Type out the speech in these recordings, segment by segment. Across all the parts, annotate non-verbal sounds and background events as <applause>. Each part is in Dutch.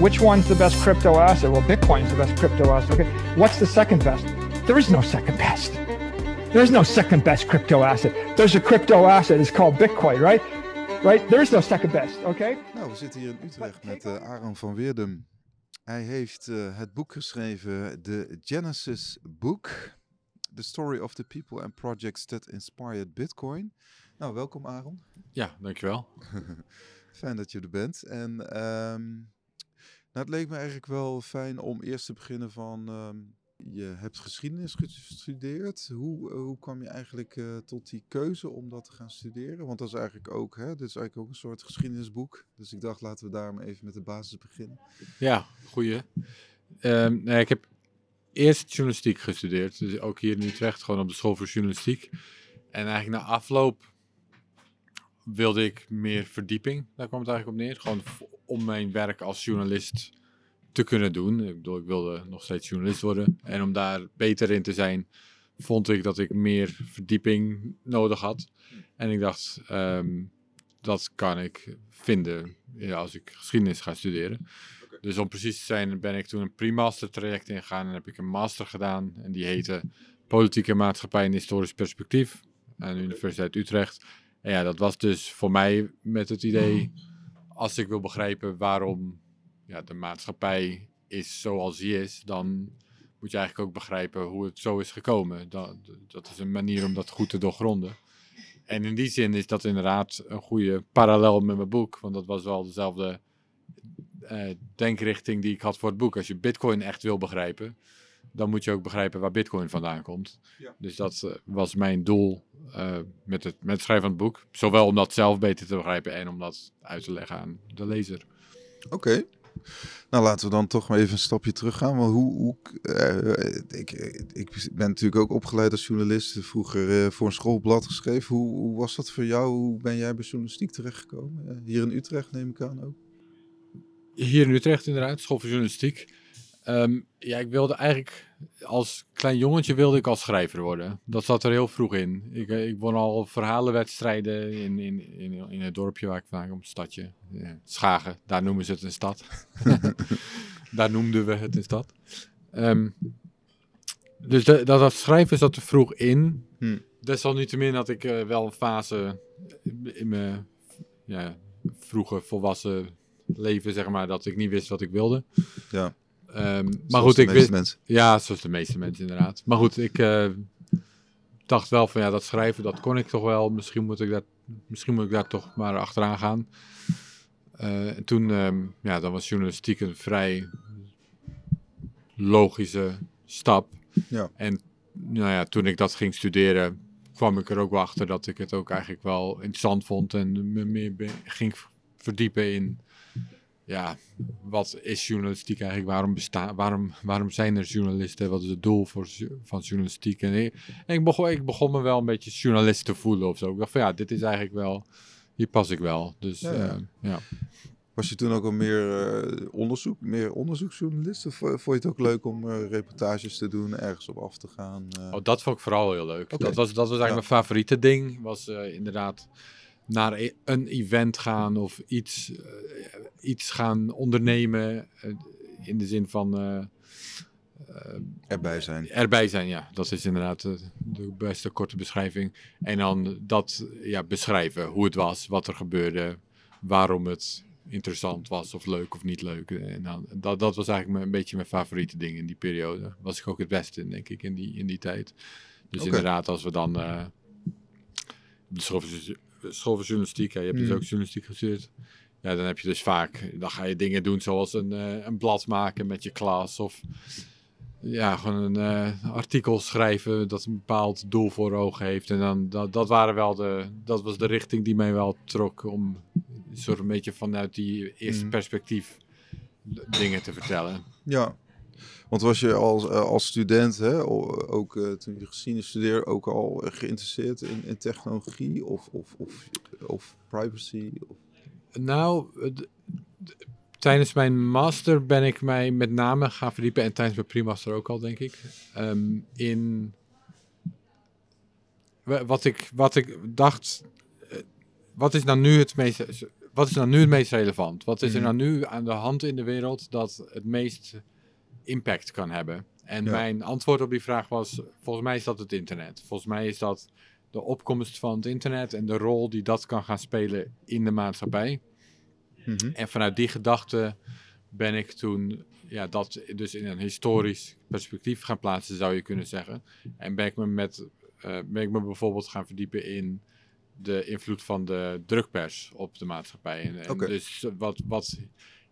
which one's the best crypto asset? Well, Bitcoin's the best crypto asset. Okay, what's the second best? There is no second best. There is no second best crypto asset. There's a crypto asset. It's called Bitcoin, right? Right? There is no second best. Okay. Nou, we zitten hier in Utrecht met uh, Aaron van Weerdum. Hij heeft uh, het boek geschreven, de Genesis Book. The Story of the People and Projects That Inspired Bitcoin. Nou, welkom Aaron. Ja, dankjewel. <laughs> Fijn dat je er bent. En um, nou, het leek me eigenlijk wel fijn om eerst te beginnen van... Um, je hebt geschiedenis gestudeerd. Hoe, hoe kwam je eigenlijk uh, tot die keuze om dat te gaan studeren? Want dat is eigenlijk ook, hè, dit is eigenlijk ook een soort geschiedenisboek. Dus ik dacht, laten we daarom even met de basis beginnen. Ja, goeie. Um, nee, ik heb eerst journalistiek gestudeerd. Dus ook hier in Utrecht, gewoon op de school voor journalistiek. En eigenlijk na afloop wilde ik meer verdieping. Daar kwam het eigenlijk op neer. Gewoon om mijn werk als journalist te kunnen doen. Ik bedoel, ik wilde nog steeds journalist worden. En om daar beter in te zijn, vond ik dat ik meer verdieping nodig had. En ik dacht, ehm, dat kan ik vinden ja, als ik geschiedenis ga studeren. Dus om precies te zijn ben ik toen een pre-master traject ingegaan en heb ik een master gedaan. En die heette Politieke Maatschappij en Historisch Perspectief aan de Universiteit Utrecht. En ja, dat was dus voor mij met het idee, <clears throat> als ik wil begrijpen waarom ja, de maatschappij is zoals die is, dan moet je eigenlijk ook begrijpen hoe het zo is gekomen. Dat, dat is een manier om dat goed te doorgronden. En in die zin is dat inderdaad een goede parallel met mijn boek, want dat was wel dezelfde uh, denkrichting die ik had voor het boek. Als je Bitcoin echt wil begrijpen, dan moet je ook begrijpen waar Bitcoin vandaan komt. Ja. Dus dat uh, was mijn doel uh, met, het, met het schrijven van het boek. Zowel om dat zelf beter te begrijpen en om dat uit te leggen aan de lezer. Oké. Okay. Nou, laten we dan toch maar even een stapje terug gaan. Want hoe, hoe uh, ik, ik ben natuurlijk ook opgeleid als journalist. Vroeger voor een schoolblad geschreven. Hoe, hoe, was dat voor jou? Hoe ben jij bij journalistiek terechtgekomen? hier in Utrecht neem ik aan ook. Hier in Utrecht inderdaad, school voor journalistiek. Um, ja, ik wilde eigenlijk als klein jongetje wilde ik als schrijver worden. Dat zat er heel vroeg in. Ik, eh, ik won al verhalenwedstrijden in, in, in, in het dorpje waar ik vandaan kom, het stadje. Schagen, daar noemen ze het een stad. <laughs> daar noemden we het een stad. Um, dus de, dat, dat schrijven zat er vroeg in. Hm. Desalniettemin had ik uh, wel een fase in mijn ja, vroege volwassen leven, zeg maar, dat ik niet wist wat ik wilde. Ja. Um, maar goed, ik wist. Mensen. Ja, zoals de meeste mensen inderdaad. Maar goed, ik uh, dacht wel van ja, dat schrijven, dat kon ik toch wel. Misschien moet ik, dat, misschien moet ik daar toch maar achteraan gaan. Uh, en toen, um, ja, dan was journalistiek een vrij logische stap. Ja. En nou ja, toen ik dat ging studeren, kwam ik er ook wel achter dat ik het ook eigenlijk wel interessant vond en me meer ging verdiepen in ja, wat is journalistiek eigenlijk? Waarom, bestaan, waarom, waarom zijn er journalisten? Wat is het doel voor, van journalistiek? En, ik, ik, begon, ik begon me wel een beetje journalist te voelen of zo. Ik dacht van ja, dit is eigenlijk wel, hier pas ik wel. Dus ja. Uh, ja. Was je toen ook al meer uh, onderzoek, meer onderzoeksjournalist? Of vond je het ook leuk om uh, reportages te doen, ergens op af te gaan? Oh, dat vond ik vooral heel leuk. Okay. Dat, was, dat was eigenlijk ja. mijn favoriete ding. Was inderdaad naar e-, een event gaan of iets, uh, iets gaan ondernemen. Uh, in de zin van. Uh, erbij zijn. Erbij zijn, ja. Dat is inderdaad de beste korte beschrijving. En dan dat ja, beschrijven, hoe het was, wat er gebeurde, waarom het interessant was of leuk of niet leuk. En dan, dat, dat was eigenlijk mijn, een beetje mijn favoriete ding in die periode. Was ik ook het beste in, denk ik, in die, in die tijd. Dus okay. inderdaad, als we dan uh, school voor journalistiek. Hè. Je hebt dus mm. ook journalistiek gestudeerd. Ja, dan heb je dus vaak, dan ga je dingen doen zoals een, uh, een blad maken met je klas. Of ja, gewoon een uh, artikel schrijven dat een bepaald doel voor ogen heeft. En dan, dat, dat, waren wel de, dat was de richting die mij wel trok om soort een beetje vanuit die eerste mm. perspectief dingen te vertellen. Ja, want was je als, uh, als student, hè, ook uh, toen je geschiedenis studeerde, ook al geïnteresseerd in, in technologie of, of, of, of privacy? Of? Nou, tijdens mijn master ben ik mij met name gaan verdiepen, en tijdens mijn primaster ook al, denk ik, um, in wat ik, wat ik dacht, uh, wat is nou nu het meest, wat is nou nu het meest relevant? Wat is er Mhm. nou nu aan de hand in de wereld dat het meest impact kan hebben? En Ja. mijn antwoord op die vraag was, volgens mij is dat het internet. Volgens mij is dat de opkomst van het internet en de rol die dat kan gaan spelen in de maatschappij. Mhm. En vanuit die gedachte ben ik toen ja, dat dus in een historisch perspectief gaan plaatsen, zou je kunnen zeggen. En ben ik me, met, eh, ben ik me bijvoorbeeld gaan verdiepen in de invloed van de drukpers op de maatschappij. En, dus wat, wat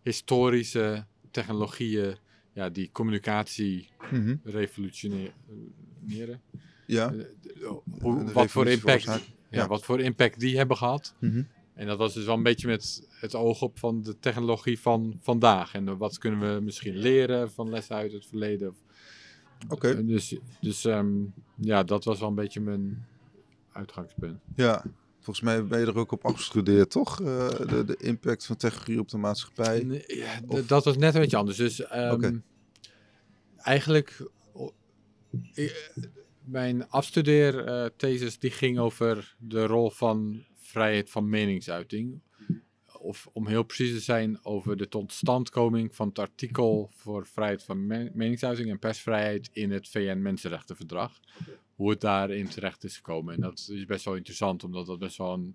historische technologieën ja, die communicatie Mhm. revolutioneren. Ja. Eh, hoe- wat voor impact, ja, Ja. wat voor impact die hebben gehad. Mhm. En dat was dus wel een beetje met het oog op van de technologie van vandaag. En wat kunnen we misschien leren van lessen uit het verleden. Oké. En Dus, dus ehm, ja, dat was wel een beetje mijn uitgangspunt. Ja. Volgens mij ben je er ook op afgestudeerd, toch? Eh, de, de impact van technologie op de maatschappij. Nee, ja, Of- dat was net een beetje anders. Dus ehm, eigenlijk, o- i- mijn afstudeerthesis die ging over de rol van vrijheid van meningsuiting. Of om heel precies te zijn, over de totstandkoming van het artikel voor vrijheid van me- meningsuiting en persvrijheid in het VN-Mensenrechtenverdrag. Hoe het daarin terecht is gekomen. En dat is best wel interessant, omdat dat best wel een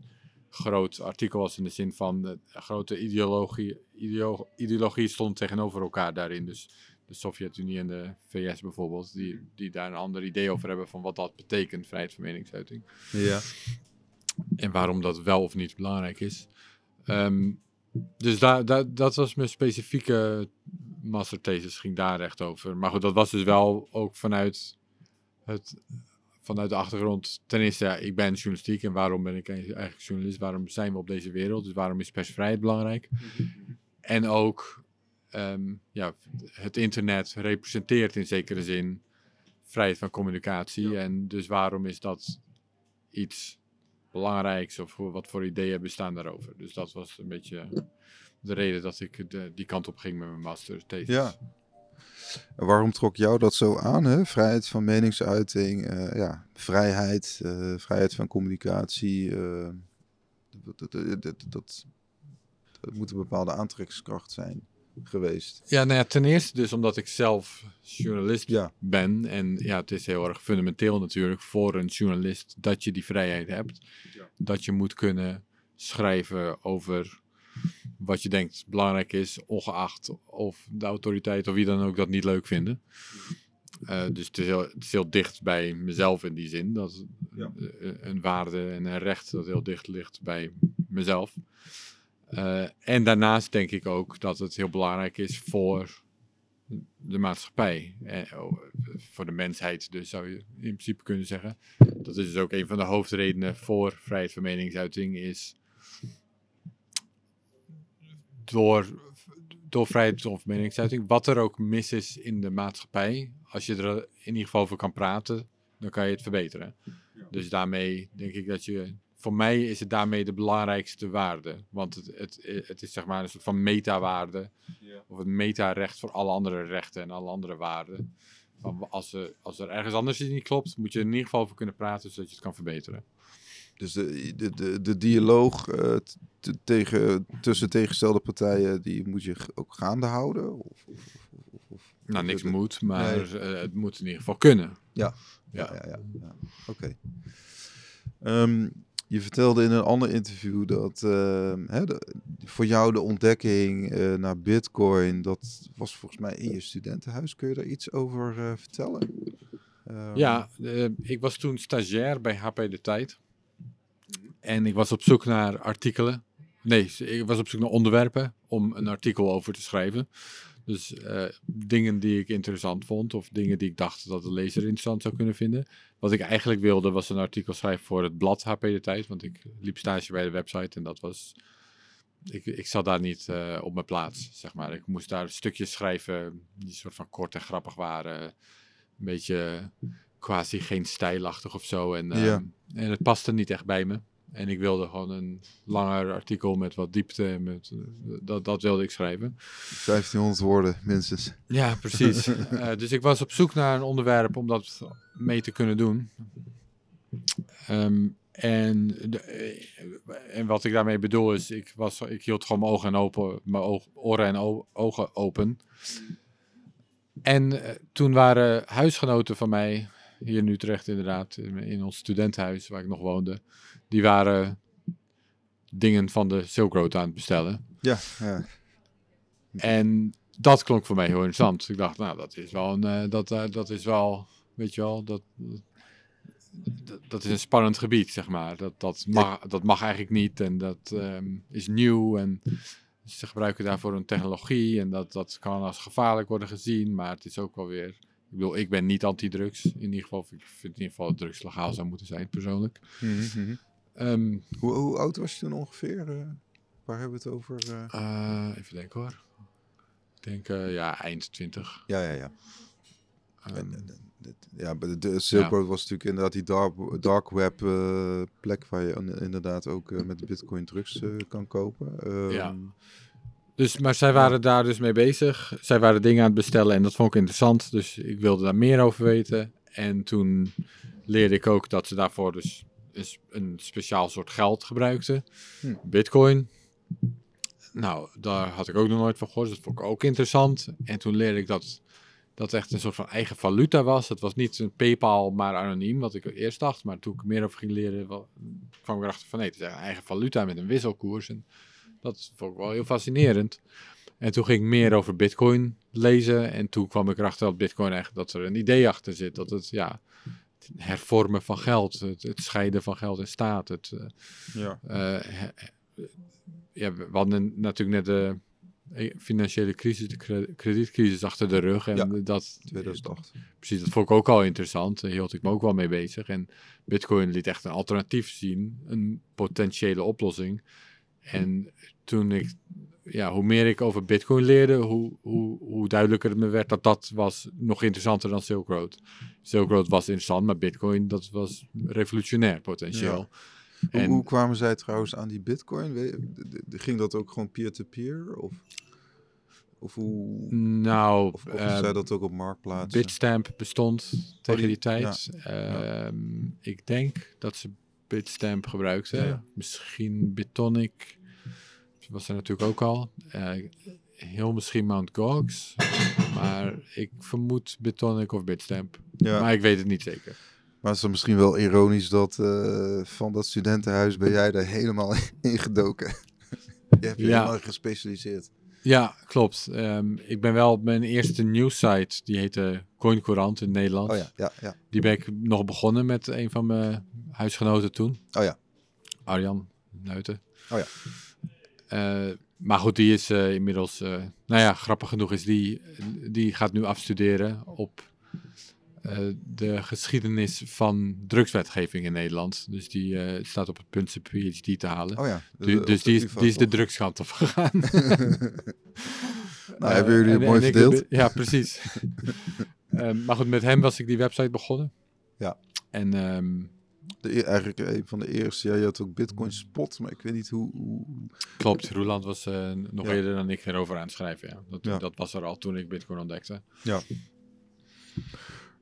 groot artikel was in de zin van eh, grote ideologie, ideo, ideologie stond tegenover elkaar daarin. Dus de Sovjet-Unie en de VS bijvoorbeeld, die, die daar een ander idee over hebben van wat dat betekent, vrijheid van meningsuiting. Ja. En waarom dat wel of niet belangrijk is. Ehm, dus daar, daar, dat was mijn specifieke masterthesis, ging daar echt over. Maar goed, dat was dus wel ook vanuit, het, vanuit de achtergrond. Ten eerste, ja, ik ben journalistiek en waarom ben ik eigenlijk journalist? Waarom zijn we op deze wereld? Dus waarom is persvrijheid belangrijk? En ook, ehm, ja, het internet representeert in zekere zin vrijheid van communicatie. En dus waarom is dat iets belangrijks of hoe- wat voor ideeën bestaan daarover? Dus dat was een beetje de reden dat ik de, die kant op ging met mijn masterthesis. Ja. Waarom trok jou dat zo aan? Hè? Vrijheid van meningsuiting, eh, ja, vrijheid, eh, vrijheid van communicatie. eh, dat, dat, dat, dat, moet een bepaalde aantrekkingskracht zijn geweest. Ja, nou ja, ten eerste dus omdat ik zelf journalist Ja. ben. En ja, het is heel erg fundamenteel natuurlijk voor een journalist dat je die vrijheid hebt. Dat je moet kunnen schrijven over wat je denkt belangrijk is, ongeacht of de autoriteit of wie dan ook dat niet leuk vinden. Eh, dus het is, heel, het is heel dicht bij mezelf in die zin. Dat Ja. eh, een waarde en een recht dat heel dicht ligt bij mezelf. Eh, en daarnaast denk ik ook dat het heel belangrijk is voor de maatschappij. Oh, voor de mensheid, dus zou je in principe kunnen zeggen. Dat is dus ook een van de hoofdredenen voor vrijheid van meningsuiting. Is door, door vrijheid van meningsuiting, wat er ook mis is in de maatschappij, als je er in ieder geval over kan praten, dan kan je het verbeteren. Dus daarmee denk ik dat je. Voor mij is het daarmee de belangrijkste waarde. Want het, het, het is zeg maar een soort van metawaarde. Of het metarecht voor alle andere rechten en alle andere waarden. Als, er, als er ergens anders iets niet klopt, moet je er in ieder geval over kunnen praten zodat je het kan verbeteren. Dus de, de, de, de dialoog eh, tegen, tussen tegenstelde partijen, die moet je ook gaande houden? Of, of, of, Nou, niks moet, maar eh, het moet in ieder geval kunnen. Ja, Ja. ja, ja. ja. Oké. Ehm, je vertelde in een ander interview dat ehm, hè, de- voor jou de ontdekking eh, naar Bitcoin, dat was volgens mij in je studentenhuis. Kun je daar iets over vertellen? Ehm, Ja, ik was toen stagiair bij HP De Tijd. En ik was op zoek naar artikelen. Nee, ik was op zoek naar onderwerpen om een artikel over te schrijven. Dus eh, dingen die ik interessant vond of dingen die ik dacht dat de lezer interessant zou kunnen vinden. Wat ik eigenlijk wilde was een artikel schrijven voor het blad HP De Tijd. Want ik liep stage bij de website en dat was... Ik, ik zat daar niet eh, op mijn plaats, zeg maar. Ik moest daar stukjes schrijven die soort van kort en grappig waren. Een beetje quasi geen stijlachtig of zo. En, eh, Ja. en het paste niet echt bij me. En ik wilde gewoon een langer artikel met wat diepte. en Met, eh, dat, dat wilde ik schrijven. 1500 woorden minstens. Ja, precies. <laughs> Eh, dus ik was op zoek naar een onderwerp om dat mee te kunnen doen. Ehm, En, de, eh, en wat ik daarmee bedoel is, ik, was, ik hield gewoon mijn ogen en open, mijn oog, oren en ogen open. En toen waren huisgenoten van mij, hier in Utrecht inderdaad, in, in ons studentenhuis waar ik nog woonde, die waren dingen van de Silk Road aan het bestellen. Ja, ja. En dat klonk voor mij heel interessant. Ik dacht, nou, dat is wel een, eh, dat, eh, dat is wel, weet je wel, dat, dat, dat is een spannend gebied, zeg maar. Dat, dat, mag, dat mag eigenlijk niet en dat ehm, is nieuw en ze gebruiken daarvoor een technologie en dat, dat kan als gevaarlijk worden gezien, maar het is ook wel weer, ik bedoel, ik ben niet anti-drugs, in ieder geval, ik vind in ieder geval dat drugs legaal zou moeten zijn, persoonlijk. Mhm, mhm. Ehm, Hoe, hoe oud was je toen ongeveer? eh? waar hebben we het over? eh? eh, even denken hoor. Ik denk, ja, eind 20. Ja, ja, ja. Ehm, En, en- en dit- ja, de, de Silk Ja. Road was natuurlijk inderdaad die dark, dark web plek waar je in- inderdaad ook met bitcoin drugs kan kopen. Ehm, Ja. Dus, maar zij waren daar dus mee bezig. Zij waren dingen aan het bestellen en dat vond ik interessant. Dus ik wilde daar meer over weten. En toen leerde ik ook dat ze daarvoor dus een, s- een speciaal soort geld gebruikten. Hm. Bitcoin. Nou, daar had ik ook nog nooit van gehoord. Dus dat vond ik ook interessant. En toen leerde ik dat dat echt een soort van eigen valuta was. Het was niet een PayPal, maar anoniem, wat ik eerst dacht. Maar toen ik er meer over ging leren, wel- kwam ik erachter van nee, het is een eigen valuta met een wisselkoers. En dat vond ik wel heel fascinerend. En toen ging ik meer over Bitcoin lezen. En toen kwam ik erachter dat Bitcoin echt dat er een idee achter zit. Dat het ja, hervormen van geld, het, het scheiden van geld en staat. Het, eh, ja. eh, he- ja, we hadden natuurlijk net de eh, financiële crisis, de kredietcrisis achter de rug. En Ja, dat, 2008. precies, dat vond ik ook al interessant. Daar hield ik me ook wel mee bezig. En Bitcoin liet echt een alternatief zien, een potentiële oplossing. En toen ik, ja, hoe meer ik over Bitcoin leerde, hoe, hoe, hoe duidelijker het me werd dat dat was nog interessanter dan Silk Road. Silk Road was interessant, maar Bitcoin, dat was revolutionair potentieel. Hoe, En- hoe kwamen zij trouwens aan die bitcoin? Ging dat ook gewoon peer-to-peer? Of, of hoe... Nou, Of, of eh, zij dat ook op marktplaatsen? Bitstamp bestond tegen die- tijd. Ehm, Ik denk dat ze Bitstamp gebruikten. Misschien Bitonic. Was er natuurlijk ook al. Eh, heel misschien Mt. Gox. <laughs> maar ik vermoed Bitonic of Bitstamp. ja. Maar ik weet het niet zeker. Maar het is misschien wel ironisch dat eh, van dat studentenhuis ben jij er helemaal <laughs> in gedoken. <laughs> je hebt je Ja. helemaal gespecialiseerd. Ja, klopt. Ehm, ik ben wel op mijn eerste nieuwssite, die heette Coin Courant in Nederland. Oh ja, ja, ja. Die ben ik nog begonnen met een van mijn huisgenoten toen. Oh ja. Arjan Nuiten. Oh ja. Eh, maar goed, die is eh, inmiddels... eh, nou ja, grappig genoeg is die... Die gaat nu afstuderen op de geschiedenis van drugswetgeving in Nederland. Dus die staat op het punt zijn PhD te halen. Oh ja. Du- dus die is, die is de drugskant op gegaan. <laughs> Nou, hebben jullie het en- mooi en ik verdeeld? ja, precies. <laughs> Maar goed, met hem was ik die website begonnen. Ja. En ehm, De, e- eigenlijk een van de eerste. Ja, je had ook Bitcoin Spot, maar ik weet niet hoe. hoe... klopt, Roeland was eh, nog Ja. eerder dan ik erover aan het schrijven. Ja. Dat, Ja. dat was er al toen ik Bitcoin ontdekte.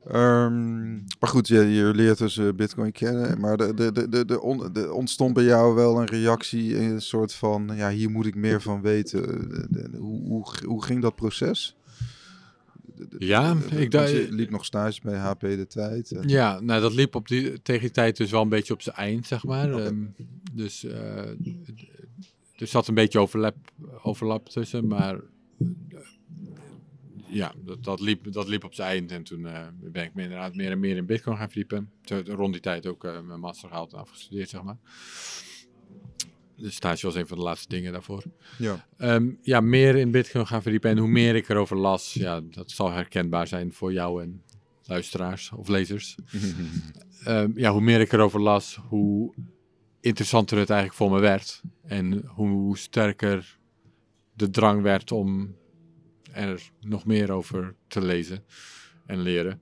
Ehm, maar goed, je, je leert dus eh, Bitcoin kennen. Maar de, de, de, de, de, on- de ontstond bij jou wel een reactie, een soort van: ja, hier moet ik meer van weten. De- de- hoe, hoe, hoe ging dat proces? Ja, ik dacht- je liep nog stage bij HP de tijd. en- Ja, nou dat liep op die, tegen die tijd dus wel een beetje op zijn eind, zeg maar. Oké. Ehm, dus eh, er zat een beetje overlap, overlap tussen, maar eh, ja, dat, dat, liep, dat liep op zijn eind. En toen eh, ben ik me inderdaad meer en meer in Bitcoin gaan verdiepen. Toen rond die tijd ook mijn master gehaald en afgestudeerd, zeg maar. De stage was een van de laatste dingen daarvoor. Ja. Ehm, ja, meer in Bitcoin gaan verdiepen. En hoe meer ik erover las, ja, dat zal herkenbaar zijn voor jou en luisteraars of lezers. <laughs> Ehm, ja, hoe meer ik erover las, hoe interessanter het eigenlijk voor me werd. En hoe sterker de drang werd om er nog meer over te lezen en leren.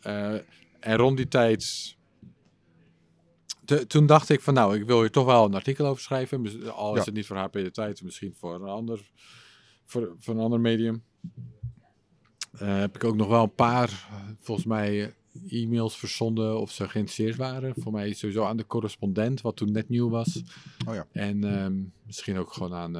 Eh, en rond die tijd. Te- toen dacht ik van nou, ik wil hier toch wel een artikel over schrijven. Al is Ja. het niet voor HP de tijd, misschien voor een ander, voor, voor een ander medium. Eh, heb ik ook nog wel een paar, eh, volgens mij, eh, e-mails verzonden of ze geïnteresseerd waren. Voor mij sowieso aan de correspondent, wat toen net nieuw was. Oh ja. En ehm, misschien ook gewoon aan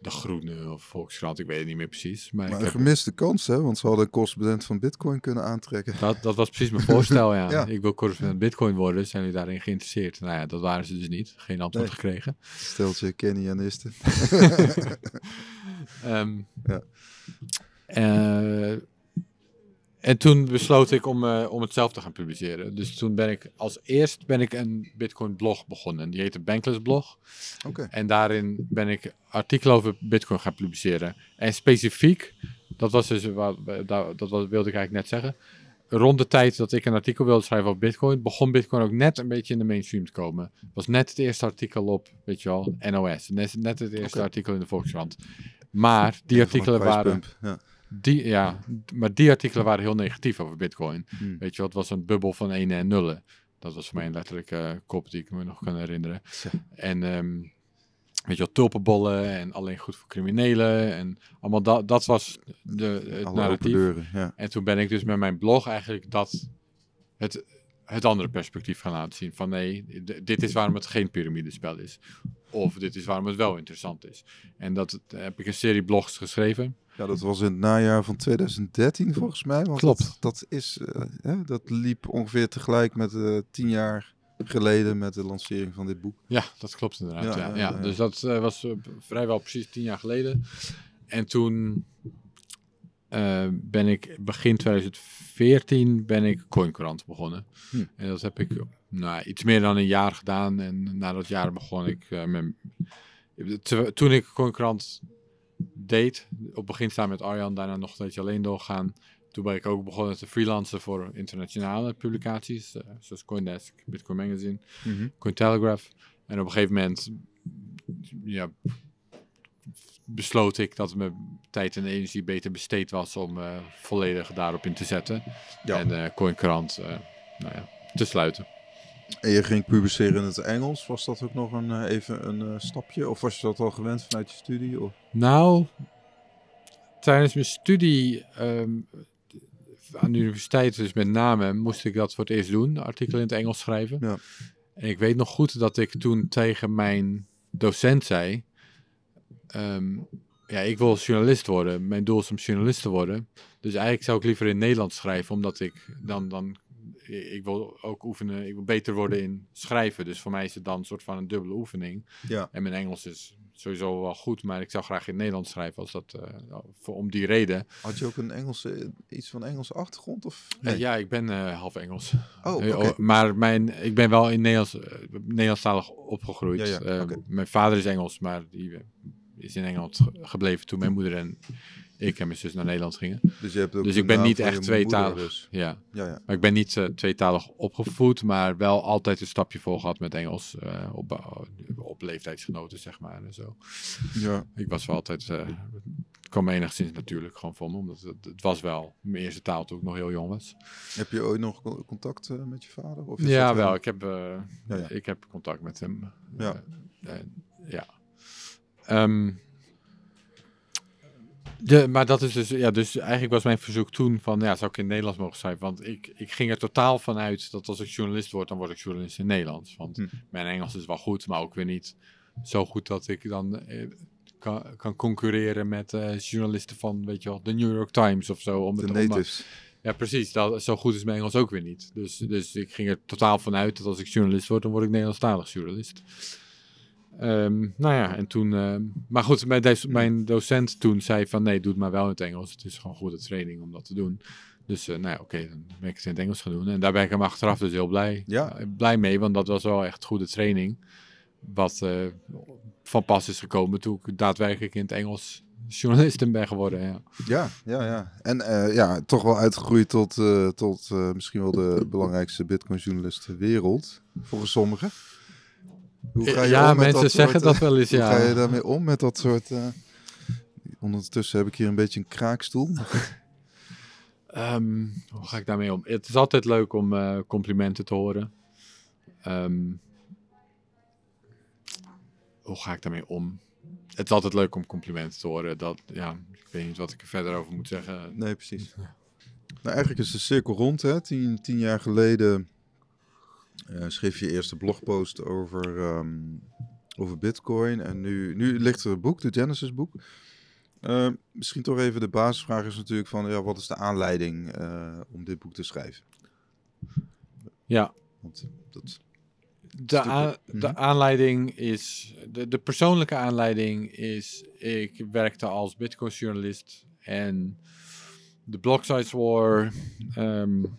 de Groene of Volkskrant, ik weet het niet meer precies. Maar, Maar ik een heb, gemiste kans, hè? Want ze hadden een correspondent van Bitcoin kunnen aantrekken. dat, dat was precies mijn voorstel, ja. <laughs> Ja. Ik wil correspondent Bitcoin worden, zijn jullie daarin geïnteresseerd? Nou ja, dat waren ze dus niet. Geen antwoord Nee. gekregen. Steltje Kenianisten. <laughs> <laughs> Ehm, Ja. eh, en toen besloot ik om, eh, om het zelf te gaan publiceren. Dus toen ben ik als eerst ben ik een Bitcoin blog begonnen. Die heette Bankless Blog. Oké. En daarin ben ik artikelen over Bitcoin gaan publiceren. En specifiek, dat was dus wat, dat, wilde ik eigenlijk net zeggen. Rond de tijd dat ik een artikel wilde schrijven over Bitcoin, begon Bitcoin ook net een beetje in de mainstream te komen. Het was net het eerste artikel op, weet je wel, NOS. Net, net het eerste artikel in de Volkskrant. Maar die artikelen waren, Ja. Die, ja, maar die artikelen waren heel negatief over Bitcoin. Hmm. Weet je het was een bubbel van ene en nullen. Dat was voor mij een letterlijke eh, kop die ik me nog kan herinneren. En ehm, weet je wel, tulpenbollen en alleen goed voor criminelen. En allemaal dat, dat was de, het Alle narratief. deuren, ja. En toen ben ik dus met mijn blog eigenlijk dat het, het andere perspectief gaan laten zien. Van nee, dit is waarom het geen piramidespel is. Of dit is waarom het wel interessant is. En dat eh, heb ik een serie blogs geschreven. Ja, dat was in het najaar van 2013 volgens mij. Want Klopt. Dat, dat, is, eh, hè, dat liep ongeveer tegelijk met eh, tien jaar geleden met de lancering van dit boek. Ja, dat klopt inderdaad. Ja, Ja, ja, ja, ja, ja. Dus dat eh, was vrijwel precies tien jaar geleden. En toen eh, ben ik begin 2014 ben ik Coincourant begonnen. Hm. En dat heb ik nou, iets meer dan een jaar gedaan. En na dat jaar begon ik eh, met... Toen ik Coincourant deed, op het begin staan met Arjan, daarna nog een tijdje alleen doorgaan. Toen ben ik ook begonnen te freelancen voor internationale publicaties, eh, zoals Coindesk, Bitcoin Magazine. Cointelegraph. En op een gegeven moment ja, besloot ik dat mijn tijd en energie beter besteed was om eh, volledig daarop in te zetten. Ja. En eh Coinkrant nou ja, te sluiten. En je ging publiceren in het Engels. Was dat ook nog een, eh, even een eh, stapje? Of was je dat al gewend vanuit je studie? Of? Nou, tijdens mijn studie ehm, aan de universiteit, dus met name, moest ik dat voor het eerst doen, artikelen in het Engels schrijven. Ja. En ik weet nog goed dat ik toen tegen mijn docent zei, ehm, ja, ik wil journalist worden. Mijn doel is om journalist te worden. Dus eigenlijk zou ik liever in Nederland schrijven, omdat ik dan, dan ik wil ook oefenen, ik wil beter worden in schrijven. Dus voor mij is het dan een soort van een dubbele oefening. Ja. En mijn Engels is sowieso wel goed, maar ik zou graag in het Nederlands schrijven als dat, eh, voor, om die reden. Had je ook een Engelse, iets van Engelse achtergrond? Of? Eh, ja, ik ben eh, half Engels. Oh, Eh, maar mijn, ik ben wel in Nederlands, eh, Nederlandstalig opgegroeid. Ja, ja, Eh, oké. Mijn vader is Engels, maar die eh, is in Engeland ge- gebleven toen mijn moeder en ik en mijn zus naar Nederland gingen. Dus, je hebt ook Dus ik ben niet echt tweetalig. Dus. Ja, Ja, ja. maar ik ben niet eh, tweetalig opgevoed, maar wel altijd een stapje voor gehad met Engels eh, op, op leeftijdsgenoten, zeg maar. En zo. ja. Ik was wel altijd, eh, het kwam enigszins natuurlijk gewoon van, omdat het, het was wel mijn eerste taal toen ik nog heel jong was. Heb je ooit nog co- contact eh, met je vader? Of is Ja, eh, wel. Ik heb, eh, Ja, ja. ik heb contact met hem. Ja. Eh, eh, ja. Ehm, de, maar dat is dus, ja, dus eigenlijk was mijn verzoek toen van, ja, zou ik in het Nederlands mogen schrijven? Want ik, ik ging er totaal van uit dat als ik journalist word, dan word ik journalist in het Nederlands. Want Hm. mijn Engels is wel goed, maar ook weer niet zo goed dat ik dan eh, kan, kan concurreren met eh, journalisten van, weet je wel, de New York Times of zo. Om de het, natives? ja, precies. Dat, zo goed is mijn Engels ook weer niet. Dus, dus ik ging er totaal van uit dat als ik journalist word, dan word ik Nederlandstalig journalist. Ehm, nou ja, en toen... ehm, maar goed, mijn, des- mijn docent toen zei van nee, doe het maar wel in het Engels. Het is gewoon goede training om dat te doen. Dus eh, nou ja, oké, dan ben ik het in het Engels gaan doen. En daar ben ik hem achteraf dus heel blij, Ja. eh, blij mee, want dat was wel echt goede training. Wat eh, van pas is gekomen toen ik daadwerkelijk in het Engels journalist ben geworden. Ja. Ja, ja, ja. En ja, toch wel uitgegroeid tot, tot misschien wel de belangrijkste Bitcoin-journalist ter wereld. Volgens sommigen. Hoe ga je ja, om met mensen dat zeggen soort, dat wel eens, Hoe ja. ga je daarmee om met dat soort... eh, Ondertussen heb ik hier een beetje een kraakstoel. <laughs> Ehm, hoe ga ik daarmee om? Het is altijd leuk om eh, complimenten te horen. Ehm, hoe ga ik daarmee om? Het is altijd leuk om complimenten te horen. Dat, ja, ik weet niet wat ik er verder over moet zeggen. Nee, precies. Nou, eigenlijk is de cirkel rond. Hè? Tien, tien jaar geleden uh, schreef je eerste blogpost over, ehm, over Bitcoin. En nu, nu ligt er een boek, de Genesis boek. Uh, misschien toch even de basisvraag is natuurlijk van, ja, wat is de aanleiding uh, om dit boek te schrijven? Ja. Want dat... De, aan, de aanleiding is, de, de persoonlijke aanleiding is, ik werkte als Bitcoin-journalist en de block size war um,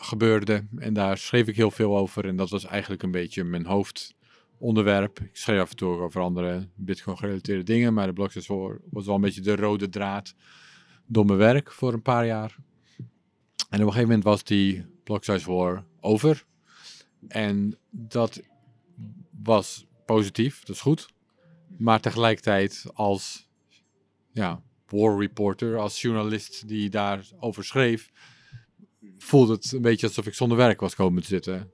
gebeurde. En daar schreef ik heel veel over. En dat was eigenlijk een beetje mijn hoofdonderwerp. Ik schreef af en toe over andere Bitcoin gerelateerde dingen. Maar de block size war was wel een beetje de rode draad door mijn werk voor een paar jaar. En op een gegeven moment was die block size war over. En dat was positief, dat is goed. Maar tegelijkertijd als ja, war reporter, als journalist die daarover schreef, voelde het een beetje alsof ik zonder werk was komen te zitten.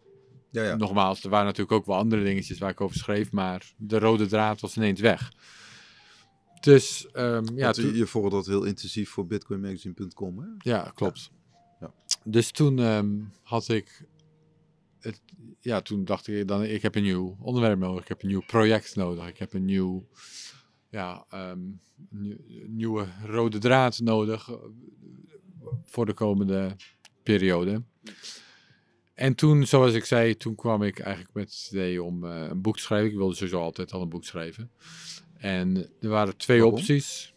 Ja, ja. Nogmaals, er waren natuurlijk ook wel andere dingetjes waar ik over schreef, maar de rode draad was ineens weg. Dus um, ja. Je, je volgde dat heel intensief voor bitcoinmagazine.com, hè? Ja, klopt. Ja. Dus toen um, had ik het, ja, toen dacht ik dan, ik heb een nieuw onderwerp nodig, ik heb een nieuw project nodig, ik heb een nieuw, ja, um, nieuwe rode draad nodig eh, voor de komende periode. En toen, zoals ik zei, toen kwam ik eigenlijk met het idee om uh, een boek te schrijven. Ik wilde sowieso altijd al een boek schrijven. En er waren twee Waarom? opties.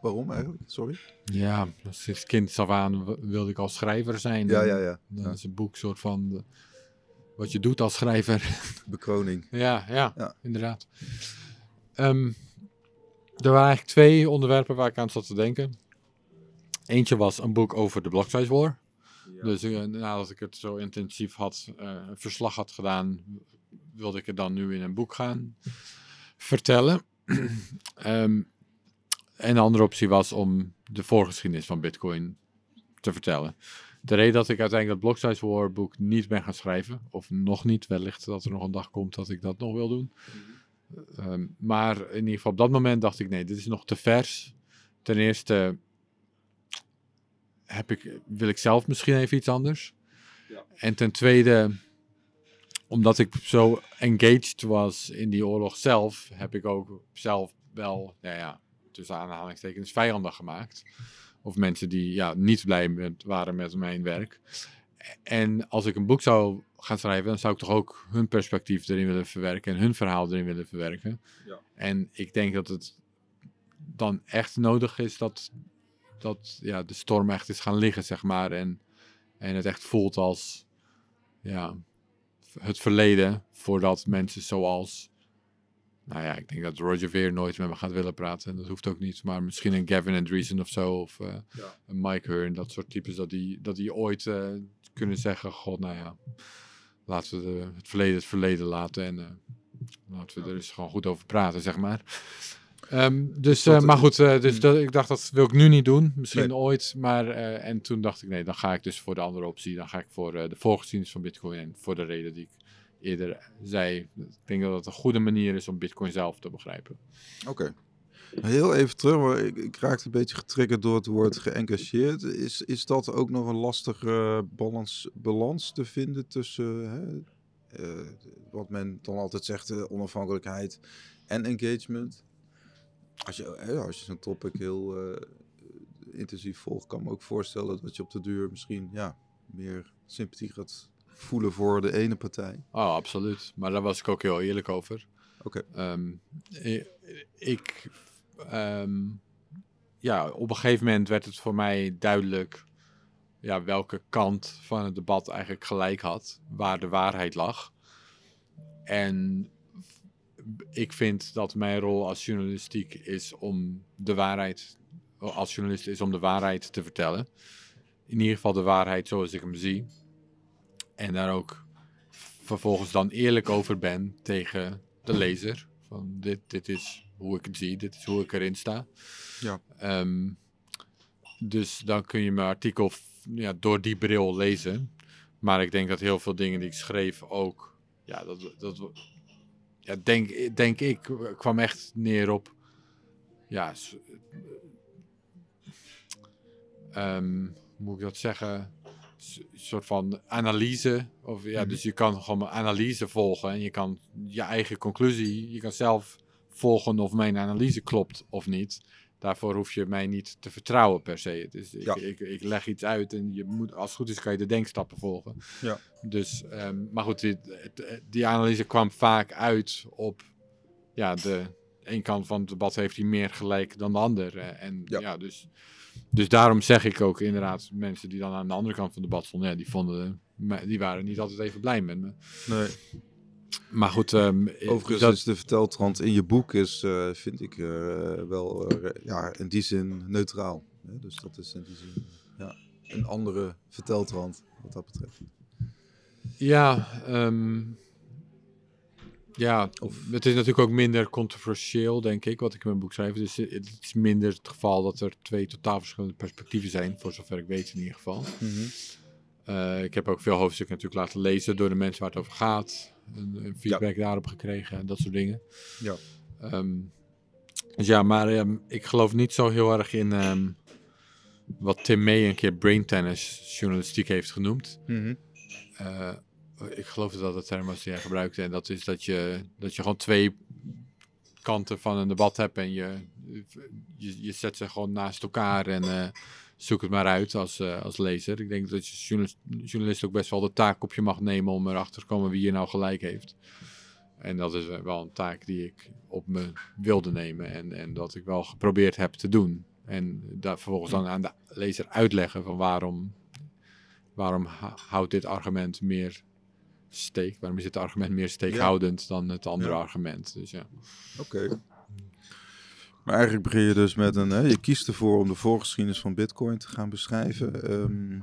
Waarom eigenlijk? Sorry. Ja, sinds kind af aan wilde ik als schrijver zijn. Ja, ja, ja. Dan ja. is een boek soort van de, wat je doet als schrijver. <laughs> Bekroning. ja, ja, Ja. inderdaad. Ehm, er waren eigenlijk twee onderwerpen waar ik aan zat te denken. Eentje was een boek over de block size war. Dus eh, nadat ik het zo intensief had, eh, een verslag had gedaan, wilde ik het dan nu in een boek gaan <laughs> vertellen. <clears throat> Ehm, en de andere optie was om de voorgeschiedenis van Bitcoin te vertellen. De reden dat ik uiteindelijk het Block Size War boek niet ben gaan schrijven, of nog niet, wellicht dat er nog een dag komt dat ik dat nog wil doen. Ehm, maar in ieder geval op dat moment dacht ik, nee, dit is nog te vers. Ten eerste heb ik, wil ik zelf misschien even iets anders. Ja. En ten tweede, omdat ik zo engaged was in die oorlog zelf, heb ik ook zelf wel, nou ja, tussen aanhalingstekens, vijanden gemaakt. Of mensen die ja, niet blij met, waren met mijn werk. En als ik een boek zou gaan schrijven, dan zou ik toch ook hun perspectief erin willen verwerken en hun verhaal erin willen verwerken. Ja. En ik denk dat het dan echt nodig is dat, dat ja, de storm echt is gaan liggen, zeg maar. En, en het echt voelt als ja, het verleden voordat mensen zoals nou ja, ik denk dat Roger Ver nooit met me gaat willen praten. Dat hoeft ook niet. Maar misschien een Gavin Andreessen of zo. Of uh, Ja. een Mike Hearn. Dat soort types. Dat die, dat die ooit uh, kunnen zeggen. God, nou ja. Laten we de, het verleden het verleden laten. En uh, laten we er eens gewoon goed over praten, zeg maar. Um, dus, Dat- maar goed. dus dat, ik dacht, dat wil ik nu niet doen. Misschien Nee. ooit. Maar, en toen dacht ik, nee, dan ga ik dus voor de andere optie. Dan ga ik voor de voorgeschiedenis van Bitcoin. En voor de reden die ik eerder zei. Ik denk dat het een goede manier is om Bitcoin zelf te begrijpen. Oké. Heel even terug, maar ik, ik raakte een beetje getriggerd door het woord geëngageerd. Is, is dat ook nog een lastige balans, balans te vinden tussen hè, eh, wat men dan altijd zegt, eh, onafhankelijkheid en engagement? Als je, als je zo'n topic heel eh, intensief volgt, kan ik me ook voorstellen dat je op de duur misschien ja, meer sympathie gaat voelen voor de ene partij. Oh, absoluut. Maar daar was ik ook heel eerlijk over. Oké. Ehm, ik, ehm, ja, op een gegeven moment werd het voor mij duidelijk ja, welke kant van het debat eigenlijk gelijk had, waar de waarheid lag. En ik vind dat mijn rol als journalistiek is om de waarheid, als journalist is om de waarheid te vertellen. In ieder geval de waarheid zoals ik hem zie. En daar ook vervolgens dan eerlijk over ben tegen de lezer. Van dit, dit is hoe ik het zie, dit is hoe ik erin sta. Ja. Ehm, dus dan kun je mijn artikel ja, door die bril lezen. Maar ik denk dat heel veel dingen die ik schreef ook, ja, dat, dat ja, denk, denk ik, kwam echt neer op, ja, hoe moet ik dat zeggen, s- soort van analyse. Of, ja, Mhm. Dus je kan gewoon een analyse volgen en je kan je eigen conclusie, je kan zelf volgen of mijn analyse klopt of niet. Daarvoor hoef je mij niet te vertrouwen per se. Dus ik, Ja. ik, ik leg iets uit en je moet, als het goed is kan je de denkstappen volgen. Ja. Dus, ehm, maar goed, die, die analyse kwam vaak uit op ja, de een kant van het debat heeft hij meer gelijk dan de ander. eh, En Ja. ja, dus, dus daarom zeg ik ook inderdaad, mensen die dan aan de andere kant van het debat stonden, ja, die vonden, die waren niet altijd even blij met me. Nee. Maar goed, ehm, Overigens dat- is de verteltrand in je boek is, eh, vind ik, eh, wel eh, ja, in die zin neutraal. Hè? Dus dat is in die zin ja, een andere verteltrand wat dat betreft. Ja, ehm, ja Of- het is natuurlijk ook minder controversieel, denk ik, wat ik in mijn boek schrijf. Dus het is minder het geval dat er twee totaal verschillende perspectieven zijn, voor zover ik weet in ieder geval. Eh, ik heb ook veel hoofdstukken natuurlijk laten lezen door de mensen waar het over gaat. Feedback daarop gekregen en dat soort dingen. Ja. Ehm, dus ja, maar ehm, ik geloof niet zo heel erg in ehm, wat Tim May een keer brain tennis journalistiek heeft genoemd. Mhm. Eh, ik geloof dat dat de term was die hij gebruikte. En dat is dat je, dat je gewoon twee kanten van een debat hebt. En je, je, je zet ze gewoon naast elkaar en eh, zoek het maar uit als, eh, als lezer. Ik denk dat je als journalist, journalist ook best wel de taak op je mag nemen om erachter te komen wie hier nou gelijk heeft. En dat is wel een taak die ik op me wilde nemen en, en dat ik wel geprobeerd heb te doen. En daar vervolgens dan aan de lezer uitleggen van waarom, waarom houdt dit argument meer steek? Waarom is dit argument meer steekhoudend dan het andere Ja. argument? Dus ja. Oké. Maar eigenlijk begin je dus met een, hè, je kiest ervoor om de voorgeschiedenis van Bitcoin te gaan beschrijven. ehm,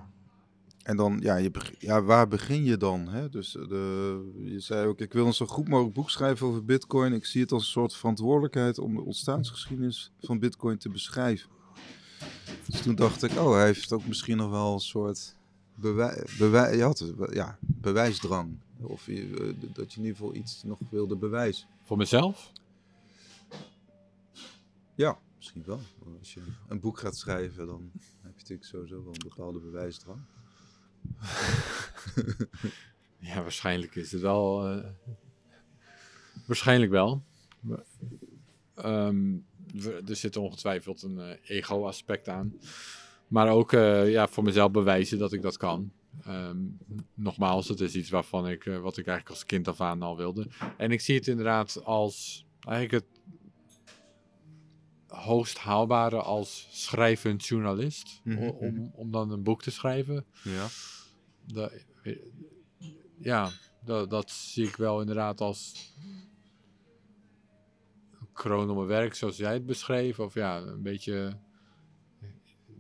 en dan, ja, je ja, waar begin je dan? Hè? Dus de, je zei ook, ik wil een zo goed mogelijk boek schrijven over Bitcoin. Ik zie het als een soort verantwoordelijkheid om de ontstaansgeschiedenis van Bitcoin te beschrijven. Dus toen dacht ik, oh, hij heeft ook misschien nog wel een soort ja, bewijsdrang. Of eh, dat je in ieder geval iets nog wilde bewijzen. Voor mezelf? Ja, misschien wel. Als je een boek gaat schrijven, dan heb je natuurlijk sowieso wel een bepaalde bewijsdrang. <laughs> Ja, waarschijnlijk is het wel. eh, waarschijnlijk wel. Ehm, er zit ongetwijfeld een eh, ego-aspect aan. Maar ook eh, ja, voor mezelf bewijzen dat ik dat kan. Ehm, nogmaals, het is iets waarvan ik, wat ik eigenlijk als kind af aan al wilde. En ik zie het inderdaad als eigenlijk het hoogst haalbare als schrijvend journalist. Mhm, o- om, om dan een boek te schrijven. Ja. Dat, ja, dat, dat zie ik wel inderdaad als kroon op mijn werk, zoals jij het beschreef. Of ja, een beetje.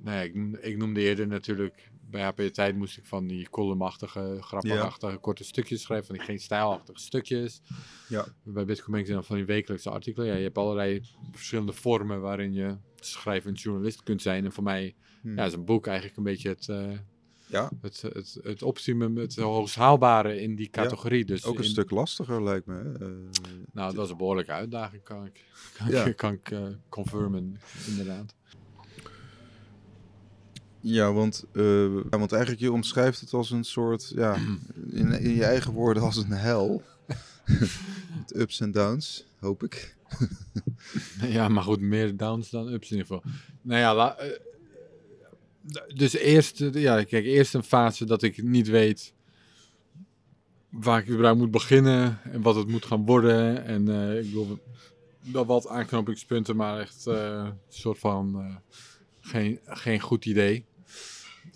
Nou ja, ik, noem- ik noemde eerder natuurlijk. Bij HP Tijd moest ik van die columnachtige, grappigachtige, korte stukjes schrijven. Van die geen stijlachtige stukjes. Ja. Bij Bitcoin zijn dan van die wekelijkse artikelen. Ja, je hebt allerlei verschillende vormen waarin je schrijvend journalist kunt zijn. En voor mij Hm. ja, is een boek eigenlijk een beetje het, eh, Ja, het, het, het optimum, het hoogst haalbare in die categorie. Dus ook een in- stuk lastiger lijkt me. hè. Eh, Nou, dat was een behoorlijke uitdaging, kan ik, <laughs> kan Ja. ik, kan ik eh, confirmen, inderdaad. Ja, want, ja, want eigenlijk je omschrijft het als een soort, ja, in, in je eigen woorden als een hel. <laughs> Met ups en downs, hoop ik. <laughs> Ja, maar goed, meer downs dan ups in ieder geval. Nou ja, la- eh, dus eerst, ja, kijk, eerst een fase dat ik niet weet waar ik überhaupt moet beginnen en wat het moet gaan worden. En eh, ik bedoel, wel wat aanknopingspunten, maar echt een soort van geen, geen goed idee.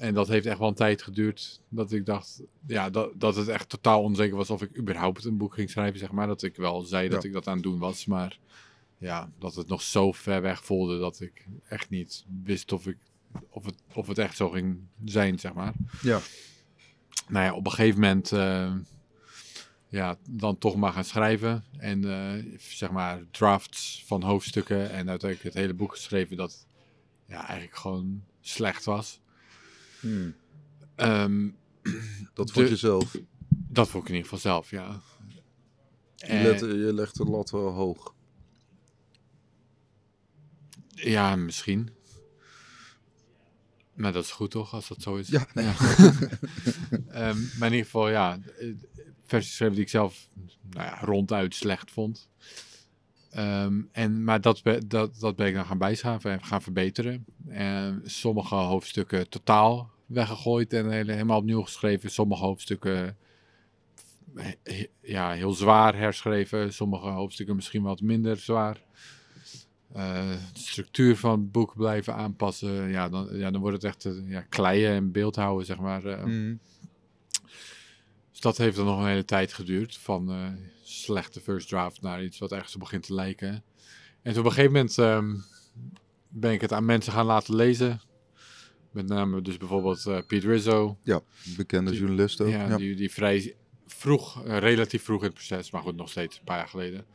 En dat heeft echt wel een tijd geduurd dat ik dacht, ja, dat, dat het echt totaal onzeker was of ik überhaupt een boek ging schrijven, zeg maar. Dat ik wel zei dat Ja. ik dat aan het doen was, maar ja, dat het nog zo ver weg voelde dat ik echt niet wist of, ik, of, het, of het echt zo ging zijn, zeg maar. Ja. Nou ja, op een gegeven moment, eh, ja, dan toch maar gaan schrijven. En eh, zeg maar drafts van hoofdstukken en uiteindelijk het hele boek geschreven dat ja, eigenlijk gewoon slecht was. Hmm. Ehm, Dat vond je zelf. dat vond ik in ieder geval zelf, ja. Je, let, je legt de lat wel hoog. Ja, misschien. Maar dat is goed toch, als dat zo is? Ja, nee. <laughs> Ehm, maar in ieder geval, ja, eh, versies geschreven die ik zelf nou ja, ronduit slecht vond. Ehm, en, maar dat, dat, dat ben ik dan gaan bijschaven en gaan verbeteren. En sommige hoofdstukken totaal weggegooid en hele- helemaal opnieuw geschreven. Sommige hoofdstukken ja, heel zwaar herschreven. Sommige hoofdstukken misschien wat minder zwaar. Eh, de structuur van het boek blijven aanpassen. Ja, dan, ja, dan wordt het echt eh, ja, kleien en beeldhouden, zeg maar. eh. Mhm. Dus dat heeft dan nog een hele tijd geduurd. Van slechte first draft naar iets wat ergens begint te lijken. En toen op een gegeven moment ehm, ben ik het aan mensen gaan laten lezen. Met name dus bijvoorbeeld eh Pete Rizzo. Ja, bekende Die- journalist ook. Ja, Ja, Die, die vrij vroeg, eh, relatief vroeg in het proces, maar goed, nog steeds een paar jaar geleden.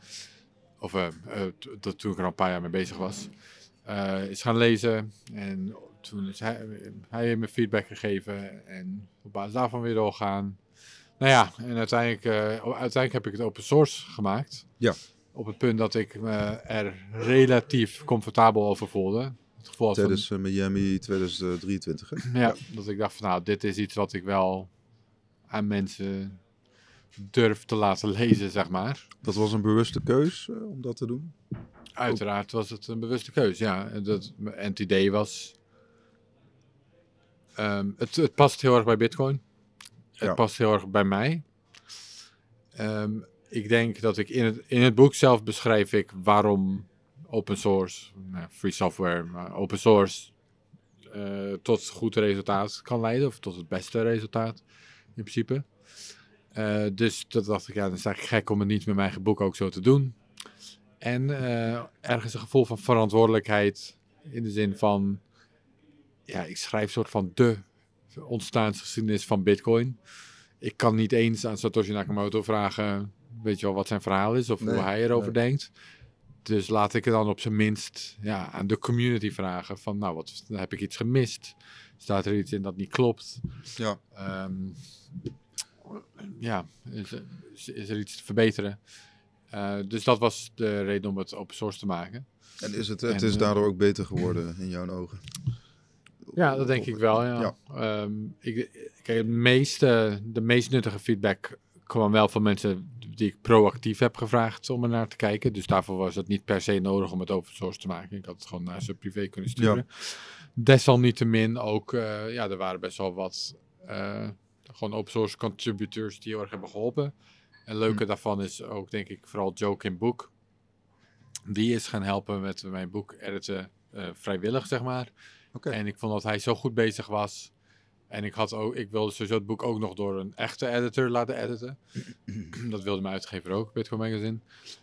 Of eh, dat toen ik er al een paar jaar mee bezig was. is gaan lezen en toen is hij, hij heeft me feedback gegeven en op basis daarvan weer doorgaan. Nou ja, en uiteindelijk, uiteindelijk heb ik het open source gemaakt. Ja. Op het punt dat ik me er relatief comfortabel over voelde. Het gevoel had Tijdens eh, Miami 2023. hè? ja, dat ik dacht van nou, dit is iets wat ik wel aan mensen durf te laten lezen, zeg maar. Dat was een bewuste keus eh, om dat te doen. Uiteraard was het een bewuste keuze, ja. En Dat, en het idee was, ehm, het, het past heel erg bij Bitcoin. Het Ja. past heel erg bij mij. Ehm, ik denk dat ik in het, in het boek zelf beschrijf ik waarom open source, nou, free software, maar open source eh, tot goed resultaat kan leiden, of tot het beste resultaat in principe. Eh, dus dat dacht ik, ja, dan is het eigenlijk gek om het niet met mijn eigen boek ook zo te doen. En eh, ergens een gevoel van verantwoordelijkheid in de zin van, ja, ik schrijf soort van de ontstaansgeschiedenis van Bitcoin. Ik kan niet eens aan Satoshi Nakamoto vragen, weet je wel, wat zijn verhaal is of Nee, hoe hij erover nee. denkt. Dus laat ik het dan op zijn minst ja, aan de community vragen van, nou, wat heb ik iets gemist? Staat er iets in dat niet klopt? Ja. Ehm, ja, is, is, er iets te verbeteren? Eh, dus dat was de reden om het open source te maken. En is het, het En, is eh, daardoor ook beter geworden in jouw ogen? Ja, dat denk ik wel. Ja. Ja. Ehm, ik, kijk, het meeste, de meest nuttige feedback kwam wel van mensen die ik proactief heb gevraagd om er naar te kijken. Dus daarvoor was het niet per se nodig om het open source te maken. Ik had het gewoon naar ze privé kunnen sturen. Desalniettemin ook, eh, ja, er waren best wel wat eh, gewoon open source contributors die heel erg hebben geholpen. En leuke Hm. daarvan is ook, denk ik, vooral Joke in Boek. Die is gaan helpen met mijn boek editen, eh, vrijwillig, zeg maar. Oké. En ik vond dat hij zo goed bezig was. En ik, had ook, ik wilde sowieso het boek ook nog door een echte editor laten editen. <clears throat> dat wilde mijn uitgever ook, Bitcoin Magazine.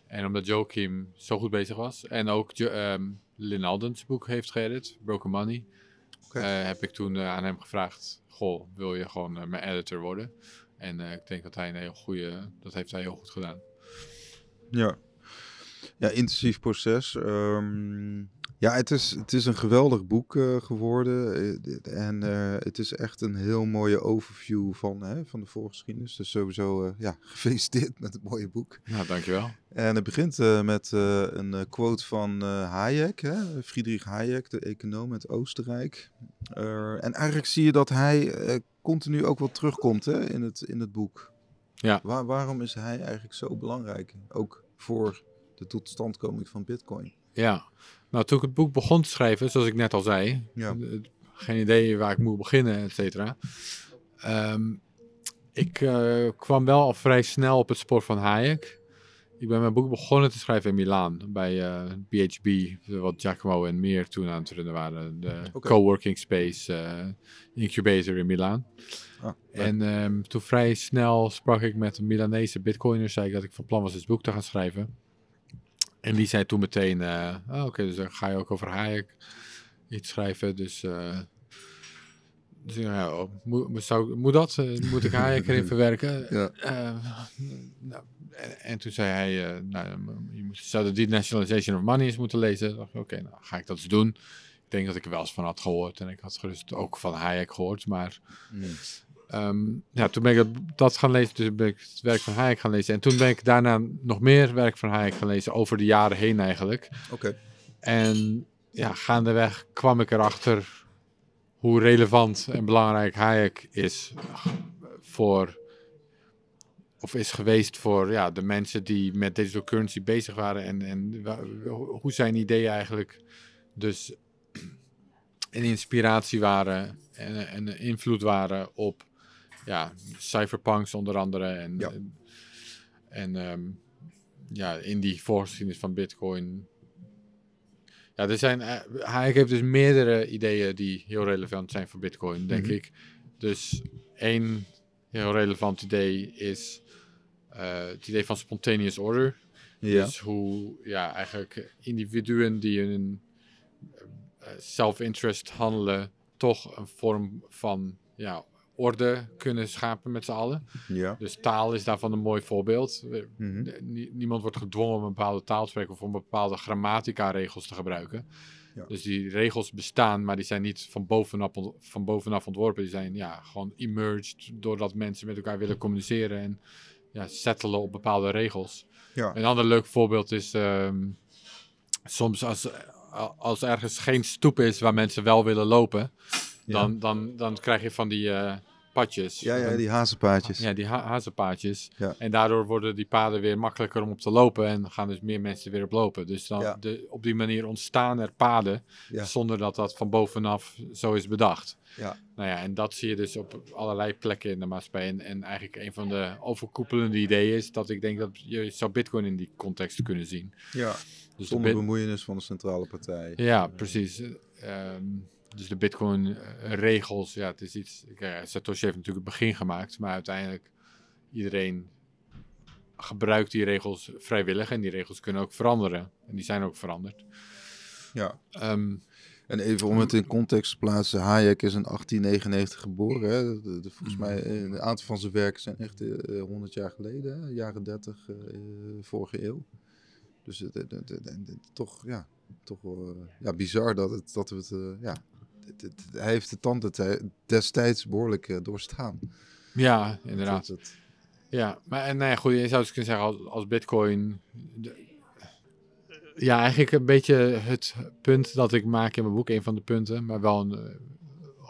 En omdat Joachim zo goed bezig was. En ook Jo- ehm, Lynn Alden's boek heeft geëdit, Broken Money. Eh, heb ik toen eh, aan hem gevraagd, goh, wil je gewoon eh, mijn editor worden? En ik denk dat hij een heel goede, dat heeft hij heel goed gedaan. Ja. Ja, intensief proces. Ehm, ja, het is, het is een geweldig boek eh, geworden. Eh, en eh, het is echt een heel mooie overview van, hè, van de voorgeschiedenis. Dus sowieso, eh, ja, <laughs> gefeliciteerd met het mooie boek. Nou, dankjewel. En het begint met een quote van Hayek, hè? Friedrich Hayek, de econoom uit Oostenrijk. En eigenlijk zie je dat hij continu ook wel terugkomt hè, in, het, in het boek. Ja. Waar, waarom is hij eigenlijk zo belangrijk? Ook voor de totstandkoming van Bitcoin. Ja, nou toen ik het boek begon te schrijven, zoals ik net al zei, Ja. eh, geen idee waar ik moet beginnen, et cetera. Ehm, ik eh, kwam wel al vrij snel op het spoor van Hayek. Ik ben mijn boek begonnen te schrijven in Milaan, bij eh, BHB, wat Giacomo en meer toen aan het runnen waren. De coworking space incubator in Milaan. Ah, En ehm, toen vrij snel sprak ik met een Milanese bitcoiner, zei ik dat ik van plan was dit boek te gaan schrijven. En die zei toen meteen, eh, ah, oké, dus dan ga je ook over Hayek iets schrijven. Dus, eh, dus ja, oh, moet, zou, moet dat? Eh, moet ik Hayek erin verwerken? <laughs> Ja. Nou, en, en toen zei hij, nou, je moet, zou de Denationalization of Money eens moeten lezen. Ik dacht, Oké, nou ga ik dat eens doen. Ik denk dat ik er wel eens van had gehoord. En ik had gerust ook van Hayek gehoord. Maar Ehm, ja, toen ben ik dat, dat gaan lezen, dus ben ik het werk van Hayek gaan lezen. En toen ben ik daarna nog meer werk van Hayek gaan lezen, over de jaren heen eigenlijk. Oké. En ja, gaandeweg kwam ik erachter hoe relevant en belangrijk Hayek is voor, of is geweest voor ja, de mensen die met digital currency bezig waren en, en hoe zijn ideeën eigenlijk dus een inspiratie waren en, en een invloed waren op ja, cypherpunks onder andere en, Ja. en, en, ehm, ja, in die voorgeschiedenis van bitcoin. Ja, er zijn, eh, Hayek heeft dus meerdere ideeën die heel relevant zijn voor bitcoin, denk Mhm. ik. Dus één heel relevant idee is eh, het idee van spontaneous order. Ja. Dus hoe ja, eigenlijk individuen die een eh, self-interest handelen, toch een vorm van ja, orde kunnen schapen met z'n allen. Ja. Dus taal is daarvan een mooi voorbeeld. We- Mhm. niemand wordt gedwongen om een bepaalde taal te spreken of om bepaalde grammatica-regels te gebruiken. Ja. Dus die regels bestaan, maar die zijn niet van bovenaf, van bovenaf ontworpen. Die zijn ja, gewoon emerged doordat mensen met elkaar willen communiceren en ja, settelen op bepaalde regels. Ja. Een ander leuk voorbeeld is ehm, soms als, als ergens geen stoep is waar mensen wel willen lopen, dan, dan, dan krijg je van die eh, padjes. Ja, ja, die hazenpaadjes. ja, die ha hazenpaadjes. Ja. En daardoor worden die paden weer makkelijker om op te lopen en gaan dus meer mensen weer op lopen. Dus dan Ja. de, op die manier ontstaan er paden Ja. zonder dat dat van bovenaf zo is bedacht. Ja. Nou ja, en dat zie je dus op allerlei plekken in de maatschappij. En, en eigenlijk een van de overkoepelende ideeën is dat ik denk dat je zou bitcoin in die context kunnen zien. ja. Dus de Zonder bemoeienis van de centrale partij. ja, precies. Ehm, dus de Bitcoin-regels, ja, het is iets. Kijk, Satoshi heeft natuurlijk het begin gemaakt, maar uiteindelijk iedereen gebruikt die regels vrijwillig en die regels kunnen ook veranderen. En die zijn ook veranderd. Ja. Ehm, En even om het in context te plaatsen, Hayek is in 1899 geboren. Hè? De- de- volgens mij, eh, een aantal van zijn werken zijn echt eh, 100 jaar geleden, hè? jaren 30, eh, eh, vorige eeuw. Dus het- toch, ja, toch eh, ja, bizar dat, het, dat we het, eh, ja, het- het- hij heeft de tanden tij- destijds behoorlijk eh, doorstaan. ja, inderdaad. Dat het- Ja, maar en, nou ja, goed, je zou dus kunnen zeggen als, als Bitcoin. de- ja, eigenlijk een beetje het punt dat ik maak in mijn boek, een van de punten, maar wel een eh,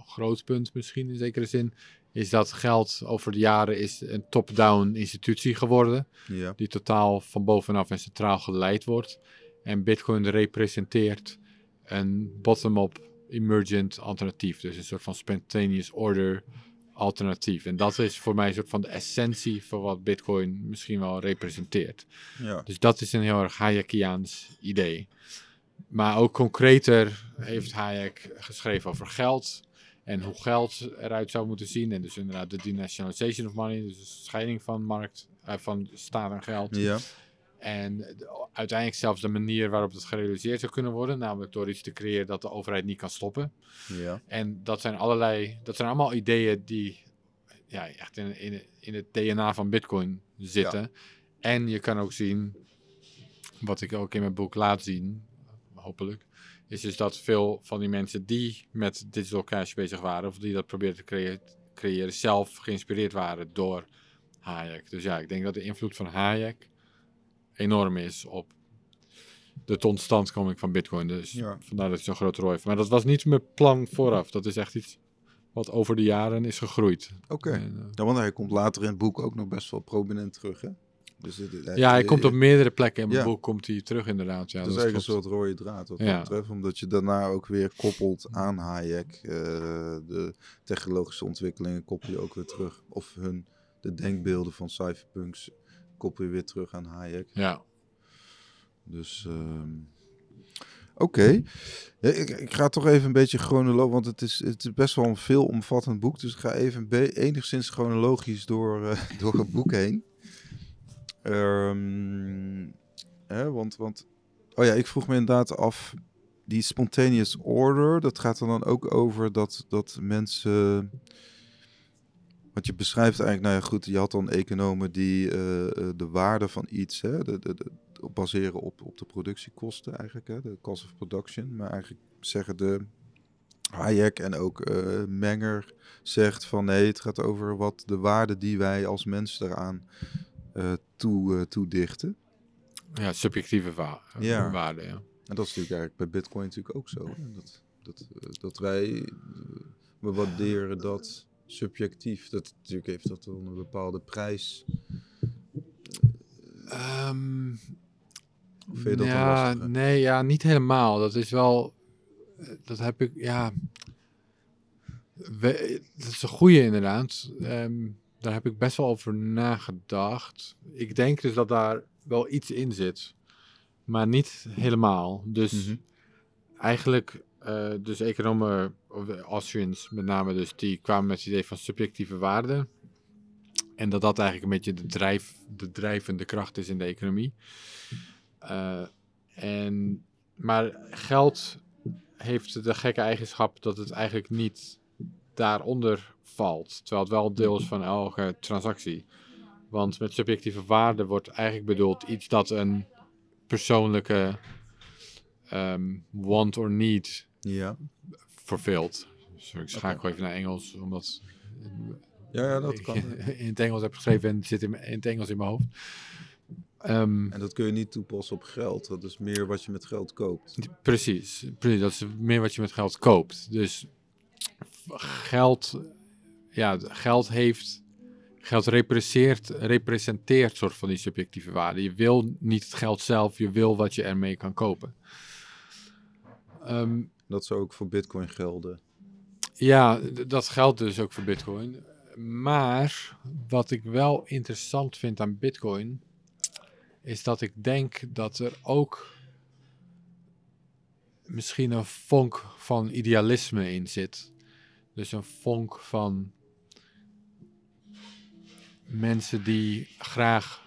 groot punt misschien in zekere zin, is dat geld over de jaren is een top-down institutie geworden, ja, die totaal van bovenaf en centraal geleid wordt. En Bitcoin representeert een bottom-up emergent alternatief, dus een soort van spontaneous order alternatief. En dat is voor mij een soort van de essentie van wat Bitcoin misschien wel representeert. ja, Dus dat is een heel erg Hayekiaans idee. Maar ook concreter heeft Hayek geschreven over geld en hoe geld eruit zou moeten zien. En dus inderdaad de denationalization of money, dus de scheiding van markt, eh, van staat en geld. ja, En de- uiteindelijk zelfs de manier waarop dat gerealiseerd zou kunnen worden, namelijk door iets te creëren dat de overheid niet kan stoppen. ja, En dat zijn allerlei, dat zijn allemaal ideeën die ja, echt in, in, in het DNA van Bitcoin zitten. En je kan ook zien, wat ik ook in mijn boek laat zien, hopelijk, is dus dat veel van die mensen die met digital cash bezig waren, of die dat probeerden te creë- creëren, zelf geïnspireerd waren door Hayek. Dus ja, ik denk dat de invloed van Hayek enorm is op de totstandkoming van Bitcoin. Dus Ja. vandaar dat ik zo'n grote rol heeft. Maar dat was niet mijn plan vooraf. Dat is echt iets wat over de jaren is gegroeid. oké. En, eh, Ja, want hij komt later in het boek ook nog best wel prominent terug, hè? Dus het- het- ja, hij het- komt op meerdere plekken in mijn ja. boek komt hij terug inderdaad. Ja, Het is dat eigenlijk klopt. een soort rode draad wat Ja. dat betreft, omdat je daarna ook weer koppelt aan Hayek. eh, de technologische ontwikkelingen koppel je ook weer terug. Of hun, de denkbeelden van cypherpunks koppel je weer terug aan Hayek. Ja. Dus ehm, oké. Ja, ik, ik ga toch even een beetje chronologisch, want het is, het is best wel een veelomvattend boek. Dus ik ga even enigszins chronologisch door, eh, <laughs> door het boek heen. Ehm, hè, want, want, oh ja, ik vroeg me inderdaad af, die spontaneous order, dat gaat er dan ook over dat, dat mensen... Want je beschrijft eigenlijk, nou ja goed, je had dan economen die eh, eh, de waarde van iets, hè, de, de, de, baseren op, op de productiekosten eigenlijk, hè, de cost of production. Maar eigenlijk zeggen de Hayek en ook eh, Menger zegt van nee, het gaat over wat de waarde die wij als mens eraan eh toe, toedichten. ja, subjectieve wa Ja. waarde. Ja. En dat is natuurlijk eigenlijk bij Bitcoin natuurlijk ook zo. Hè? Dat, dat, dat wij, we waarderen dat subjectief. Dat, natuurlijk heeft dat een bepaalde prijs. Ehm, Of vind je dat ja, nee, ja, niet helemaal. Dat is wel, dat heb ik, ja, we, dat is een goede inderdaad. Ehm, daar heb ik best wel over nagedacht. Ik denk dus dat daar wel iets in zit, maar niet helemaal. Dus Mhm. eigenlijk, eh, dus economen, of de Austrians met name dus, die kwamen met het idee van subjectieve waarde. En dat dat eigenlijk een beetje de, drijf, de drijvende kracht is in de economie. Eh, en, maar geld heeft de gekke eigenschap dat het eigenlijk niet daaronder valt. Terwijl het wel deel is van elke transactie. Want met subjectieve waarde wordt eigenlijk bedoeld iets dat een persoonlijke ehm, want or need Ja. vervult. Sorry, ik schakel even naar Engels, omdat Ja, ja, dat kan. <laughs> in het Engels heb geschreven en het zit in, in het Engels in mijn hoofd. Ehm, En dat kun je niet toepassen op geld. Dat is meer wat je met geld koopt. Precies, precies, dat is meer wat je met geld koopt. Dus geld, ja, geld heeft, geld representeert, representeert soort van die subjectieve waarde. Je wil niet het geld zelf, je wil wat je ermee kan kopen. Ehm, Dat zou ook voor bitcoin gelden. ja, dat geldt dus ook voor Bitcoin. Maar wat ik wel interessant vind aan Bitcoin, is dat ik denk dat er ook misschien een vonk van idealisme in zit. Dus een vonk van mensen die graag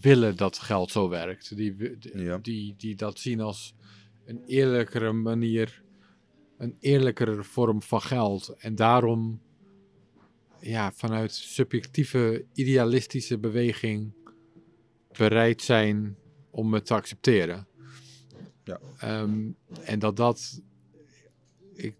willen dat geld zo werkt. Die, wi- d- Ja. die, die dat zien als een eerlijkere manier, een eerlijkere vorm van geld. En daarom ja, vanuit subjectieve, idealistische beweging bereid zijn om het te accepteren. Ja. Ehm, en dat dat. Ik,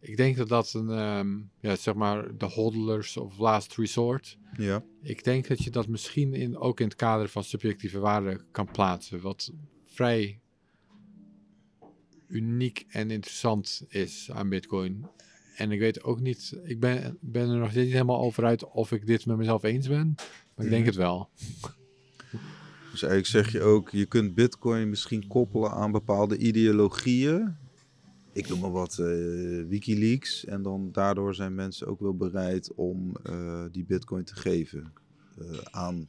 ik denk dat dat een. ehm, ja, zeg maar. De hodlers of last resort. Ja. Ik denk dat je dat misschien in, ook in het kader van subjectieve waarde kan plaatsen. Wat vrij uniek en interessant is aan Bitcoin. En ik weet ook niet, ik ben, ben er nog niet helemaal over uit of ik dit met mezelf eens ben. Maar ik denk het wel. <laughs> Dus eigenlijk zeg je ook, je kunt bitcoin misschien koppelen aan bepaalde ideologieën. Ik noem maar wat, eh, Wikileaks. En dan daardoor zijn mensen ook wel bereid om eh, die bitcoin te geven eh, aan,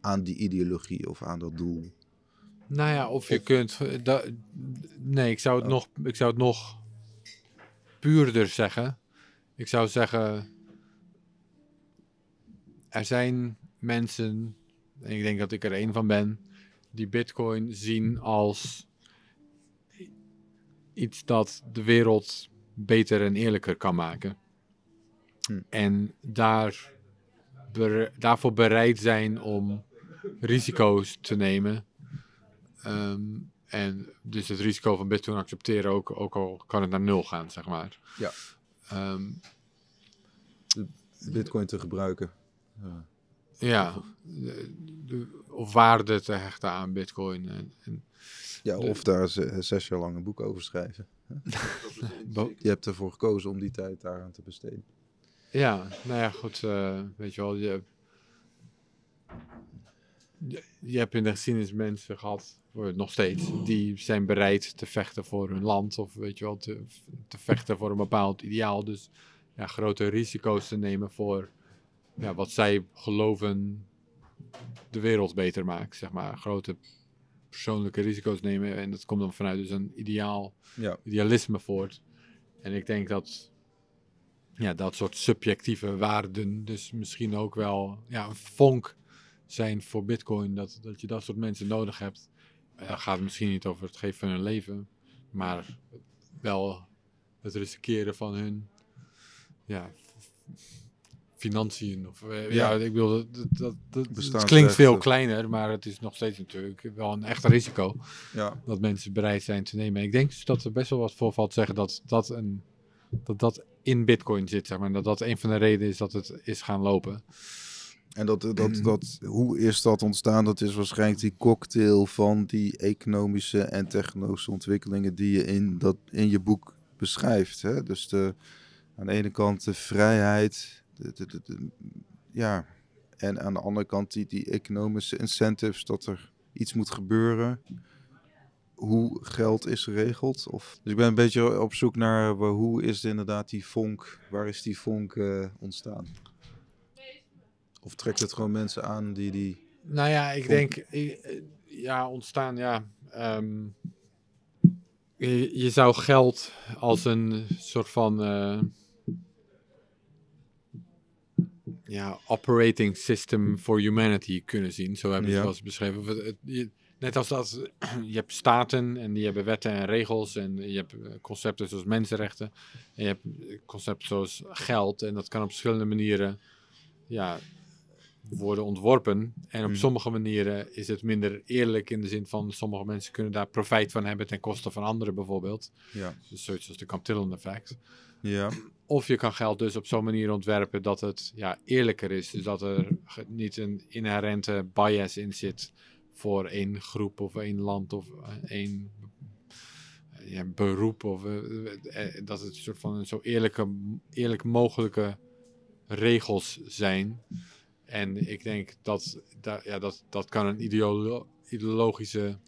aan die ideologie of aan dat doel. Nou ja, of je kunt. eh, da- nee, ik zou, het Oh. nog, ik zou het nog puurder zeggen. Ik zou zeggen. Er zijn mensen, en ik denk dat ik er één van ben, die Bitcoin zien als iets dat de wereld beter en eerlijker kan maken. Hm. En daar, daarvoor bereid zijn om risico's te nemen. Ehm, en dus het risico van Bitcoin accepteren, ook, ook al kan het naar nul gaan, zeg maar. Ja. Ehm, Bitcoin te gebruiken. Ja. ja, de, de- of waarde te hechten aan Bitcoin. En, en Ja, De- of daar ze- zes jaar lang een boek over schrijven. <laughs> Je hebt ervoor gekozen om die tijd daaraan te besteden. ja, nou ja, goed, eh, weet je wel, je, je, hebt in de geschiedenis mensen gehad, nog steeds, die zijn bereid te vechten voor hun land, of weet je wel, te, te vechten voor een bepaald ideaal. Dus ja, grote risico's te nemen voor ja, wat zij geloven de wereld beter maakt, zeg maar. Grote persoonlijke risico's nemen en dat komt dan vanuit dus een ideaal Ja, idealisme voort. En ik denk dat ja, dat soort subjectieve waarden dus misschien ook wel ja, een vonk zijn voor Bitcoin. Dat, dat je dat soort mensen nodig hebt. En gaat het misschien niet over het geven van hun leven, maar wel het riskeren van hun ja, financiën. Of, eh, ja. Ja. ik bedoel, dat, dat, dat, klinkt veel kleiner, maar het is nog steeds natuurlijk wel een echt risico ja. dat mensen bereid zijn te nemen. En ik denk dus dat er best wel wat voor valt zeggen dat dat, een, dat dat in Bitcoin zit, zeg maar. Dat dat een van de redenen is dat het is gaan lopen. En dat, dat, dat, hoe is dat ontstaan? Dat is waarschijnlijk die cocktail van die economische en technologische ontwikkelingen die je in, dat, in je boek beschrijft. Hè? Dus de, aan de ene kant de vrijheid, de, de, de, de- ja, en aan de andere kant die, die economische incentives dat er iets moet gebeuren. Hoe geld is geregeld. Of, dus ik ben een beetje op zoek naar wa- hoe is inderdaad die vonk, waar is die vonk eh, ontstaan? Of trekt het gewoon mensen aan die die... Nou ja, ik denk, ik- ja, ontstaan, ja. ehm, je, je zou geld als een soort van, eh, ja, operating system for humanity kunnen zien. Zo hebben ze Ja. het wel eens beschreven. Net als dat, <clears throat> je hebt staten en die hebben wetten en regels en je hebt eh, concepten zoals mensenrechten. En je hebt concepten zoals geld en dat kan op verschillende manieren, ja, worden ontworpen. En op Mhm. sommige manieren is het minder eerlijk in de zin van sommige mensen kunnen daar profijt van hebben ten koste van anderen bijvoorbeeld. Ja, Dus zoiets als de Cantillon effect. ja, Of je kan geld dus op zo'n manier ontwerpen dat het ja, eerlijker is. Dus dat er niet een inherente bias in zit voor één groep of één land of eh, één ja, beroep. Of, eh, eh, dat het een soort van een zo eerlijke, eerlijk mogelijke regels zijn. En ik denk dat dat, ja, dat, dat kan een ideolo- ideologische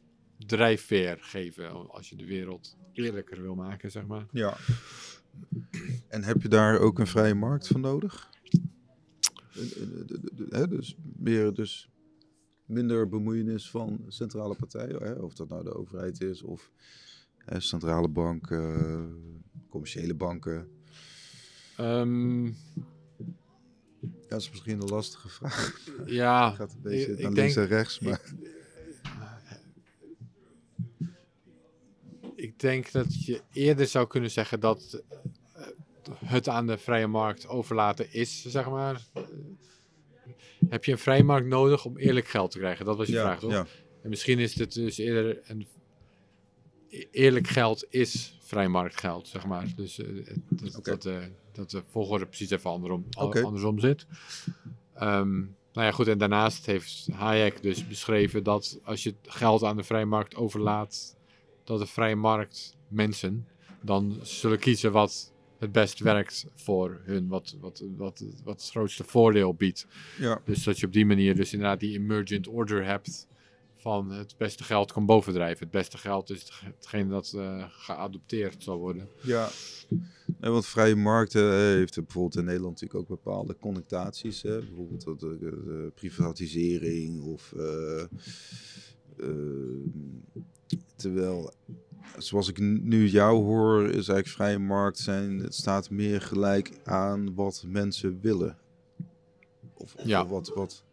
drijfveer geven als je de wereld eerlijker wil maken, zeg maar. ja. En heb je daar ook een vrije markt voor nodig? Dus meer dus minder bemoeienis van centrale partijen, hè, of dat nou de overheid is of hè, centrale banken, commerciële banken. Ja, dat is misschien een lastige vraag. ja, <laughs> Het gaat een beetje ik- naar ik links denk- en rechts, maar ik denk dat je eerder zou kunnen zeggen dat eh, het aan de vrije markt overlaten is, zeg maar. Heb je een vrije markt nodig om eerlijk geld te krijgen? Dat was je ja, vraag, toch? ja, En misschien is het dus eerder een e- eerlijk geld is vrijmarktgeld, zeg maar. Dus eh, dat, dat, eh, dat de volgorde precies even andersom, andersom zit. Ehm, nou ja, goed. En daarnaast heeft Hayek dus beschreven dat als je geld aan de vrije markt overlaat, dat de vrije markt mensen dan zullen kiezen wat het best werkt voor hun, wat, wat, wat, wat het grootste voordeel biedt. ja, Dus dat je op die manier dus inderdaad die emergent order hebt van het beste geld kan bovendrijven. Het beste geld is het- hetgene dat eh, geadopteerd zal worden. ja. Nee, want vrije markten eh, heeft bijvoorbeeld in Nederland natuurlijk ook bepaalde connotaties. Hè? Bijvoorbeeld de, de, de privatisering of... eh, eh, terwijl, zoals ik nu jou hoor, is eigenlijk vrije markt zijn... Het staat meer gelijk aan wat mensen willen. Of, of Ja. wat, wat...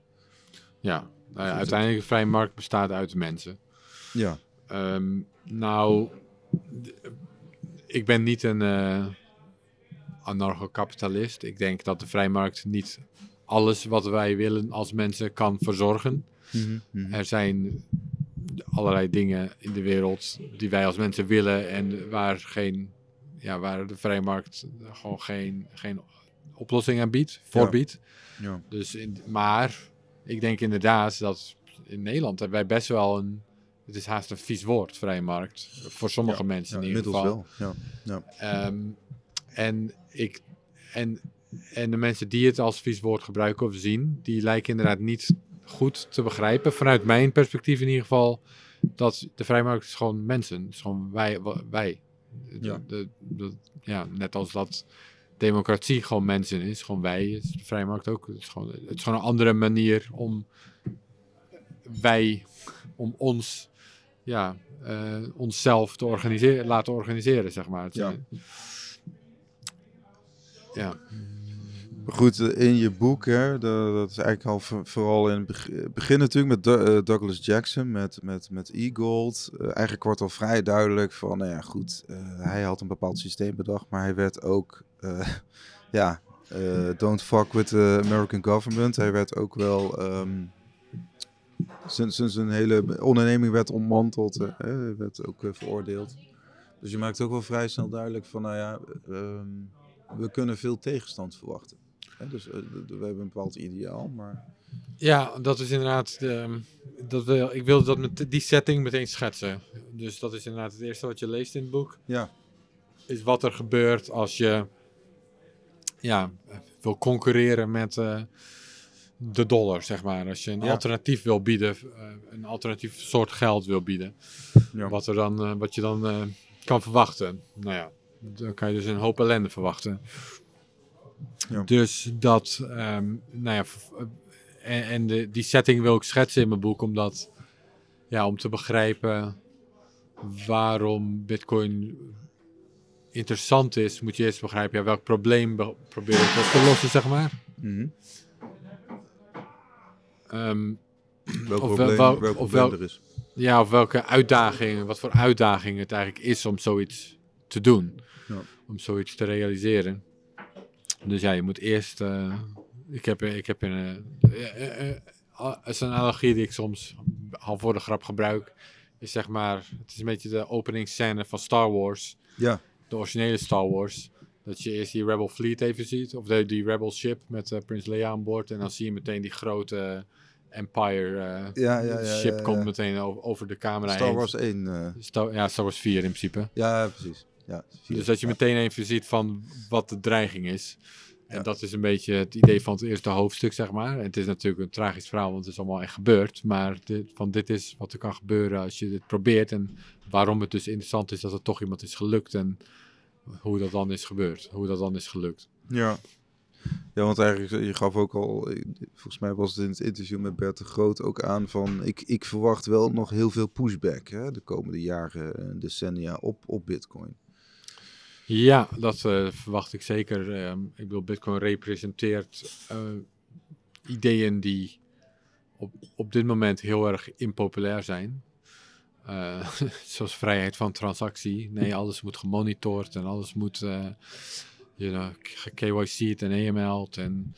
Ja, nou ja, uiteindelijk de vrije markt bestaat uit mensen. Ja, Ehm, nou, ik ben niet een eh anarcho-kapitalist. Ik denk dat de vrije markt niet alles wat wij willen als mensen kan verzorgen. Mhm, mhm. Er zijn allerlei dingen in de wereld die wij als mensen willen en waar, geen, ja, waar de vrije markt gewoon geen, geen oplossing aan biedt, voorbiedt. ja. Dus in, maar ik denk inderdaad dat in Nederland hebben wij best wel een, het is haast een vies woord, vrije markt, voor sommige mensen in ieder geval. wel. Ja. Ehm, en, ik, en, en de mensen die het als vies woord gebruiken of zien, die lijken inderdaad niet goed te begrijpen, vanuit mijn perspectief in ieder geval, dat de vrijmarkt is gewoon mensen. Het is gewoon wij. wij. De- ja, net als dat democratie gewoon mensen is, gewoon wij, is de vrijmarkt ook. Het is, gewoon, het is gewoon een andere manier om wij, om ons, ja, eh, onszelf te organiseren, laten organiseren, zeg maar. Het Ja. ja. Goed, in je boek, hè, de- dat is eigenlijk al voor- vooral in het beg- begin natuurlijk met eh, Douglas Jackson, met, met, met E-Gold. Eh, eigenlijk wordt al vrij duidelijk van, nou ja, goed, hij had een bepaald systeem bedacht, maar hij werd ook, <laughs> ja, eh, don't fuck with the American government. Hij werd ook wel, ehm zijn, zijn, zijn hele onderneming werd ontmanteld, eh, hij werd ook eh, veroordeeld. Dus je maakt ook wel vrij snel duidelijk van, nou ja, ehm, we kunnen veel tegenstand verwachten. Hè, dus eh, we hebben een bepaald ideaal, maar... Ja, dat is inderdaad. De, dat wil, ik wilde dat met die setting meteen schetsen. Dus dat is inderdaad het eerste wat je leest in het boek. Ja, is wat er gebeurt als je ja, wil concurreren met eh, de dollar, zeg maar. Als je een Ja. alternatief wil bieden, eh, een alternatief soort geld wil bieden, Ja. wat, er dan, eh, wat je dan kan verwachten. Nou ja, dan kan je dus een hoop ellende verwachten. Ja. Dus dat, ehm, nou ja, en, en de, die setting wil ik schetsen in mijn boek, omdat, ja, om te begrijpen waarom Bitcoin interessant is, moet je eerst begrijpen ja, welk probleem be- probeer ik op te lossen, zeg maar. Ehm, Welk Of probleem, wel- welk of probleem wel- er is. ja, of welke uitdagingen, wat voor uitdaging het eigenlijk is om zoiets te doen. Ja. Om zoiets te realiseren. Dus ja, je moet eerst. eh, ik heb, ik heb een. eh, eh, is een analogie die ik soms al voor de grap gebruik. Is zeg maar. Het is een beetje de openingsscène van Star Wars. Ja, De originele Star Wars. Dat je eerst die Rebel Fleet even ziet. Of de, die Rebel Ship met eh, Prins Leia aan boord. En dan zie je meteen die grote Empire eh, Ja, ja, ja, ship komt meteen over, de camera Star heen. Wars 1. eh, Star, ja, Star Wars 4 in principe. ja, precies. Ja. Dus dat je meteen even ziet van wat de dreiging is. En Ja. dat is een beetje het idee van het eerste hoofdstuk, zeg maar. En het is natuurlijk een tragisch verhaal, want het is allemaal echt gebeurd. Maar dit, van dit is wat er kan gebeuren als je dit probeert. En waarom het dus interessant is dat er toch iemand is gelukt. En hoe dat dan is gebeurd. Hoe dat dan is gelukt. Ja. Ja, want eigenlijk, je gaf ook al, volgens mij was het in het interview met Bert de Groot ook aan van, ik, ik verwacht wel nog heel veel pushback hè, de komende jaren en decennia op, op Bitcoin. Ja, dat eh, verwacht ik zeker. Ehm, ik bedoel, Bitcoin representeert eh, ideeën die op, op dit moment heel erg impopulair zijn. Eh, <laughs> zoals vrijheid van transactie. Nee, alles moet gemonitord en alles moet uh, you know, KYC'd en AML'd. En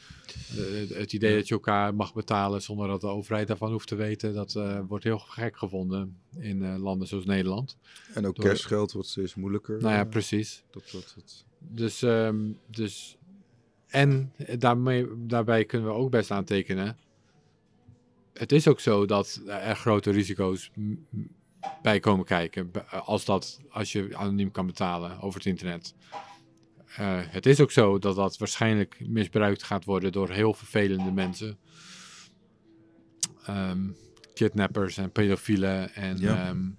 uh, het idee dat je elkaar mag betalen zonder dat de overheid daarvan hoeft te weten, dat uh, wordt heel gek gevonden in landen zoals Nederland. En ook Door, cashgeld wordt steeds moeilijker. Nou ja, precies. Dat, dat, dat. Dus, um, dus en daarmee, daarbij kunnen we ook best aantekenen. Het is ook zo dat er grote risico's bij komen kijken. Als, dat, als je anoniem kan betalen over het internet. Uh, het is ook zo dat dat waarschijnlijk misbruikt gaat worden door heel vervelende mensen. Um, kidnappers en pedofielen en... Ja. Um,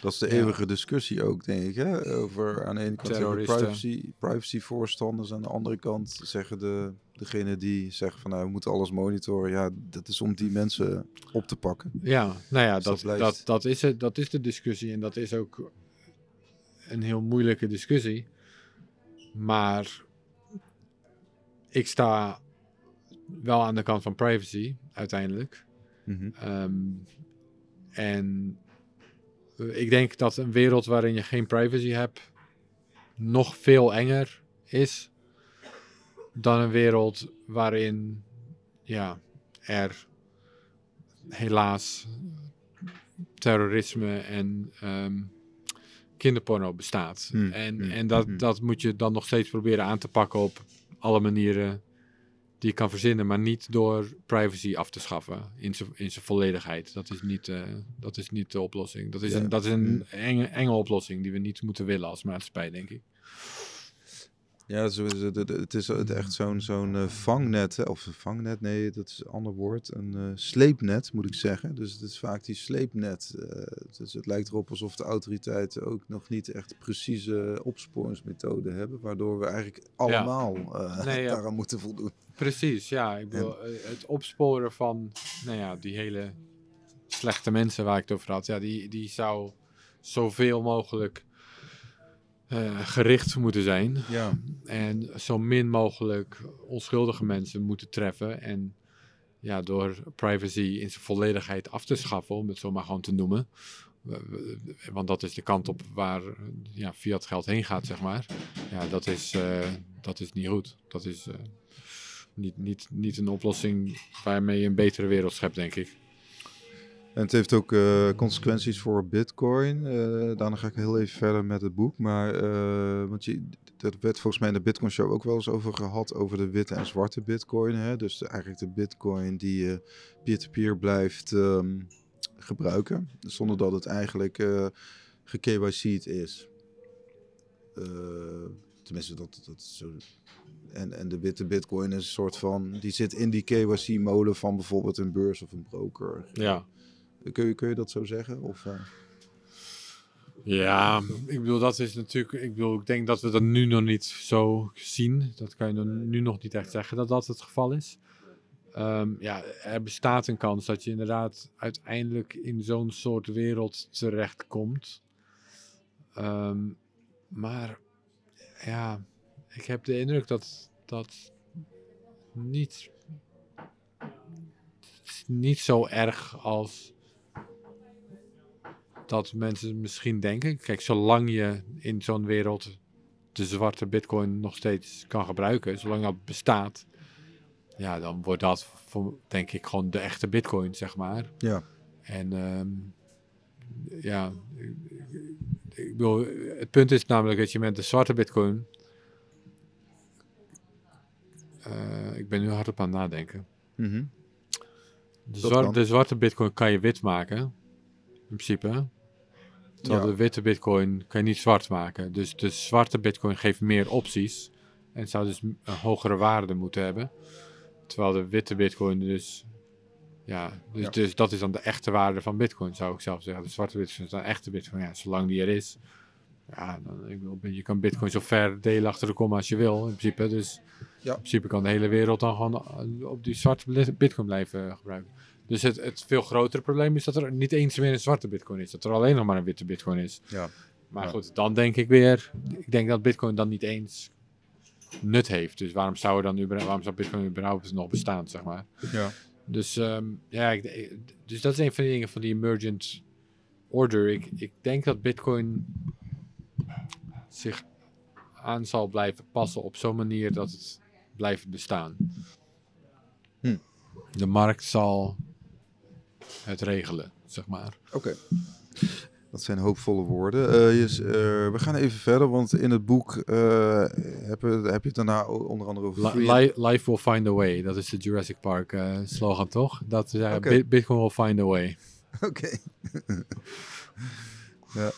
dat is de eeuwige ja. discussie ook, denk ik. Hè? Over aan de ene kant privacy, privacy voorstanders. Aan de andere kant zeggen de, degene die zeggen van nou, we moeten alles monitoren. Ja, dat is om die mensen op te pakken. Ja, nou ja, Dus dat, dat blijft- dat, dat, is het, dat is de discussie. En dat is ook een heel moeilijke discussie. Maar ik sta wel aan de kant van privacy, uiteindelijk. Mhm. Ehm, en ik denk dat een wereld waarin je geen privacy hebt nog veel enger is dan een wereld waarin ja, er helaas terrorisme en ehm, kinderporno bestaat. Hmm, En, hmm, en dat, hmm. dat moet je dan nog steeds proberen aan te pakken op alle manieren die je kan verzinnen, maar niet door privacy af te schaffen in zijn in zijn volledigheid. Dat is niet, eh, dat is niet de oplossing. Dat is Ja. een, dat is een enge, enge oplossing die we niet moeten willen als maatschappij, denk ik. Ja, zo is het, is echt zo'n zo'n eh, vangnet, hè, of een vangnet, nee, dat is een ander woord. Een eh, sleepnet, moet ik zeggen. Dus het is vaak die sleepnet. eh, dus het lijkt erop alsof de autoriteiten ook nog niet echt precieze opsporingsmethoden hebben, waardoor we eigenlijk allemaal eh, Nee, ja. daaraan moeten voldoen. Precies, ja. Ik bedoel, het opsporen van nou ja, die hele slechte mensen waar ik het over had, ja, die, die zou zoveel mogelijk eh, gericht moeten zijn. Ja, En zo min mogelijk onschuldige mensen moeten treffen. En ja, door privacy in zijn volledigheid af te schaffen, om het zo maar gewoon te noemen. Want dat is de kant op waar ja, fiat geld heen gaat, zeg maar. Ja, dat is, eh, dat is niet goed. Dat is eh, niet, niet, niet een oplossing waarmee je een betere wereld schept, denk ik. En het heeft ook eh, consequenties voor Bitcoin. Eh, daarna ga ik heel even verder met het boek. Maar eh, want je, dat werd volgens mij in de Bitcoin Show ook wel eens over gehad. Over de witte en zwarte Bitcoin. Hè? Dus eigenlijk de Bitcoin die je peer-to-peer blijft ehm, gebruiken. Zonder dat het eigenlijk geKYC'd is. Tenminste, dat, dat zo. En, en de witte bitcoin is een soort van, die zit in die KYC-mode van bijvoorbeeld een beurs of een broker. Ja. Kun je, kun je dat zo zeggen? Of, eh, Ja, ik bedoel, dat is natuurlijk. Ik bedoel, ik denk dat we dat nu nog niet zo zien. Dat kan je dan nu nog niet echt zeggen dat dat het geval is. Ehm, ja, er bestaat een kans dat je inderdaad uiteindelijk in zo'n soort wereld terechtkomt. Ehm, maar ja, ik heb de indruk dat dat niet, niet zo erg als dat mensen misschien denken. Kijk, zolang je in zo'n wereld de zwarte bitcoin nog steeds kan gebruiken, zolang dat bestaat, ja, dan wordt dat voor, denk ik gewoon de echte bitcoin, zeg maar. ja. En ehm, ja, ik, bedoel, het punt is namelijk dat je met de zwarte bitcoin, eh, ik ben nu hard op aan het nadenken. Mhm. De, zwarte bitcoin kan je wit maken, principe. Terwijl Ja. de witte bitcoin kan je niet zwart maken. Dus de zwarte bitcoin geeft meer opties. En zou dus een hogere waarde moeten hebben. Terwijl de witte bitcoin dus... Ja, dus, Ja. dus dat is dan de echte waarde van bitcoin, zou ik zelf zeggen. De zwarte bitcoin is dan echte bitcoin. Ja, zolang die er is. Ja, dan, ik bedoel, je kan bitcoin zo ver delen achter de komma als je wil, in principe. Dus Ja. in principe kan de hele wereld dan gewoon eh, op die zwarte bitcoin blijven gebruiken. Dus het, het veel grotere probleem is dat er niet eens meer een zwarte bitcoin is. Dat er alleen nog maar een witte bitcoin is. Ja. Maar Ja. goed, dan denk ik weer, ik denk dat bitcoin dan niet eens nut heeft. Dus waarom zou, er dan waarom zou bitcoin überhaupt nog bestaan, zeg maar. Ja. Dus ehm, ja, ik- dus dat is een van de dingen van die emergent order. Ik, ik denk dat bitcoin zich aan zal blijven passen op zo'n manier dat het blijft bestaan. Hm. De markt zal het regelen, zeg maar. Oké. Dat zijn hoopvolle woorden. Eh, je eh, we gaan even verder, want in het boek eh, heb, je, heb je het daarna onder andere over... Li- free- li- life will find a way. Dat is de Jurassic Park slogan, toch? Dat ze zeggen, Oké. "Bit- Bitcoin will find a way. <laughs> Oké. ja.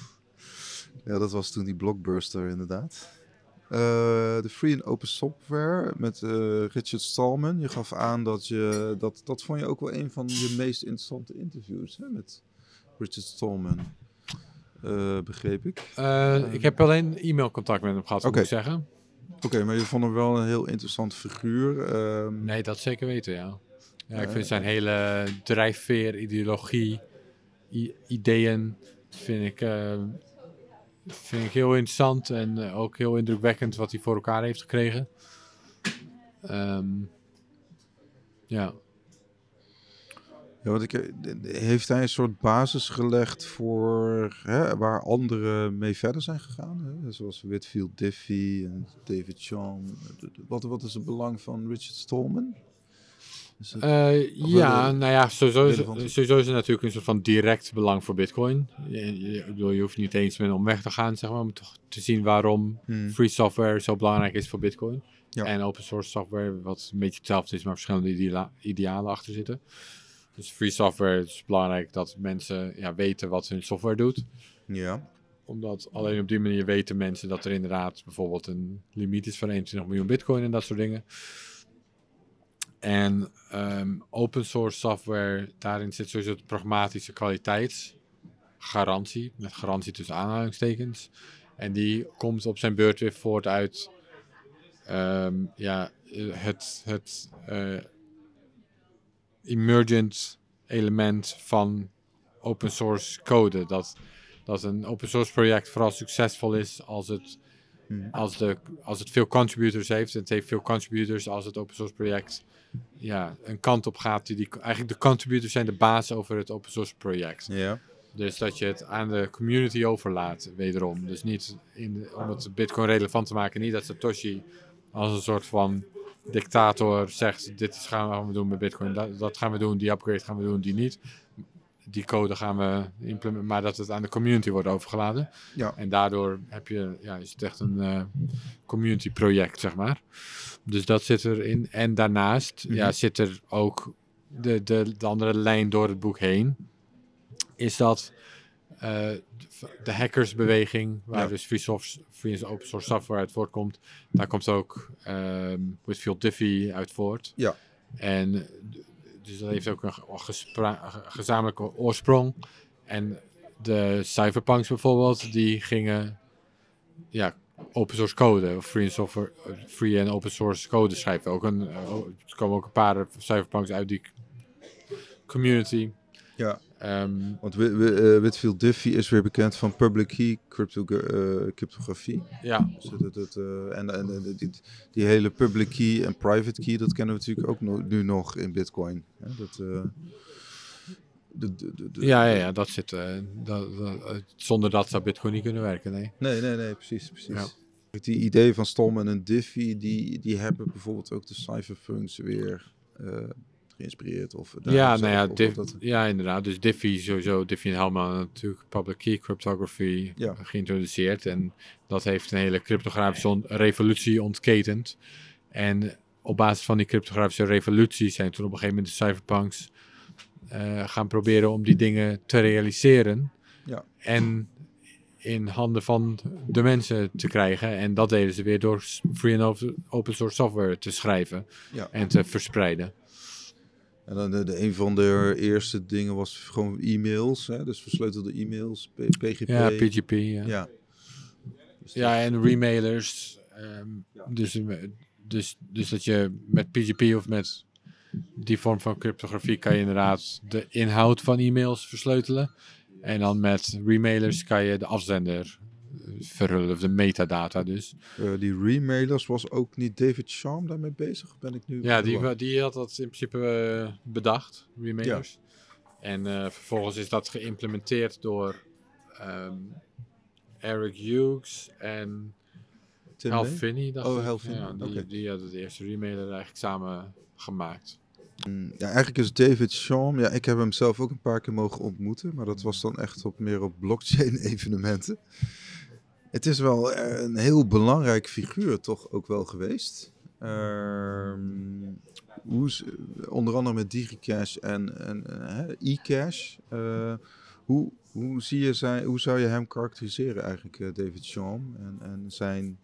ja, dat was toen die blockbuster inderdaad. Eh, de free en open software met eh, Richard Stallman. Je gaf aan dat je dat dat vond je ook wel een van je meest interessante interviews hè, met Richard Stallman. Eh, begreep ik. Ik heb alleen e-mailcontact met hem gehad, Oké. moet ik zeggen. Oké, maar je vond hem wel een heel interessant figuur. Ehm, Nee, dat zeker weten, ja. Ja, ik vind zijn hele drijfveer, ideologie, ideeën, vind ik, eh, vind ik heel interessant en eh, ook heel indrukwekkend wat hij voor elkaar heeft gekregen. Ehm, ja. Ja, ik, eh, heeft hij een soort basis gelegd voor hè, waar anderen mee verder zijn gegaan? Hè? Zoals Whitfield Diffie en David d- Wat, wat is het belang van Richard Stallman? Eh, ja, nou ja, sowieso is, sowieso is er natuurlijk een soort van direct belang voor Bitcoin. Je, je, ik bedoel, je hoeft niet eens met een omweg te gaan, zeg maar, om toch te zien waarom Hmm, free software zo belangrijk is voor Bitcoin. Ja. En open source software, wat een beetje hetzelfde is, maar verschillende idea- idealen achter zitten. Dus free software is belangrijk dat mensen ja, weten wat hun software doet. Ja, Omdat alleen op die manier weten mensen dat er inderdaad bijvoorbeeld een limiet is van 21 miljoen bitcoin en dat soort dingen. En ehm, open source software, daarin zit sowieso de pragmatische kwaliteitsgarantie, met garantie tussen aanhalingstekens. En die komt op zijn beurt weer voort uit ehm, ja, het, het eh, emergent element van open source code. Dat, dat een open source project vooral succesvol is als het, Hmm. als, de, als het veel contributors heeft. Het heeft veel contributors als het open source project ja, een kant op gaat. Die, die, eigenlijk de contributors zijn de baas over het open source project. ja, Dus dat je het aan de community overlaat, wederom. Dus niet in, om het Bitcoin relevant te maken, niet dat Satoshi als een soort van dictator zegt: Dit gaan we doen met Bitcoin, dat, dat gaan we doen, die upgrade gaan we doen, die niet. Die code gaan we implementeren, maar dat het aan de community wordt overgeladen. ja. En daardoor heb je, ja, is het echt een eh, community project, zeg maar. Dus dat zit erin. En daarnaast ja, Mhm. zit er ook de, de, de andere lijn door het boek heen. Is dat eh, de hackersbeweging, waar Ja. dus free, soft, free open source software uit voortkomt. Daar komt ook ehm Whitfield Diffie uit voort. Ja. En dus dat heeft ook een gezamenlijke oorsprong. En de cypherpunks bijvoorbeeld, die gingen ja, open source code of free software, free en open source code schrijven. Ook een, eh, oh, er komen ook een paar cypherpunks uit die community. Ja. Ehm, Want eh, Whitfield Diffie is weer bekend van public key crypto eh, cryptografie. ja, Dus dat, dat, eh, en en, die, die hele public key en private key, dat kennen we natuurlijk ook no- nu nog in Bitcoin. Hè, dat, de, de, de, de- ja, ja, ja, dat zit. dat, dat- zonder dat zou Bitcoin niet kunnen werken, nee. Nee, nee, nee, precies, precies. Ja. Die idee van Stom en een Diffie, die, die hebben bijvoorbeeld ook de cypherpunks weer geïnspireerd. Of daar Ja, nou ja, Diff- dat- ja, inderdaad. Dus Diffie sowieso, Diffie en Hellman natuurlijk public key cryptography Ja. geïntroduceerd. En dat heeft een hele cryptografische revolutie ontketend. En op basis van die cryptografische revolutie zijn toen op een gegeven moment de cypherpunks eh, gaan proberen om die dingen te realiseren. Ja. En in handen van de mensen te krijgen. En dat deden ze weer door free en open- open source software te schrijven Ja. en te verspreiden. En dan de, de, een van de eerste dingen was gewoon e-mails, hè, dus versleutelde e-mails, PGP. Ja, PGP. Ja. Ja. Dus Ja, en remailers. ehm, dus, eh, dus, dus dat je met PGP of met die vorm van cryptografie kan je inderdaad de inhoud van e-mails versleutelen. En dan met remailers kan je de afzender eh, verhullen, of de metadata dus. eh, die remailers was ook niet David Sharm daarmee bezig? Ben ik nu Ja, die, die had dat in principe eh, bedacht, remailers. En eh, vervolgens is dat geïmplementeerd door ehm, Eric Hughes en Tim Hal? Finney, dacht Oh. Hal Finney, Ja, die, die hadden de eerste remailer eigenlijk samen gemaakt. Mm, Ja, eigenlijk is David Sharm, ja, ik heb hem zelf ook een paar keer mogen ontmoeten, maar dat was dan echt op meer op blockchain <laughs> evenementen. Het is wel eh, een heel belangrijk figuur toch ook wel geweest. Ehm, hoe is, onder andere met DigiCash en, en eh, eCash. Eh, hoe, hoe, zie je zijn, hoe zou je hem karakteriseren eigenlijk, eh, David Sharm, en, en zijn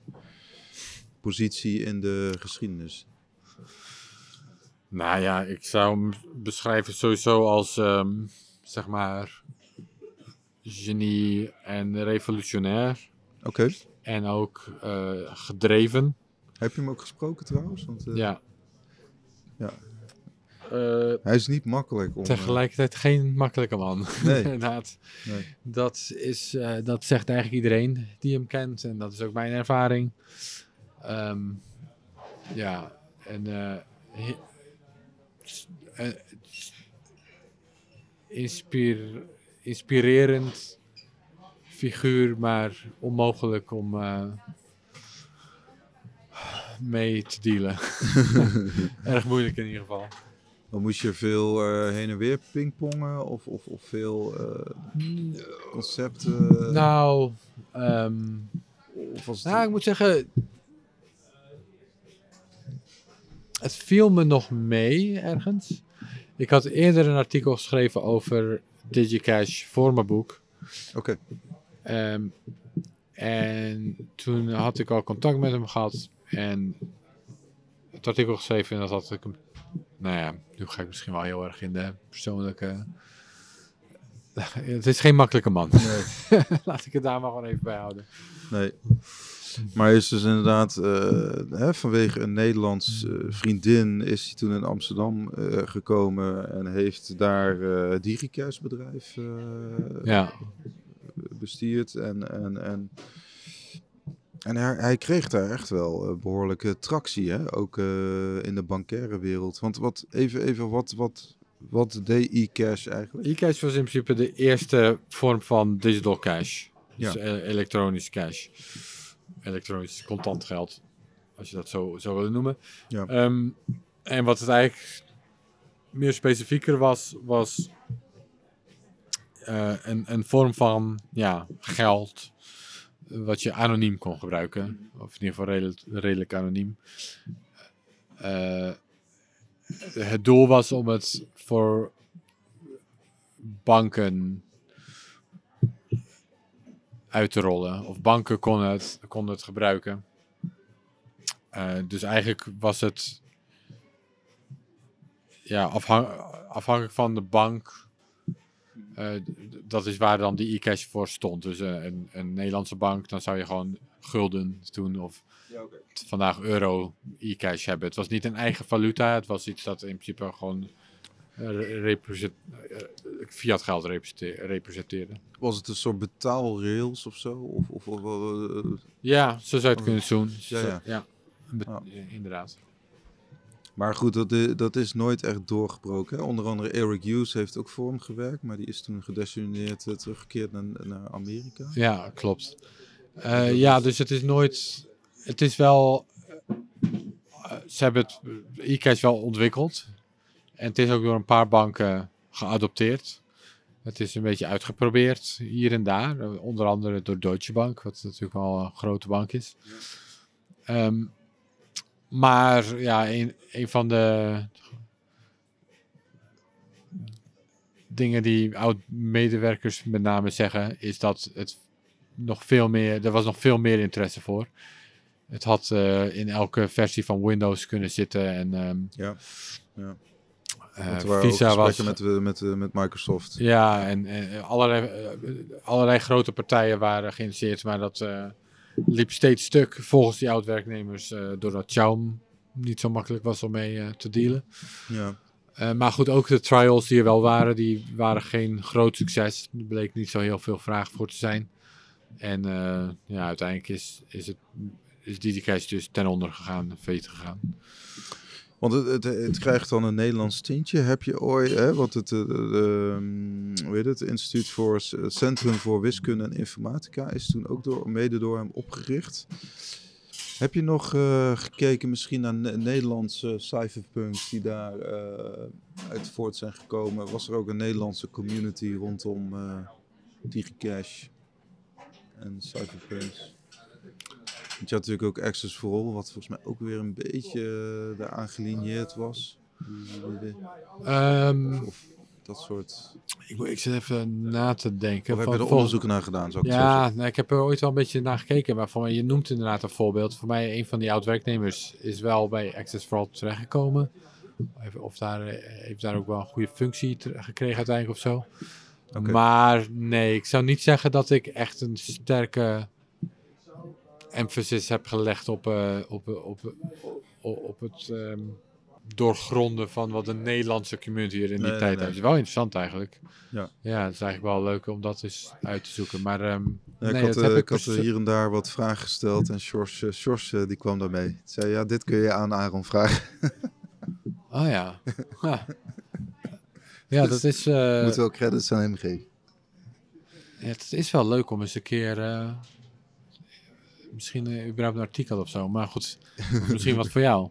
positie in de geschiedenis? Nou ja, ik zou hem beschrijven sowieso als, ehm, zeg maar, genie en revolutionair. Oké. En ook eh, gedreven. Heb je hem ook gesproken trouwens? Want, eh, ja. ja. Eh, Hij is niet makkelijk om... tegelijkertijd geen makkelijke man. Nee. <laughs> Inderdaad. nee. Dat, is, dat zegt eigenlijk iedereen die hem kent. En dat is ook mijn ervaring. Ehm, ja, en he- inspir- inspirerend figuur, maar onmogelijk om eh, mee te dealen. <laughs> Erg moeilijk in ieder geval. Dan moest je veel eh, heen en weer pingpongen of, of, of veel eh, concepten? Nou, ehm, of was. Nou, ik moet zeggen. Het viel me nog mee ergens. Ik had eerder een artikel geschreven over DigiCash voor mijn boek. Oké, Ehm, en toen had ik al contact met hem gehad. En het artikel geschreven en dat had ik hem. Nou ja, nu ga ik misschien wel heel erg in de persoonlijke. Het is geen makkelijke man. nee, <laughs> Laat ik het daar maar gewoon even bij houden. nee. Maar hij is dus inderdaad eh, hè, vanwege een Nederlands eh, vriendin is hij toen in Amsterdam eh, gekomen en heeft daar bedrijf eh, Ja. Bestuurd. En, en, en, en hij, hij kreeg daar echt wel eh, behoorlijke tractie, hè? ook eh, in de bankaire wereld. Want wat, even, even wat, wat, wat deed eCash eigenlijk? E-cash was in principe de eerste vorm van digital cash. Dus Ja. e- elektronisch cash. Elektronisch contant geld. Als je dat zo zou willen noemen. Ja. Ehm, en wat het eigenlijk meer specifieker was, was eh, een, een vorm van ja, geld. eh, Wat je anoniem kon gebruiken. Of in ieder geval redelijk, redelijk anoniem. Eh, het doel was om het voor banken uit te rollen. Of banken konden het, konden het gebruiken. Dus eigenlijk was het ja, afhankelijk van de bank. Eh, dat is waar dan die e-cash voor stond. Dus eh, een, een Nederlandse bank, dan zou je gewoon gulden doen of vandaag euro e-cash hebben. Het was niet een eigen valuta, het was iets dat in principe gewoon eh, re- represent- fiat geld represente- representeerde. Was het een soort betaalrails of zo? Of, of, of, Ja, zo zou je het Oh, kunnen doen. ja, ja. ja. Ja. inderdaad. Maar goed, dat, dat is nooit echt doorgebroken. Hè? Onder andere Eric Hughes heeft ook voor hem gewerkt, maar die is toen gedesillusioneerd eh, teruggekeerd naar, naar Amerika. Ja, klopt. Eh, ja, dus het is nooit. Het is wel. eh, ze hebben het e-cash wel ontwikkeld. En het is ook door een paar banken geadopteerd. Het is een beetje uitgeprobeerd hier en daar. Onder andere door Deutsche Bank, wat natuurlijk wel een grote bank is. Ehm, maar ja, een, een van de dingen die oud-medewerkers met name zeggen, is dat het nog veel meer, er was nog veel meer interesse voor. Het had eh, in elke versie van Windows kunnen zitten en ehm, Ja. ja. eh, Visa was... met, eh, met, met Microsoft. Ja, en, en allerlei, allerlei grote partijen waren geïnteresseerd, maar dat liep steeds stuk volgens die oud-werknemers, eh, doordat Chaum niet zo makkelijk was om mee eh, te dealen. Ja. Eh, maar goed, ook de trials die er wel waren, die waren geen groot succes. Er bleek niet zo heel veel vraag voor te zijn. En ja, uiteindelijk is, is, het, is dus ten onder gegaan, failliet gegaan. Want het, het, het krijgt dan een Nederlands tintje. Heb je ooit, hè, want het, eh, heet het, Instituut voor S- Centrum voor Wiskunde en Informatica is toen ook door, mede door hem opgericht. Heb je nog eh, gekeken misschien naar Ne- Nederlandse cypherpunks die daar eh, uit voort zijn gekomen? Was er ook een Nederlandse community rondom eh DigiCash en cypherpunks? Want je had natuurlijk ook Access for All, wat volgens mij ook weer een beetje uh, daaraan gelinieerd was. Ehm, Of dat soort. ik, moet- ik zit even na te denken. Of heb je er onderzoek naar gedaan? Zou ik Ja, nou, ik heb er ooit wel een beetje naar gekeken, maar voor mij, je noemt inderdaad een voorbeeld. Voor mij, een van die oud-werknemers is wel bij Access for All terechtgekomen. Even- Of daar, eh, heeft daar ook wel een goede functie gekregen uiteindelijk of zo. Oké. Maar nee, ik zou niet zeggen dat ik echt een sterke emphasis heb gelegd op, eh, op, op, op, op het ehm, doorgronden van wat de Nederlandse community er in die Nee, tijd nee. heeft. Wel interessant eigenlijk. Ja. ja, het is eigenlijk wel leuk om dat eens uit te zoeken. Maar ehm, Ja, ik had, dat eh, heb ik had perso- hier en daar wat vragen gesteld en eh, Sjors, eh, die kwam daarmee. Die zei, ja, dit kun je aan Aaron vragen. <laughs> Oh ja. ja. Ja, dat is, eh, Moet wel credits aan hem geven. ja, het is wel leuk om eens een keer... eh, misschien eh, überhaupt een artikel of zo. Maar goed, <laughs> misschien wat voor jou.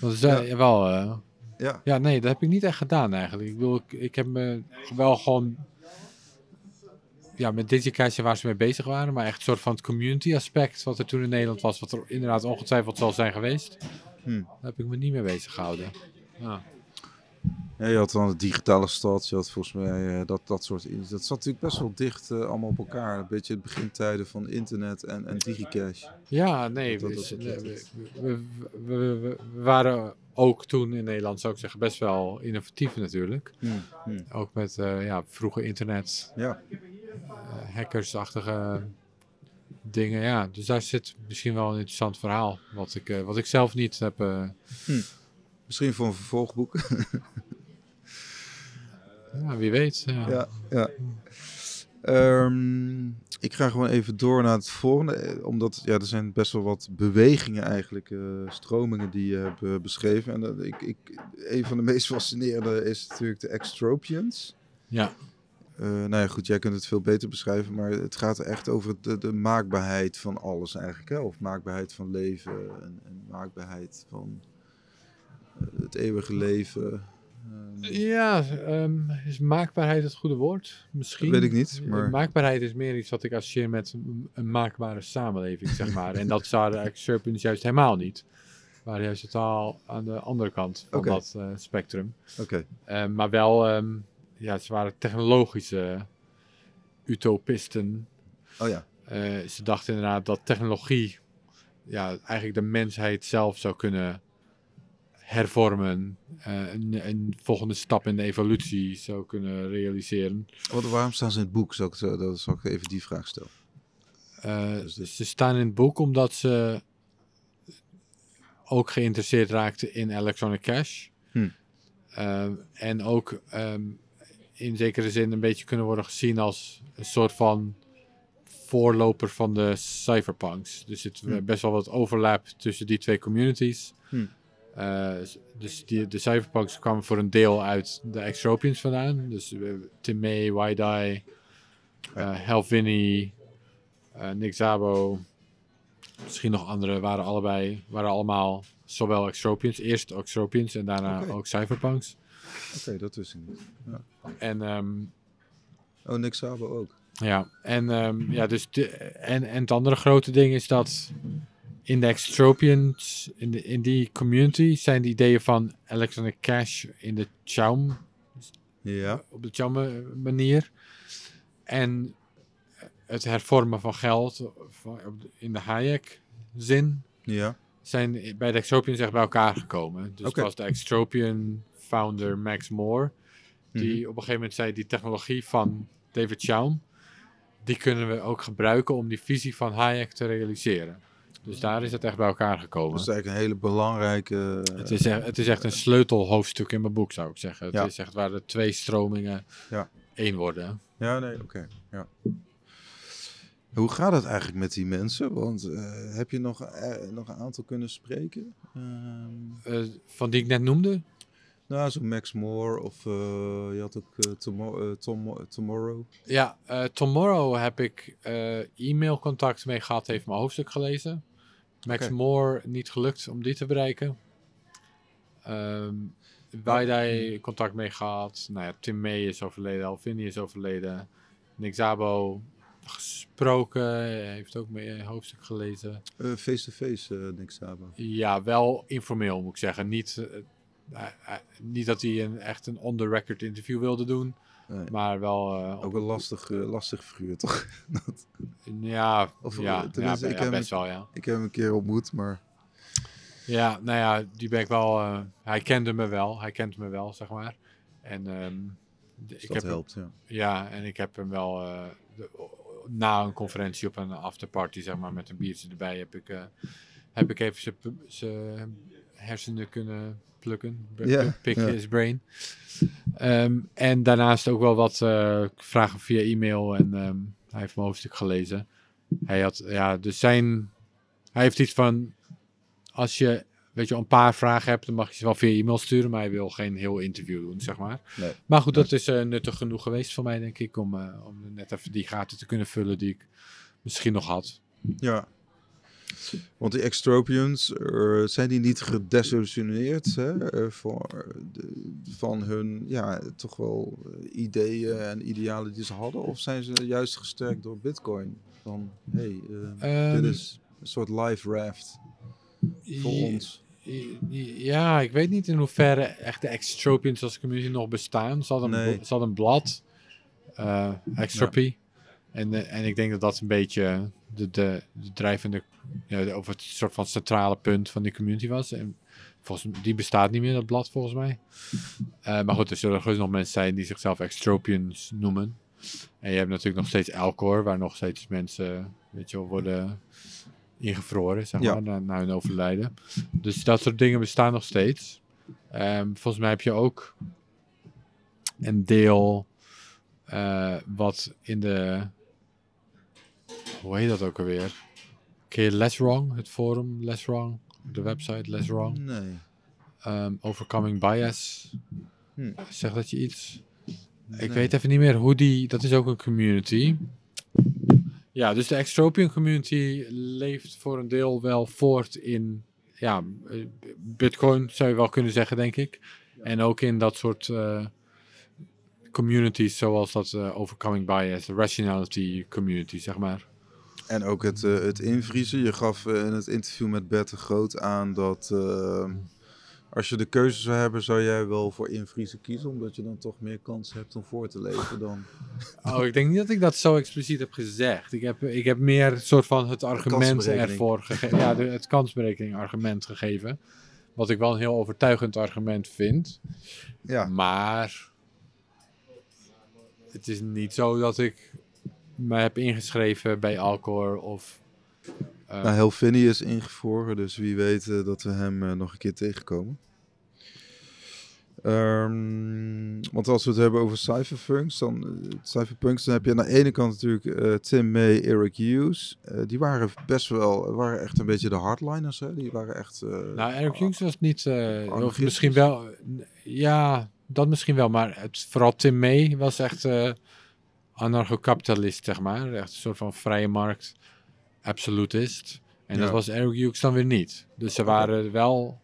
Dat is eh, wel... eh, Ja, ja, nee, dat heb ik niet echt gedaan eigenlijk. Ik, bedoel, ik, ik heb me wel gewoon... Ja, met Digicast waar ze mee bezig waren. Maar echt een soort van het community aspect wat er toen in Nederland was. Wat er inderdaad ongetwijfeld zal zijn geweest. Hm. Daar heb ik me niet mee bezig gehouden. Ja. Ja, je had dan de digitale stad, je had volgens mij eh, dat, dat soort... Dat zat natuurlijk best wel dicht eh, allemaal op elkaar. Een beetje het begintijden van internet en, en digicash. Ja, nee, Dat- we, dat- dat- we- dat- we, we- we- we- we waren ook toen in Nederland, zou ik zeggen, best wel innovatief natuurlijk. Hm, hm. Ook met eh, ja, vroege internet, Ja, hackersachtige dingen. Ja, dus daar zit misschien wel een interessant verhaal, wat ik, wat ik zelf niet heb. eh, misschien voor een vervolgboek. <laughs> ja, wie weet. Ja. ja, ja. Ehm, ik ga gewoon even door naar het volgende. eh, Omdat ja, er zijn best wel wat bewegingen eigenlijk, eh, stromingen die je hebt eh, beschreven. En dat ik, ik, een van de <laughs> meest fascinerende is natuurlijk de extropians. ja. Nou ja, goed, jij kunt het veel beter beschrijven, maar het gaat echt over de, de maakbaarheid van alles eigenlijk. Hè? Of maakbaarheid van leven en, en maakbaarheid van het eeuwige leven. Ehm, Ja, ehm, is maakbaarheid het goede woord? Misschien. Weet ik niet, Eh, maar- Maakbaarheid is meer iets wat ik associeer met een, een maakbare samenleving, zeg maar. en dat zouden Serpents juist helemaal niet. Maar juist totaal aan de andere kant van dat eh, spectrum. Oké, Eh, maar wel, ehm, ja, ze waren technologische utopisten. oh ja. Eh, ze dachten inderdaad dat technologie ja, eigenlijk de mensheid zelf zou kunnen hervormen. eh, een, een volgende stap in de evolutie zou kunnen realiseren. Wat, waarom staan ze in het boek? Zal ik, zo- dat zal ik even die vraag stellen. Eh, Dus dit- Ze staan in het boek omdat ze ook geïnteresseerd raakten in electronic cash. Hm. Eh, en ook ehm, in zekere zin een beetje kunnen worden gezien als een soort van voorloper van de cypherpunks. Dus er zit Hm. best wel wat overlap tussen die twee communities. Hm. Eh, dus die, de cypherpunks kwamen voor een deel uit de Extropians vandaan. Dus uh, Tim May, Wydai, uh, Helvini, eh, Nick Zabo, misschien nog andere, waren allebei, waren allemaal zowel Extropians, eerst Extropians en daarna ook Cypherpunks. Oké, dat wist ik niet. En ehm, Oh, Nick Sabo ook. Ja, en, ehm, ja, dus de, en, en het andere grote ding is dat in de Extropians, in, de, in die community, zijn de ideeën van electronic cash in de Chaum, Ja. op de Chaum eh, manier. En het hervormen van geld in de Hayek zin Ja. zijn bij de Extropians echt bij elkaar gekomen. Dus het was de Extropian founder Max Moore, die Mhm. op een gegeven moment zei, die technologie van David Chaum, die kunnen we ook gebruiken om die visie van Hayek te realiseren. Dus daar is het echt bij elkaar gekomen. Dat is eigenlijk een hele belangrijke... eh, het, is echt, het is echt een sleutelhoofdstuk in mijn boek, zou ik zeggen. Het Ja. is echt waar de twee stromingen Ja. één worden. Ja, nee, oké. Ja. Hoe gaat het eigenlijk met die mensen? Want eh, heb je nog, eh, nog een aantal kunnen spreken? Ehm, Eh, van die ik net noemde, nou, zo Max Moore of je had ook Tomo- Tom- Tomorrow. Ja, Tomorrow heb ik e-mailcontact mee gehad, heeft mijn hoofdstuk gelezen. Max. Moore niet gelukt om die te bereiken. Ehm Waidai contact mee gehad. Nou ja, Tim May is overleden, Alvini is overleden. Nick Zabo gesproken, heeft ook mijn hoofdstuk gelezen. Eh, Face-to-face, eh Nick Sabo. Ja, wel informeel moet ik zeggen. Niet, eh, niet dat hij een, echt een on-the-record interview wilde doen, Nee. maar wel... eh, Ook een lastig, eh, lastig figuur, <laughs> toch? Dat- Ja, Of, ja, eh, ja, be- ik ja, heb best hem- wel, ja. ik heb hem een keer ontmoet, maar... Ja, nou ja, die ben ik wel... hij kende me wel, hij kent me wel, zeg maar. En ehm, Dus ik dat heb hem- helpt, ja. ja, en ik heb hem wel de- na een conferentie op een afterparty, zeg maar, met een biertje erbij, heb ik, heb ik even zijn hersenen kunnen plukken. p- Pick his brain. Ehm, en daarnaast ook wel wat eh, vragen via e-mail en ehm, hij heeft mijn hoofdstuk gelezen. Hij had, ja, dus zijn, hij heeft iets van, als je, weet je, een paar vragen hebt, dan mag je ze wel via e-mail sturen, maar hij wil geen heel interview doen, zeg maar. Nee. Maar goed, dat is eh, nuttig genoeg geweest voor mij, denk ik, om, eh, om net even die gaten te kunnen vullen die ik misschien nog had. Ja. Want die extropians, zijn die niet gedesillusioneerd hè, eh, voor de, van hun ja, toch wel eh, ideeën en idealen die ze hadden? Of zijn ze juist gesterkt door bitcoin? Van, hey, eh, Ehm, dit is een soort live raft voor ons. Ja, ik weet niet in hoeverre echt de Extropians als community nog bestaan. Ze hadden, Nee. een, ze hadden een blad, Extropy. En, eh, en ik denk dat dat een beetje de, de, de drijvende, ja, of het soort van centrale punt van die community was. En volgens die bestaat niet meer, dat blad volgens mij. Eh, maar goed, er zullen gerust nog mensen zijn die zichzelf Extropians noemen. En je hebt natuurlijk nog steeds Elcor, waar nog steeds mensen, weet je wel, worden ingevroren, zeg Ja. maar, na, na hun overlijden. Dus dat soort dingen bestaan nog steeds. Ehm, volgens mij heb je ook een deel eh, wat in de. Hoe heet dat ook alweer? Ken je Less Wrong, het forum Less Wrong, de website Less Wrong? Nee. Ehm, Overcoming Bias. Hm. Zeg dat je iets? Ik weet even niet meer hoe die. Dat is ook een community. Ja, dus de Extropian community leeft voor een deel wel voort in. Ja, Bitcoin zou je wel kunnen zeggen, denk ik. En ook in dat soort eh, communities, zoals dat eh, Overcoming Bias, de Rationality community, zeg maar. En ook het, eh, het invriezen. Je gaf eh, in het interview met Bert de Groot aan dat eh, als je de keuze zou hebben, zou jij wel voor invriezen kiezen, omdat je dan toch meer kans hebt om voor te leven dan... <laughs> Oh, ik denk niet dat ik dat zo expliciet heb gezegd. Ik heb, ik heb meer een soort van het argument ervoor gegeven. Ja, de, het kansberekening argument gegeven. Wat ik wel een heel overtuigend argument vind. Ja, Maar het is niet zo dat ik me heb ingeschreven bij Alcor of... eh, nou, Helvini is ingevroren, dus wie weet eh, dat we hem eh, nog een keer tegenkomen. Ehm, want als we het hebben over cypherpunks, dan, cypherpunks, dan heb je aan de ene kant natuurlijk Tim May, Eric Hughes. Die waren best wel, waren echt een beetje de hardliners, hè? Die waren echt... Nou, Eric Hughes was niet, of misschien wel, ja, dat misschien wel, maar het, vooral Tim May was echt anarcho-kapitalist, zeg maar. Echt een soort van vrije markt, absolutist. En dat was Eric Hughes dan weer niet. Dus ze waren wel,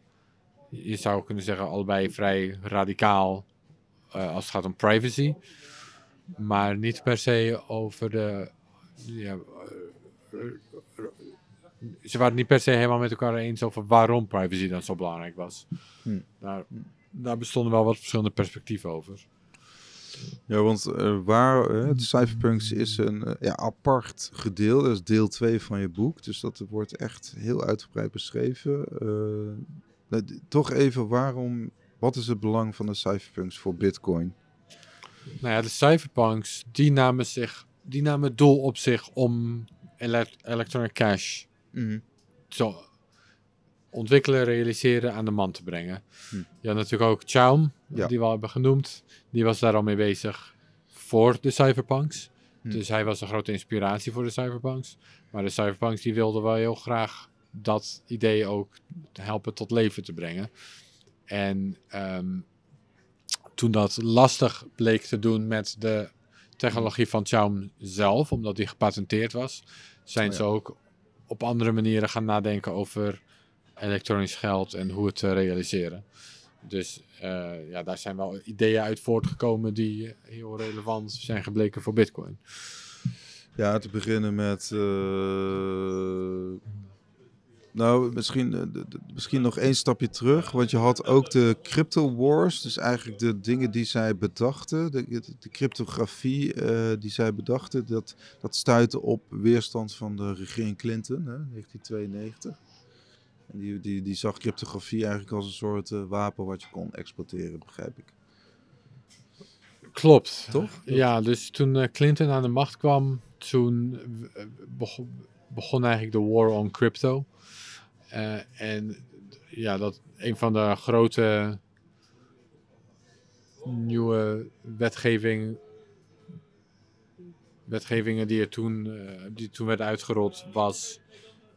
je zou kunnen zeggen, allebei vrij radicaal eh, als het gaat om privacy. Maar niet per se over de, ja, eh, ze waren niet per se helemaal met elkaar eens over waarom privacy dan zo belangrijk was. Hm. Daar, daar bestonden wel wat verschillende perspectieven over. Ja, want eh, waar, eh, de cypherpunks is een eh, ja, apart gedeelte, dat is deel 2 van je boek. Dus dat wordt echt heel uitgebreid beschreven. Nou, toch even, waarom, wat is het belang van de cypherpunks voor bitcoin? Nou ja, de cypherpunks, die namen, zich, die namen het doel op zich om ele- electronic cash zo ontwikkelen, realiseren, aan de man te brengen. Hm. Je had natuurlijk ook Chaum, Ja. die we al hebben genoemd. Die was daar al mee bezig voor de cypherpunks. Hm. Dus hij was een grote inspiratie voor de cypherpunks. Maar de cypherpunks die wilden wel heel graag dat idee ook helpen tot leven te brengen. En ehm, toen dat lastig bleek te doen met de technologie van Chaum zelf, omdat die gepatenteerd was, zijn Oh ja. ze ook op andere manieren gaan nadenken over elektronisch geld en hoe het te realiseren. Dus eh, ja, daar zijn wel ideeën uit voortgekomen die eh, heel relevant zijn gebleken voor Bitcoin. Ja, te beginnen met. eh, nou, misschien, eh, misschien nog één stapje terug. Want je had ook de crypto wars. Dus eigenlijk de dingen die zij bedachten. De, de, cryptografie eh, die zij bedachten. Dat, dat stuitte op weerstand van de regering Clinton, hè, 1992. En die, die, die zag cryptografie eigenlijk als een soort eh, wapen wat je kon exporteren, begrijp ik. Klopt. Toch? Ja, dus toen eh, Clinton aan de macht kwam, toen eh, begon, begon eigenlijk de war on crypto. En ja, dat een van de grote nieuwe wetgeving, wetgevingen die er toen, eh, die toen werd uitgerold was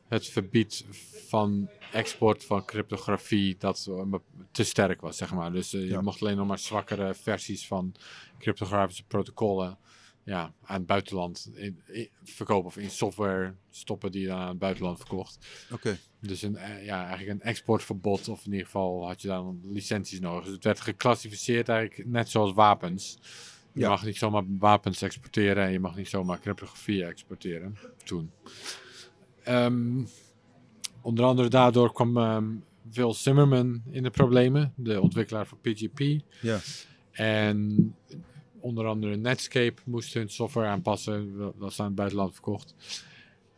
het verbied van export van cryptografie dat te sterk was, zeg maar. Dus eh, je Ja. mocht alleen nog maar zwakkere versies van cryptografische protocollen ja, aan het buitenland in, in- verkopen of in software stoppen die je dan aan het buitenland verkocht. Oké. Dus een, eh, ja, eigenlijk een exportverbod, of in ieder geval had je dan licenties nodig. Dus het werd geclassificeerd eigenlijk net zoals wapens. Je Ja. mag niet zomaar wapens exporteren en je mag niet zomaar cryptografie exporteren. Toen. Ehm, onder andere daardoor kwam Phil Zimmerman in de problemen, de ontwikkelaar van PGP. Ja. En onder andere Netscape moest hun software aanpassen, dat was aan het buitenland verkocht.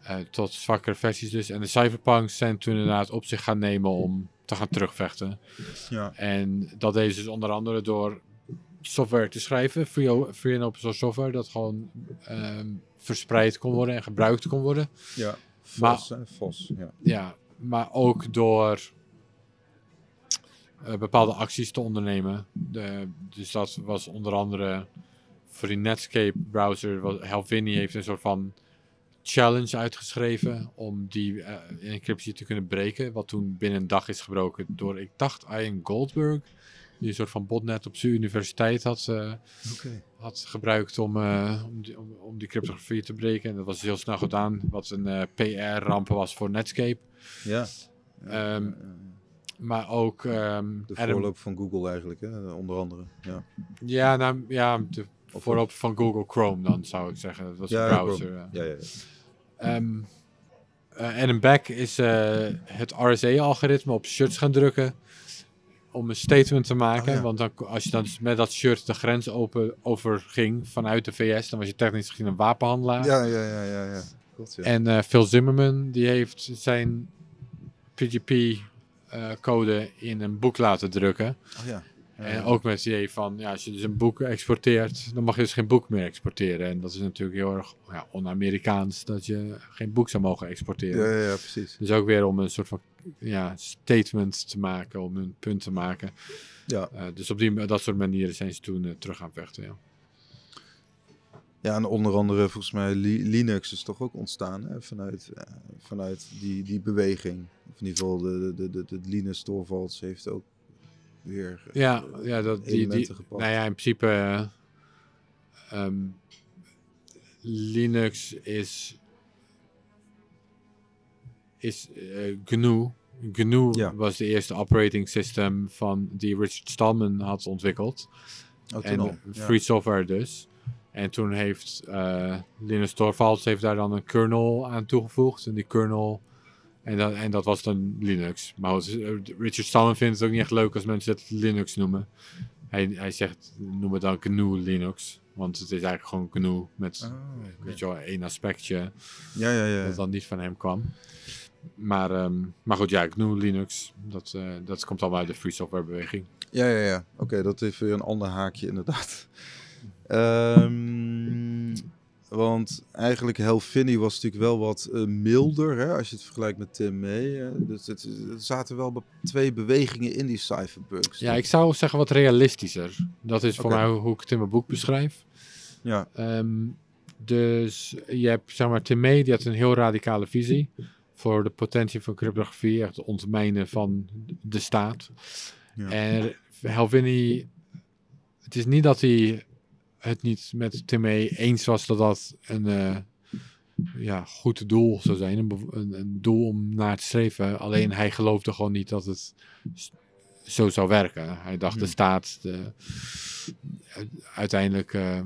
Eh, tot zwakkere versies dus. En de cyberpunks zijn toen inderdaad op zich gaan nemen om te gaan terugvechten. Ja. En dat deden ze dus onder andere door software te schrijven, free en open source software, dat gewoon ehm, verspreid kon worden en gebruikt kon worden. Ja. Maar- Vos, hè? Vos. Ja. Ja, maar ook door eh, bepaalde acties te ondernemen. De, dus dat was onder andere voor die Netscape browser. Helvini heeft een soort van challenge uitgeschreven om die eh, encryptie te kunnen breken. Wat toen binnen een dag is gebroken door, ik dacht, Ian Goldberg. Die een soort van botnet op zijn universiteit had, eh. Had gebruikt om, eh, om, die, om, om die cryptografie te breken. En dat was heel snel gedaan, wat een eh, PR-ramp was voor Netscape. Ja. Ja, Ehm, ja, ja. Maar ook ehm De Adam- voorloop van Google eigenlijk, hè? onder andere. Ja, ja, nou, ja, de Of- voorop van Google Chrome dan zou ik zeggen. Dat was Ja, een ja, browser. Chrome. ja. ja, ja. eh, Adam Beck is eh, het RSA-algoritme op shirts gaan drukken. Om een statement te maken. Oh, ja. Want dan, als je dan met dat shirt de grens open, over ging vanuit de VS, dan was je technisch gezien een wapenhandelaar. Ja, ja, ja, ja, ja. En eh, Phil Zimmerman, die heeft zijn PGP-code in een boek laten drukken. Oh, ja. En ook met het idee van, ja, als je dus een boek exporteert, dan mag je dus geen boek meer exporteren. En dat is natuurlijk heel erg ja, on-Amerikaans, dat je geen boek zou mogen exporteren. Ja, ja, precies. Dus ook weer om een soort van ja, statement te maken, om een punt te maken. Ja. Eh, dus op die, dat soort manieren zijn ze toen eh, terug gaan vechten. Ja. Ja, en onder andere volgens mij Li- Linux is toch ook ontstaan hè? Vanuit, eh, vanuit die, die beweging. Of in ieder geval de, de, de, de Linus Torvalds heeft ook weer eh, Ja, ja, dat, die, die, gepakt. nou ja, in principe eh, ehm, Linux is, is eh, GNU. GNU Ja. was de eerste operating system van die Richard Stallman had ontwikkeld. Oh, En al. Ja. free software dus. En toen heeft Linus Torvalds heeft daar dan een kernel aan toegevoegd. En die kernel... En dat, en dat was dan Linux. Maar eh, Richard Stallman vindt het ook niet echt leuk als mensen het Linux noemen. Hij, hij zegt, noem het dan GNU Linux. Want het is eigenlijk gewoon GNU met Ah, weet je wel, één aspectje Ja, ja, ja. dat dan niet van hem kwam. Maar, ehm, maar goed, ja, GNU Linux, dat, eh, dat komt allemaal uit de free software beweging. Ja, ja, ja. Oké, dat is weer een ander haakje inderdaad. Ehm, want eigenlijk Helfini was natuurlijk wel wat eh, milder, hè, als je het vergelijkt met Tim May. eh. dus het, er zaten wel be- twee bewegingen in die cypherpunks. Ja, ik zou zeggen wat realistischer. Dat is voor mij hoe, hoe ik het in mijn boek beschrijf. Ja, Ehm, dus je hebt, zeg maar, Tim May, die had een heel radicale visie voor de potentie van cryptografie, echt het ontmijnen van de staat. Ja. En Helvini, het is niet dat hij het niet met Tim May eens was dat dat een eh, ja, goed doel zou zijn, een, een, doel om naar te streven. Alleen hij geloofde gewoon niet dat het zo zou werken. Hij dacht de Hmm. staat, de, uiteindelijk, eh,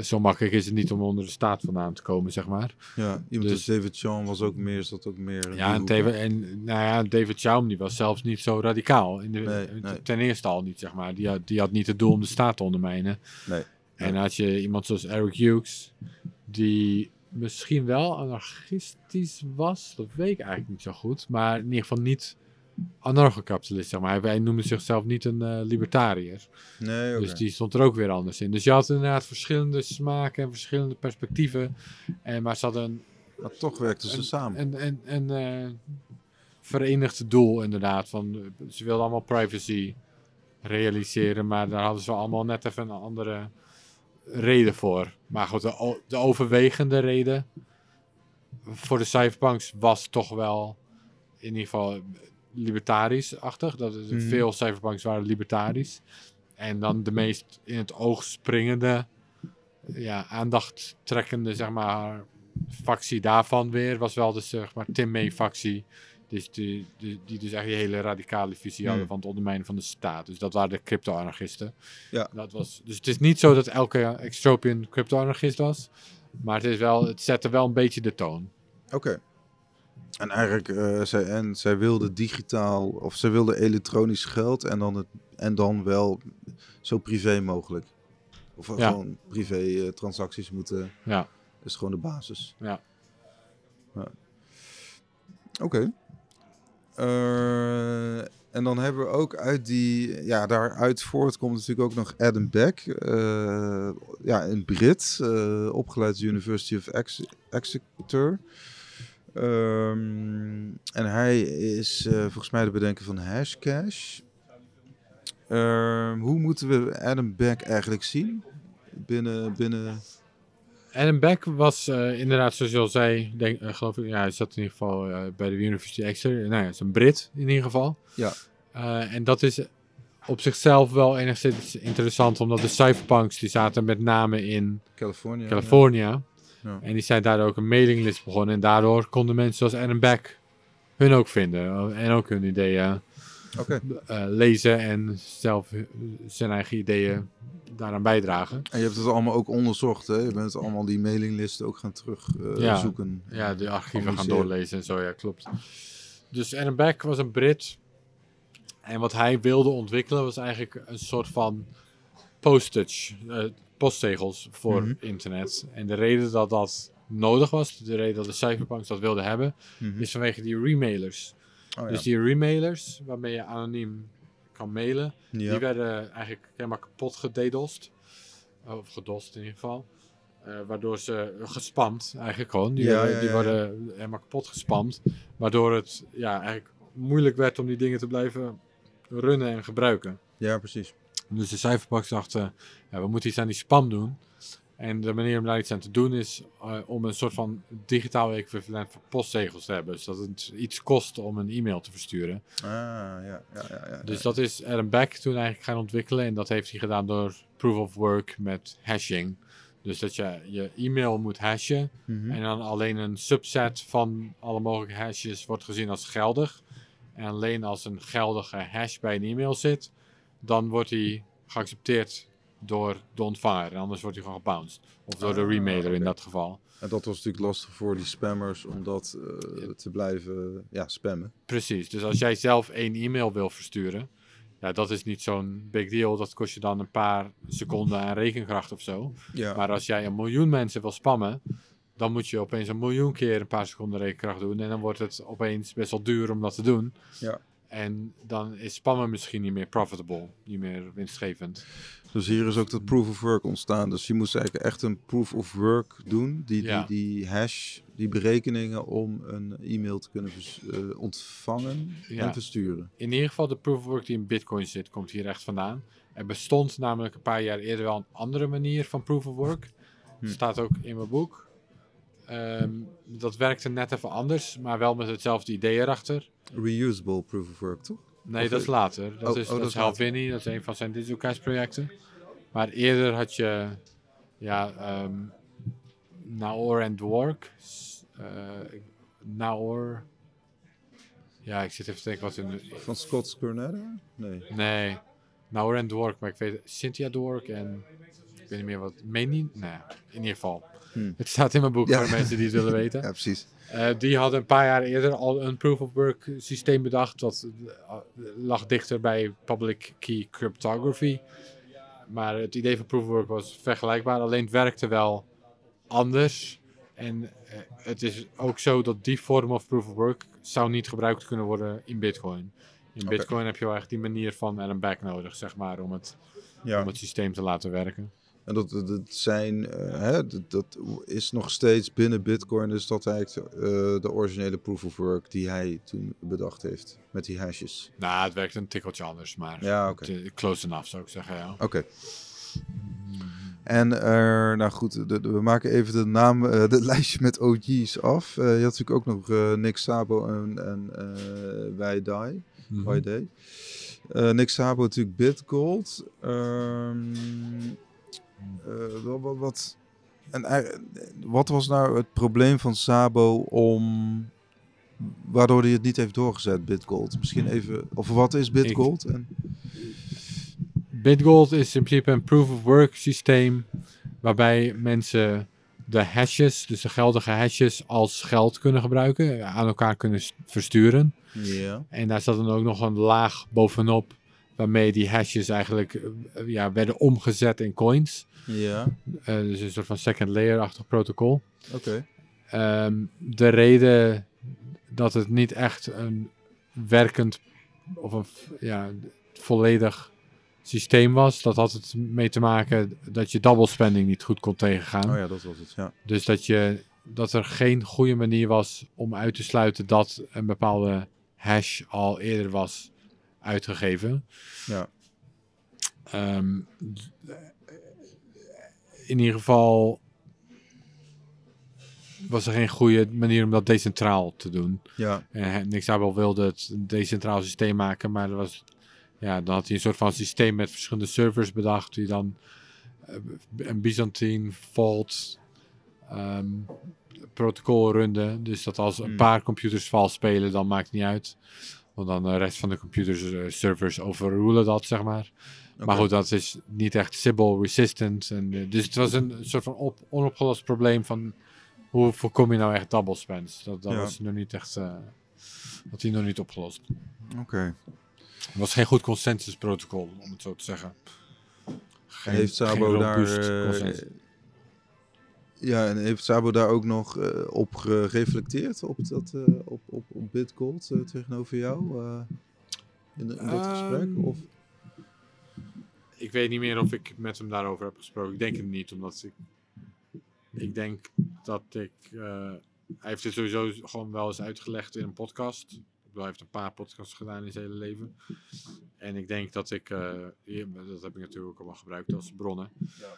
zo makkelijk is het niet om onder de staat vandaan te komen, zeg maar. ja. iemand Dus- als David Sean was ook meer, zat ook meer... Ja, en. David, en nou ja, David Chaum die was zelfs niet zo radicaal. In de, Nee, eh, nee. Ten eerste al niet, zeg maar. Die had, die had niet het doel om de staat te ondermijnen. Nee. En had je iemand zoals Eric Hughes, die misschien wel anarchistisch was, dat weet ik eigenlijk niet zo goed. Maar in ieder geval niet anarchokapitalist, zeg maar. Hij, noemde zichzelf niet een eh, libertariër. Nee. Dus die stond er ook weer anders in. Dus je had inderdaad verschillende smaken en verschillende perspectieven. En, maar ze hadden een Maar toch werkten ze een- samen. Een, een, een eh, verenigd doel inderdaad. Van, ze wilden allemaal privacy realiseren, maar daar hadden ze allemaal net even een andere reden voor. Maar goed, de, de overwegende reden voor de cypherpunks was toch wel in ieder geval libertarisch-achtig. Dat is, Mhm. Veel cypherpunks waren libertarisch. En dan de meest in het oog springende, ja, aandacht trekkende, zeg maar, factie daarvan weer was wel de zeg maar, Tim May-factie. Dus die, die, die dus echt die hele radicale visie hadden Hmm. van het ondermijnen van de staat. Dus dat waren de crypto-anarchisten. Ja. Dat was, dus het is niet zo dat elke extropian crypto-anarchist was. Maar het, is wel, het zette wel een beetje de toon. Oké. En eigenlijk, eh, zij, en zij wilde digitaal, of zij wilde elektronisch geld en dan, het, en dan wel zo privé mogelijk. Of Ja. gewoon privé eh, transacties moeten, Ja. dat is gewoon de basis. Ja. Ja. Oké. Eh, en dan hebben we ook uit die, ja, daaruit voortkomt natuurlijk ook nog Adam Beck. eh, ja, een Brit, eh, opgeleid University of Ex- Exeter. Ehm, en hij is volgens mij de bedenker van Hashcash. Ehm, hoe moeten we Adam Beck eigenlijk zien? Binnen, binnen... Adam Beck was eh, inderdaad, zoals je al zei, denk, eh, geloof ik, ja, hij zat in ieder geval eh, bij de University Exeter. Nou ja, hij is een Brit in ieder geval. Ja. En dat is op zichzelf wel enigszins interessant, omdat de cypherpunks, die zaten met name in. California. Ja. En die zijn daar ook een mailinglist begonnen. En daardoor konden mensen zoals Adam Beck hun ook vinden. En ook hun ideeën Oké. eh, lezen en zelf eh, zijn eigen ideeën daaraan bijdragen. En je hebt het allemaal ook onderzocht, hè? Je bent allemaal die mailinglisten ook gaan terugzoeken. Ja. zoeken. Ja, de archieven gaan doorlezen en zo, ja, klopt. Dus Adam Beck was een Brit. En wat hij wilde ontwikkelen was eigenlijk een soort van postage, eh, postzegels voor Mhm. internet. En de reden dat dat nodig was, de reden dat de cyberpunks dat wilden hebben, Mhm. is vanwege die remailers. Oh. Dus die remailers, waarmee je anoniem kan mailen, ja. die werden eigenlijk helemaal kapot gededost. Of gedost in ieder geval. Eh, waardoor ze gespamd, eigenlijk gewoon. Die, Ja, die worden helemaal kapot gespamd. Waardoor het ja, eigenlijk moeilijk werd om die dingen te blijven runnen en gebruiken. ja, precies. Dus de cijferpaks dachten, ja, we moeten iets aan die spam doen. En de manier om daar iets aan te doen is eh, om een soort van digitaal equivalent voor postzegels te hebben. Zodat het iets kost om een e-mail te versturen. Ah, ja, ja, ja. ja, Dus ja. dat is Adam Beck toen eigenlijk gaan ontwikkelen. En dat heeft hij gedaan door proof of work met hashing. Dus dat je je e-mail moet hashen. Mhm. En dan alleen een subset van alle mogelijke hashes wordt gezien als geldig. En alleen als een geldige hash bij een e-mail zit, dan wordt die geaccepteerd door de ontvanger. En anders wordt hij gewoon gebounced. Of door de Ah, remailer in dat geval. En dat was natuurlijk lastig voor die spammers om dat eh, te blijven ja, spammen. Precies. Dus als jij zelf één e-mail wil versturen, ja, dat is niet zo'n big deal. Dat kost je dan een paar seconden aan rekenkracht of zo. Ja, Maar als jij een miljoen mensen wil spammen, dan moet je opeens een miljoen keer een paar seconden rekenkracht doen. En dan wordt het opeens best wel duur om dat te doen. Ja. En dan is spammen misschien niet meer profitable, niet meer winstgevend. Dus hier is ook dat proof of work ontstaan. Dus je moest eigenlijk echt een proof of work doen. Die, Ja. die, die hash, die berekeningen om een e-mail te kunnen eh, ontvangen Ja. en versturen. In ieder geval de proof of work die in Bitcoin zit, komt hier echt vandaan. Er bestond namelijk een paar jaar eerder wel een andere manier van proof of work. Hm. Staat ook in mijn boek. Ehm, dat werkte net even anders, maar wel met hetzelfde idee erachter. Reusable proof of work, toch? Nee, Of dat is later. Dat Oh, is, oh, dat dat is. Halvini, dat is een van zijn DigitalCash projecten. Maar eerder had je ja, ehm Naor en Dwork. Ik- Naor. Ja, ik zit even te denken wat hun. Van Scott Scornetta? Nee. Nee, Naor en Dwork, maar ik weet Cynthia Dwork en ik weet niet meer wat. Meni? Nee, in ieder geval. Hmm. Het staat in mijn boek Ja. voor de mensen die het willen <laughs> weten. Ja, precies. Eh, die hadden een paar jaar eerder al een proof of work systeem bedacht. Dat eh, lag dichter bij public key cryptography. Maar het idee van proof of work was vergelijkbaar, alleen het werkte wel anders. En eh, het is ook zo dat die vorm of proof of work zou niet gebruikt kunnen worden in Bitcoin. In. Bitcoin heb je wel echt die manier van Adam Back nodig, zeg maar, om het, Ja. om het systeem te laten werken. En dat, dat, dat zijn, eh, hè, dat, dat is nog steeds binnen Bitcoin, is dat eigenlijk eh, de originele proof of work die hij toen bedacht heeft met die hashes. Nou, het werkt een tikkeltje anders, maar Ja, oké. het, eh, close enough zou ik zeggen, ja. Oké. En er, nou goed, de, de- we maken even de naam, eh <laughs> het lijstje met OG's af. Eh, je had natuurlijk ook nog eh, Nick Sabo en, en eh Wij Die. Day. Eh, Nick Sabo natuurlijk Bitgold. Ehm eh, wat, wat, en, ei- wat was nou het probleem van Sabo om... Waardoor hij het niet heeft doorgezet, Bitgold? Misschien even... Of wat is Bitgold? En, Bitgold is in principe een proof of work systeem waarbij mensen de hashes, dus de geldige hashes, als geld kunnen gebruiken, aan elkaar kunnen versturen. ja. En daar zat dan ook nog een laag bovenop waarmee die hashes eigenlijk eh, ja, werden omgezet in coins. Ja. Eh, dus een soort van second layer-achtig protocol. Oké. Ehm, de reden dat het niet echt een werkend of een ja, volledig systeem was, dat had het mee te maken dat je double spending niet goed kon tegengaan. Oh ja, dat was het, ja. Dus dat, je, dat er geen goede manier was om uit te sluiten dat een bepaalde hash al eerder was uitgegeven. Ja. Ehm, in ieder geval was er geen goede manier om dat decentraal te doen. Ja. En Nick Szabo wilde het een decentraal systeem maken, maar er was, ja, dan had hij een soort van systeem met verschillende servers bedacht, die dan eh, een Byzantine Vault ehm, protocol runde. Dus dat als een Hmm. paar computers vals spelen, dan maakt het niet uit. Want dan de rest van de computers, eh, servers overrulen dat, zeg maar. Maar goed, dat is niet echt Sybil resistant. En, eh, dus het was een soort van op, onopgelost probleem van hoe voorkom je nou echt double spends. Dat, dat Ja. was nog niet echt, eh had hij nog niet opgelost. Oké. Het was geen goed consensusprotocol, om het zo te zeggen. Geen, heeft Sabo daar... ja, en heeft Sabo daar ook nog eh, op gereflecteerd? Op, dat, eh, op, op, op BitGold eh, tegenover jou? in, in dat gesprek? Ehm, Of? Ik weet niet meer of ik met hem daarover heb gesproken. Ik denk het niet, omdat ik. Ik denk dat ik. hij heeft het sowieso gewoon wel eens uitgelegd in een podcast. Bedoel, hij heeft een paar podcasts gedaan in zijn hele leven. En ik denk dat ik. eh, dat heb ik natuurlijk ook allemaal gebruikt als bronnen.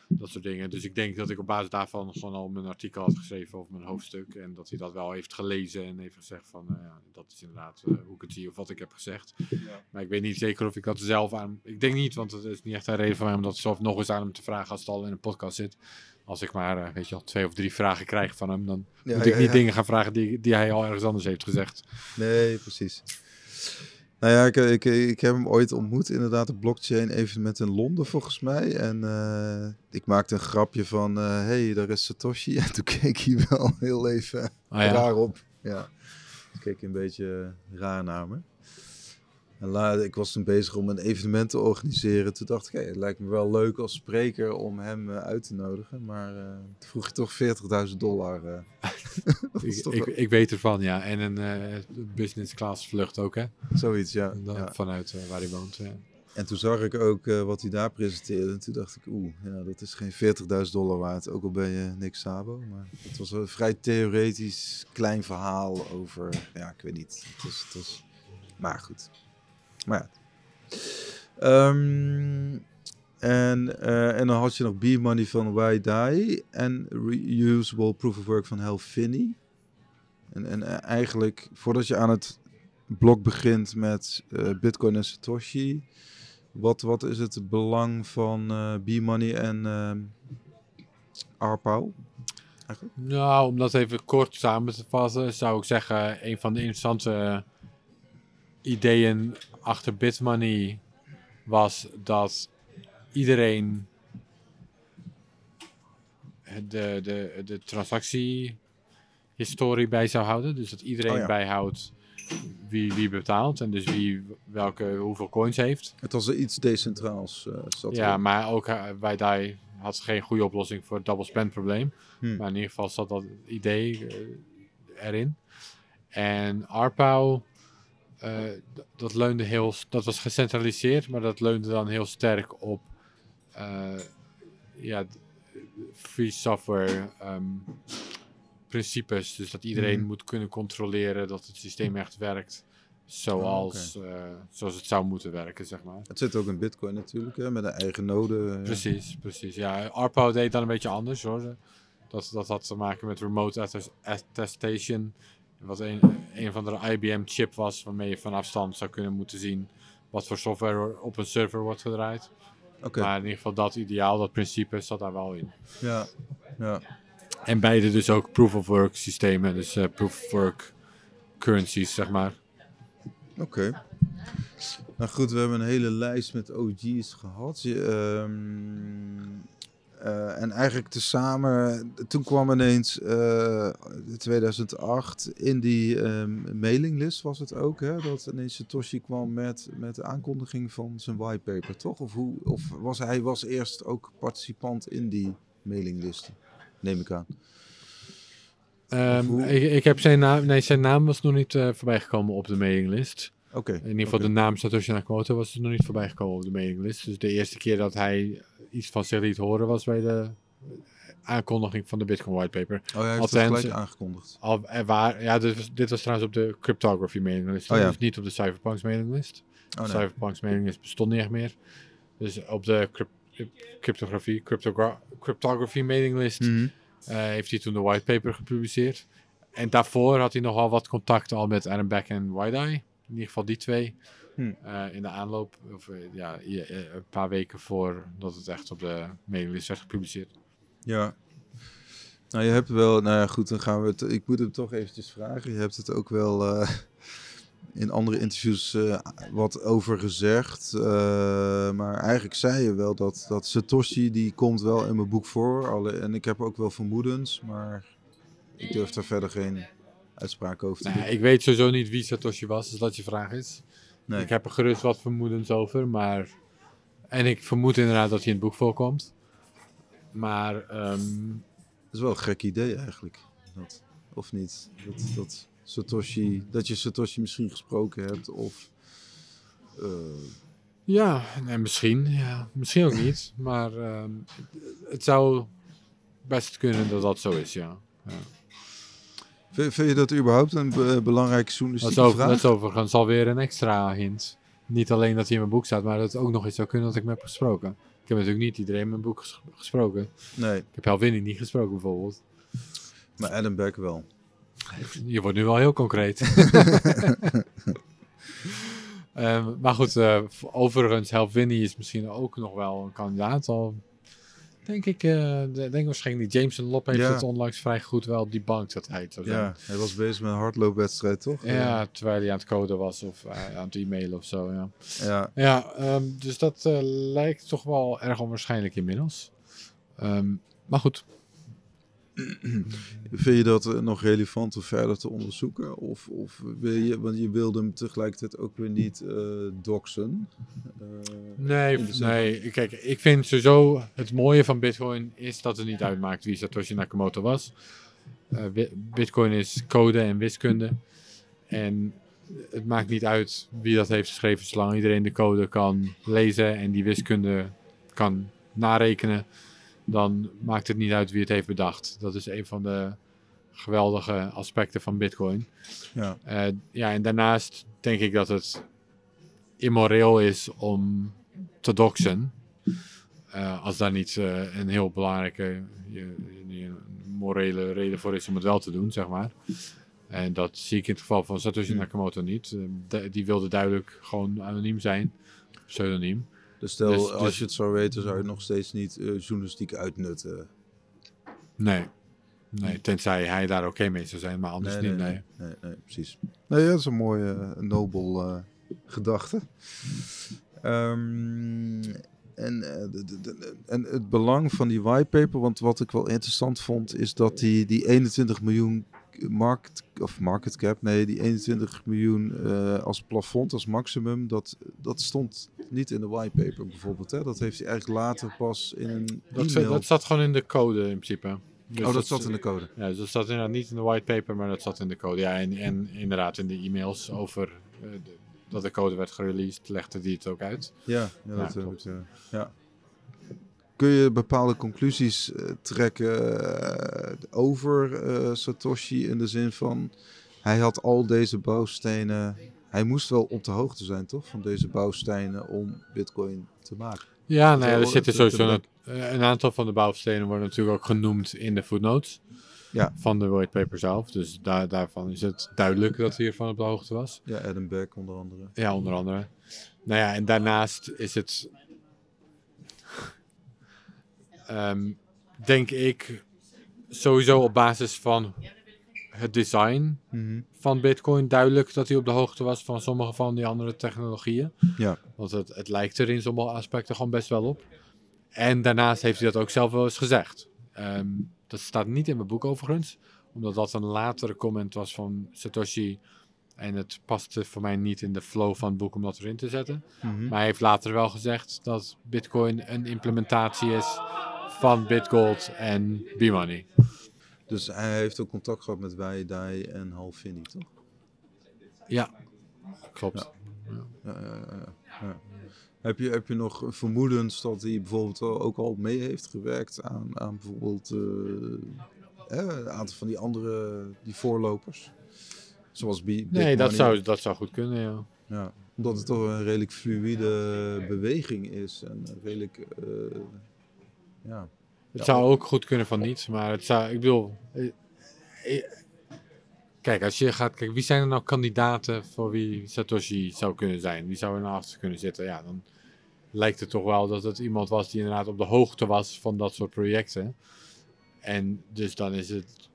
Dat soort dingen. Dus ik denk dat ik op basis daarvan gewoon al mijn artikel had geschreven of mijn hoofdstuk. En dat hij dat wel heeft gelezen en heeft gezegd van. eh, ja, dat is inderdaad eh, hoe ik het zie of wat ik heb gezegd. Maar ik weet niet zeker of ik dat zelf aan. Ik denk niet, want het is niet echt een reden voor mij om dat zelf nog eens aan hem te vragen als het al in een podcast zit. Als ik maar, eh, weet je wel, twee of drie vragen krijg van hem, dan Ja, moet ik niet ja. dingen gaan vragen die, die hij al ergens anders heeft gezegd. Nee, precies. Nou ja, ik, ik, ik heb hem ooit ontmoet, inderdaad, op blockchain evenement in Londen volgens mij. En eh, ik maakte een grapje van, hé, hey, daar is Satoshi. <laughs> En toen keek hij wel heel even Ah, ja. raar op. Ja, toen keek hij een beetje raar naar me. En la, ik was toen bezig om een evenement te organiseren. Toen dacht ik, hey, het lijkt me wel leuk als spreker om hem eh, uit te nodigen. Maar eh, toen vroeg je toch 40.000 dollar. eh. <laughs> Ik, ik, weet ervan, ja. En een business class vlucht ook, hè. Zoiets, ja. Dan ja. Vanuit waar hij woont. ja. En toen zag ik ook wat hij daar presenteerde. En toen dacht ik, oeh, ja, dat is geen 40.000 dollar waard. Ook al ben je niks Sabo. Maar het was een vrij theoretisch klein verhaal over, ja, ik weet niet. Het was, het was, maar goed. Maar ja. Ehm, en, eh, en dan had je nog B-Money van Why Die. En Reusable Proof of Work van Hal Finney. En, en eh, eigenlijk, voordat je aan het blok begint met eh, Bitcoin en Satoshi... Wat, wat is het belang van B-Money en ARPAO? Nou, om dat even kort samen te vatten, zou ik zeggen, een van de interessante ideeën achter BitMoney was dat iedereen de, de, de transactiehistorie bij zou houden. Dus dat iedereen Oh ja. bijhoudt wie, wie betaalt en dus wie welke, hoeveel coins heeft. Het was iets decentraals. eh zat Ja, maar ook uh, bij DAI had ze geen goede oplossing voor het double spend probleem. Hmm. Maar in ieder geval zat dat idee eh, erin. En ARPAO, eh, dat leunde heel, dat was gecentraliseerd, maar dat leunde dan heel sterk op eh, ja, free software ehm, principes. Dus dat iedereen Mhm. moet kunnen controleren dat het systeem echt werkt zoals, eh, zoals het zou moeten werken, zeg maar. Het zit ook in Bitcoin natuurlijk, hè, met een eigen node. eh. Precies, precies. Ja, ARPAO deed dan een beetje anders hoor. Dat, dat had te maken met remote attest- attestation. Wat een, een van de IBM-chip was waarmee je van afstand zou kunnen moeten zien wat voor software op een server wordt gedraaid. Maar in ieder geval dat ideaal, dat principe zat daar wel in. ja. ja. En beide dus ook proof-of-work systemen, dus eh, proof-of-work currencies, zeg maar. Oké. Nou goed, we hebben een hele lijst met OG's gehad. Je, ehm, eh, en eigenlijk tezamen, toen kwam ineens eh 2008 in die ehm, mailinglist was het ook, hè, dat ineens Satoshi kwam met, met de aankondiging van zijn whitepaper, toch? Of, hoe, of was hij was eerst ook participant in die mailinglist, neem ik aan. Ehm, ik, ik heb zijn naam, nee, zijn naam was nog niet eh voorbij gekomen op de mailinglist. In ieder geval de naam Satoshi Nakamoto was er nog niet voorbij gekomen op de mailinglist. Dus de eerste keer dat hij iets van zich liet horen was bij de aankondiging van de Bitcoin whitepaper. Oh, hij heeft Althans, aangekondigd. Al, er waar, ja, dit was, dit was trouwens op de cryptography mailinglist. Oh ja. Dus niet op de Cypherpunks mailinglist. Oh, nee. Cypherpunks mailinglist bestond niet echt meer. Dus op de cryp- cryptografie, cryptogra- cryptography mailinglist Mhm. eh, heeft hij toen de whitepaper gepubliceerd. En daarvoor had hij nogal wat contacten al met Adam Beck en White-Eye. In ieder geval die twee. Hm. Eh, in de aanloop, of eh, ja, eh, een paar weken voordat het echt op de mailinglist werd gepubliceerd. Ja. Nou, je hebt wel, nou ja, goed, dan gaan we het, ik moet hem toch eventjes vragen. Je hebt het ook wel in andere interviews wat over gezegd. maar eigenlijk zei je wel dat, dat Satoshi, die komt wel in mijn boek voor. Alle, en ik heb ook wel vermoedens, maar ik durf daar verder geen uitspraak over te Nou, doen. ik weet sowieso niet wie Satoshi was, als dat je vraag is. Nee. Ik heb er gerust wat vermoedens over, maar... En ik vermoed inderdaad dat hij in het boek voorkomt. Maar ehm, Dat is wel een gek idee eigenlijk. Dat, of niet? Dat, dat, Satoshi, dat je Satoshi misschien gesproken hebt of... eh, ja, nee, misschien. Ja, misschien ook niet. Maar ehm, het zou best kunnen dat dat zo is, ja. ja. Vind, vind je dat überhaupt een be- belangrijke Dat, journalistieke is over, vraag? dat is overigens alweer een extra hint. Niet alleen dat hij in mijn boek staat, maar dat het ook nog eens zou kunnen dat ik hem heb gesproken. Ik heb natuurlijk niet iedereen in mijn boek ges- gesproken. Nee, Ik heb Helwini niet gesproken bijvoorbeeld. maar Adam Beck wel. Je wordt nu wel heel concreet. <laughs> Ehm, maar goed, eh, overigens, Helwini is misschien ook nog wel een kandidaat. Al denk ik, de- denk waarschijnlijk die Jameson Lop heeft Ja. het onlangs vrij goed wel debunked dat hij het zou zijn. Ja, hij was bezig met een hardloopwedstrijd, toch? Ja, terwijl hij aan het coden was of eh, aan het e-mailen of zo, ja. Ja, Ja, ehm, dus dat eh, lijkt toch wel erg onwaarschijnlijk inmiddels. Ehm, maar goed, Vind je dat eh, nog relevant om verder te onderzoeken? Of, of wil je, want je wilde hem tegelijkertijd ook weer niet eh doxen. Eh, nee, nee. Kijk, ik vind sowieso het mooie van Bitcoin is dat het niet uitmaakt wie Satoshi Nakamoto was. Bitcoin is code en wiskunde. En het maakt niet uit wie dat heeft geschreven, zolang iedereen de code kan lezen en die wiskunde kan narekenen, dan maakt het niet uit wie het heeft bedacht. Dat is een van de geweldige aspecten van Bitcoin. Ja, Eh, ja, en daarnaast denk ik dat het immoreel is om te doxen. Eh, als daar niet eh, een heel belangrijke je, je- morele reden voor is om het wel te doen, zeg maar. En dat zie ik in het geval van Satoshi. Nakamoto niet. De- die wilde duidelijk gewoon anoniem zijn. Pseudoniem. Dus stel, Dus- als dus- je het zou weten, zou je het nog steeds niet eh, journalistiek uitnutten. Nee. Nee, tenzij hij daar oké mee zou zijn, maar anders niet. Nee. nee, nee, precies. Nee, dat is een mooie, eh, nobel eh, gedachte. Ehm, en, eh, de- de- de- en het belang van die whitepaper, want wat ik wel interessant vond, is dat die, die 21 miljoen market, of market cap, nee, die 21 miljoen eh, als plafond, als maximum, dat, dat stond niet in de whitepaper bijvoorbeeld. Hè? Dat heeft hij eigenlijk later pas in een Dat, e-mail. dat zat gewoon in de code in principe. Dus oh, dat zat in de code. Ja, dus dat zat inderdaad niet in de whitepaper, maar dat zat in de code. Ja, en, en inderdaad in de e-mails over eh, de- dat de code werd gereleased, legde die het ook uit. Ja, ja, dat heb klopt. ik, ja. ja. Kun je bepaalde conclusies eh, trekken eh, over eh, Satoshi in de zin van hij had al deze bouwstenen. Hij moest wel op de hoogte zijn, toch? Van deze bouwstenen om Bitcoin te maken. Ja, nou ja, er zitten sowieso een, een aantal van de bouwstenen worden natuurlijk ook genoemd in de footnotes Ja. van de whitepaper zelf. Dus daar, daarvan is het duidelijk dat hij hiervan op de hoogte was. Ja, Adam Beck onder andere. Ja, onder andere. Nou ja, en daarnaast is het, ehm, denk ik, sowieso op basis van het design Mhm. van Bitcoin duidelijk dat hij op de hoogte was van sommige van die andere technologieën. Ja. Want het, het lijkt er in sommige aspecten gewoon best wel op. En daarnaast heeft hij dat ook zelf wel eens gezegd. Ehm, dat staat niet in mijn boek overigens, omdat dat een latere comment was van Satoshi. En het paste voor mij niet in de flow van het boek om dat erin te zetten. Mhm. Maar hij heeft later wel gezegd dat Bitcoin een implementatie is van Bitgold en B-Money. Dus hij heeft ook contact gehad met Wij, Dai en Halfini, toch? Ja, klopt. Ja, ja, ja, ja, ja. Heb, je, heb je nog vermoedens dat hij bijvoorbeeld wel ook al mee heeft gewerkt aan, aan bijvoorbeeld eh, eh, een aantal van die andere die voorlopers? Zoals B Big Nee, dat zou, dat zou goed kunnen, ja. Ja, omdat het toch een redelijk fluïde beweging is. En redelijk. eh, ja. Het zou ook goed kunnen van niets, maar het zou, ik bedoel... eh, eh, Kijk, als je gaat kijken, wie zijn er nou kandidaten voor wie Satoshi zou kunnen zijn? Wie zou er nou achter kunnen zitten? Ja, dan lijkt het toch wel dat het iemand was die inderdaad op de hoogte was van dat soort projecten. En dus dan is het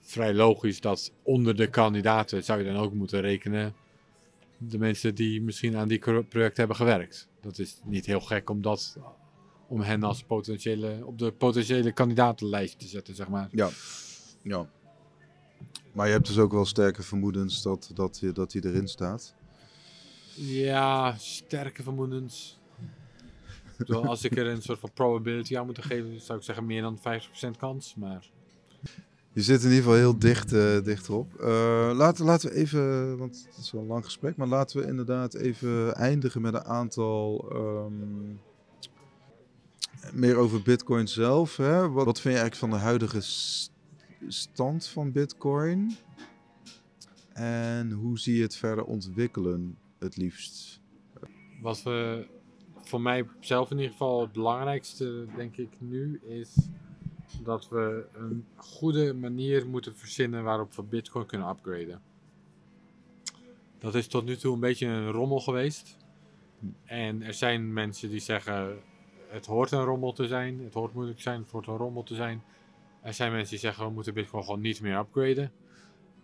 vrij logisch dat onder de kandidaten zou je dan ook moeten rekenen de mensen die misschien aan die projecten hebben gewerkt. Dat is niet heel gek om dat om hen als potentiële op de potentiële kandidatenlijst te zetten, zeg maar. Ja. ja. Maar je hebt dus ook wel sterke vermoedens dat, dat, dat hij erin staat. Ja, sterke vermoedens. Bedoel, als ik er een soort van probability aan moet geven, zou ik zeggen meer dan 50% kans. Maar Je zit in ieder geval heel dicht, eh dichterop. Eh, laten, laten we even, want het is wel een lang gesprek, maar laten we inderdaad even eindigen met een aantal. ehm, meer over Bitcoin zelf. Hè? Wat, wat vind je eigenlijk van de huidige stand van Bitcoin? En hoe zie je het verder ontwikkelen het liefst? wat we voor mij zelf in ieder geval het belangrijkste, denk ik, nu is dat we een goede manier moeten verzinnen waarop we Bitcoin kunnen upgraden. Dat is tot nu toe een beetje een rommel geweest. En er zijn mensen die zeggen: het hoort een rommel te zijn, het hoort moeilijk te zijn, het hoort een rommel te zijn. Er zijn mensen die zeggen: we moeten Bitcoin gewoon niet meer upgraden.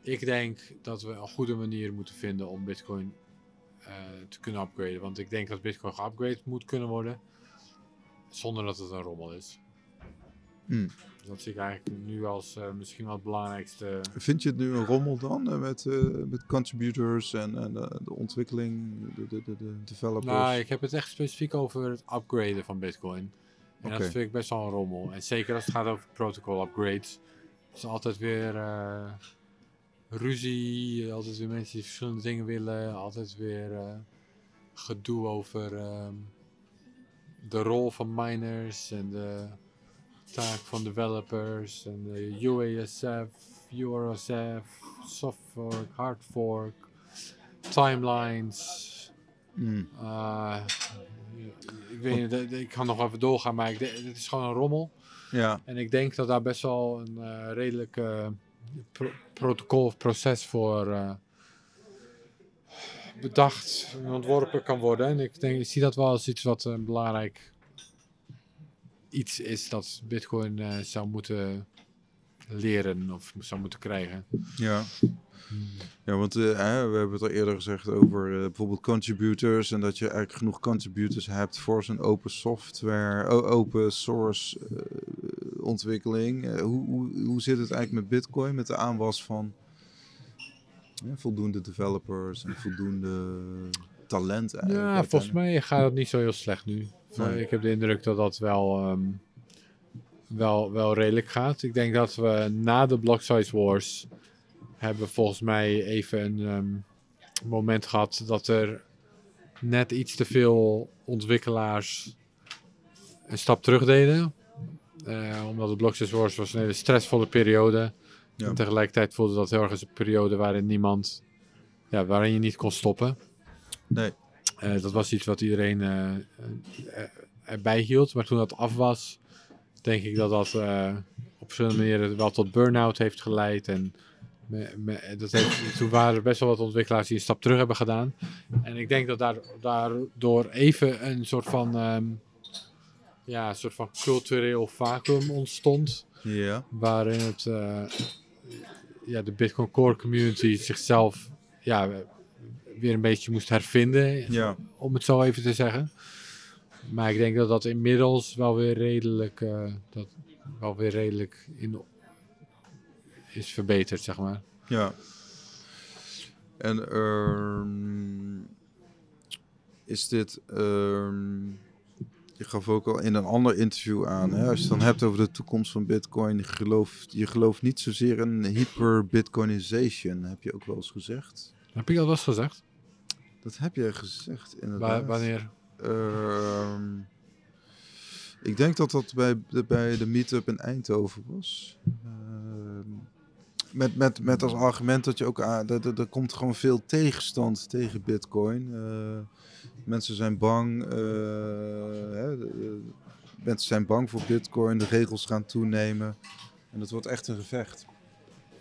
Ik denk dat we een goede manier moeten vinden om Bitcoin eh, te kunnen upgraden. Want ik denk dat Bitcoin geupgrade moet kunnen worden. Zonder dat het een rommel is. Hmm. Dat zie ik eigenlijk nu als eh, misschien wel het belangrijkste. Vind je het nu een rommel dan eh, met, eh, met contributors en, en de ontwikkeling, de, de, de, de developers? Nou, ik heb het echt specifiek over het upgraden van Bitcoin. En dat vind ik best wel een rommel. En zeker als het gaat over protocol upgrades. Het is altijd weer ruzie, altijd weer mensen die verschillende dingen willen. Altijd weer gedoe over ehm, de rol van miners en de taak van developers en de UASF, URSF, soft fork, hard fork, timelines. Hmm. Uh, ik weet niet, ik kan nog even doorgaan, maar ik het is gewoon een rommel. Ja, En ik denk dat daar best wel een eh, redelijk eh, pro- protocol of proces voor eh, bedacht en ontworpen kan worden. En ik, denk, ik zie dat wel als iets wat een belangrijk iets is dat Bitcoin eh, zou moeten leren of zou moeten krijgen. ja. Ja, want eh, we hebben het al eerder gezegd over eh, bijvoorbeeld contributors en dat je eigenlijk genoeg contributors hebt voor zo'n open software, open source ontwikkeling. Hoe, hoe, hoe zit het eigenlijk met Bitcoin, met de aanwas van voldoende developers en voldoende talent eigenlijk? Ja, volgens mij gaat het niet zo heel slecht nu. Nee. Ik heb de indruk dat dat wel, ehm, wel, wel redelijk gaat. Ik denk dat we na de Block Size Wars hebben volgens mij even een ehm, moment gehad dat er net iets te veel ontwikkelaars een stap terug deden. Eh, omdat de Block Size Wars was een hele stressvolle periode. Ja. En tegelijkertijd voelde dat heel erg als een periode waarin niemand, ja, waarin je niet kon stoppen. Nee. Eh, dat was iets wat iedereen eh, eh, erbij hield. Maar toen dat af was, denk ik dat dat op verschillende manieren wel tot burn-out heeft geleid. En me- me- dat heeft, toen waren er best wel wat ontwikkelaars die een stap terug hebben gedaan. En ik denk dat daar, daardoor even een soort van, ehm, ja, een soort van cultureel vacuüm ontstond. Ja, Waarin het, ja, de Bitcoin Core community zichzelf ja, weer een beetje moest hervinden ja. om het zo even te zeggen. Maar ik denk dat dat inmiddels wel weer redelijk, eh, dat wel weer redelijk in, is verbeterd, zeg maar. Ja. En ehm, is dit. ehm, je gaf ook al in een ander interview aan. Hè, als je het dan hebt over de toekomst van Bitcoin. Je gelooft, je gelooft niet zozeer in hyper-Bitcoinization, heb je ook wel eens gezegd. Heb ik dat wel eens gezegd? Dat heb jij gezegd, Wa- inderdaad. wanneer? Ehm, ik denk dat dat bij de, bij de meetup in Eindhoven was. Ehm, met, met, met als argument dat je ook aan, er, er komt gewoon veel tegenstand tegen Bitcoin. Eh, mensen zijn bang. eh, hè, mensen zijn bang voor Bitcoin. De regels gaan toenemen. En dat wordt echt een gevecht.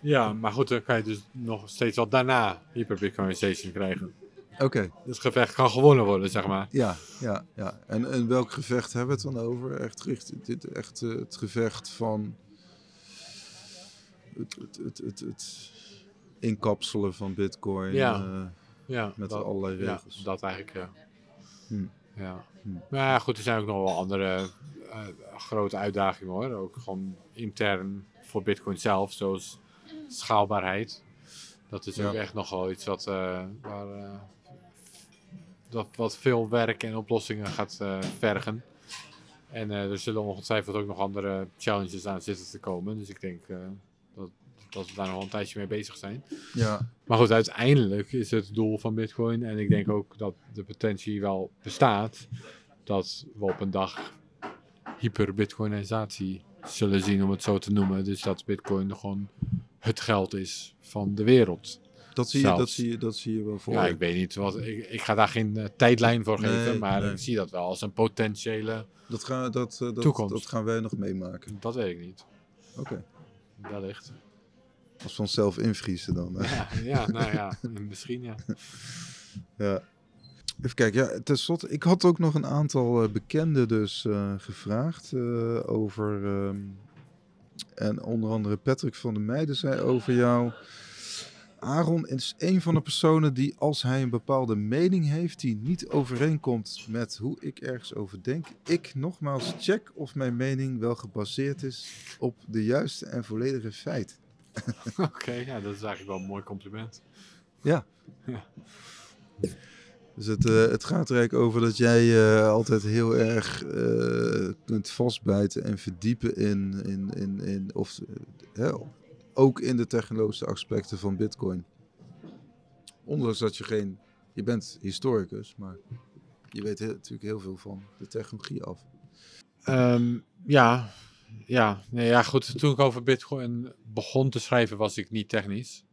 Ja, maar goed, dan kan je dus nog steeds wel daarna hyperbitcoinization krijgen. Oké. Dus het gevecht kan gewonnen worden, zeg maar. Ja, ja, ja. En, en welk gevecht hebben we het dan over? Echt, richt, dit, echt eh, het gevecht van het, het, het, het, het inkapselen van bitcoin Ja. eh, Ja, met dat, allerlei ja, regels. dat eigenlijk, ja. Hm. Ja. Hm. Maar ja, goed, er zijn ook nog wel andere eh, grote uitdagingen hoor. Ook gewoon intern voor Bitcoin zelf, zoals schaalbaarheid. Dat is ook echt nog wel iets wat, eh, waar eh, dat wat veel werk en oplossingen gaat eh, vergen. En er zullen ongetwijfeld ook nog andere challenges aan zitten te komen. Dus ik denk dat, dat we daar nog een tijdje mee bezig zijn. Ja, Maar goed, uiteindelijk is het doel van Bitcoin. En ik denk ook dat de potentie wel bestaat. Dat we op een dag hyper-Bitcoinisatie zullen zien, om het zo te noemen. Dus dat Bitcoin gewoon het geld is van de wereld. dat zie, je, dat, zie je, dat zie je wel voor. Ja, ik weet niet wat. Ik, ik ga daar geen eh, tijdlijn voor Nee, geven. Maar nee. ik zie dat wel als een potentiële. Dat, gaan, dat, eh, dat, Toekomst. dat gaan wij nog meemaken. Dat weet ik niet. Oké. Wellicht. Als we onszelf invriezen dan. hè. Ja, ja, nou ja, <laughs> misschien ja. Ja. Even kijken, ja, tenslotte, ik had ook nog een aantal eh, bekenden dus gevraagd over, ehm, en onder andere Patrick van der Meijden zei over jou. Aaron is een van de personen die als hij een bepaalde mening heeft die niet overeenkomt met hoe ik ergens over denk, ik nogmaals check of mijn mening wel gebaseerd is op de juiste en volledige feiten. <laughs> Oké, ja, dat is eigenlijk wel een mooi compliment. Ja. Ja. Dus het, eh, het gaat er eigenlijk over dat jij eh, altijd heel erg eh, kunt vastbijten en verdiepen in, in, in, in of, ook in de technologische aspecten van Bitcoin. Ondanks dat je geen, je bent historicus, maar je weet natuurlijk heel veel van de technologie af. Ehm, ja, ja, nee, ja, goed. Toen ik over Bitcoin begon te schrijven, was ik niet technisch.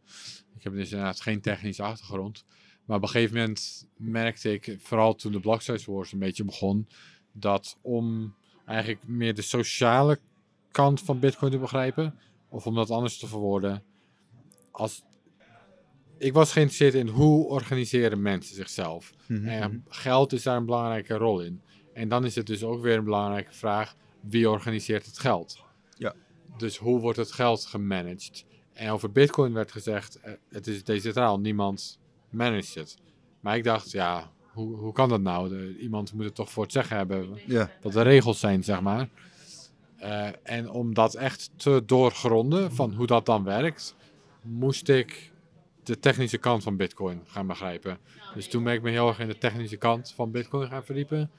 Ik heb dus inderdaad geen technische achtergrond. Maar op een gegeven moment merkte ik, vooral toen de Size Wars een beetje begon, dat om eigenlijk meer de sociale kant van Bitcoin te begrijpen, of om dat anders te verwoorden, als ik was geïnteresseerd in hoe organiseren mensen zichzelf. Mhm. En geld is daar een belangrijke rol in. En dan is het dus ook weer een belangrijke vraag: wie organiseert het geld? Ja. Dus hoe wordt het geld gemanaged? En over Bitcoin werd gezegd: eh, het is decentraal, niemand managt het. Maar ik dacht, ja, hoe, hoe kan dat nou? De- iemand moet het toch voor het zeggen hebben Ja, wat de regels zijn, zeg maar. Eh, en om dat echt te doorgronden van hoe dat dan werkt, moest ik de technische kant van Bitcoin gaan begrijpen. Dus toen ben ik me heel erg in de technische kant van Bitcoin gaan verdiepen.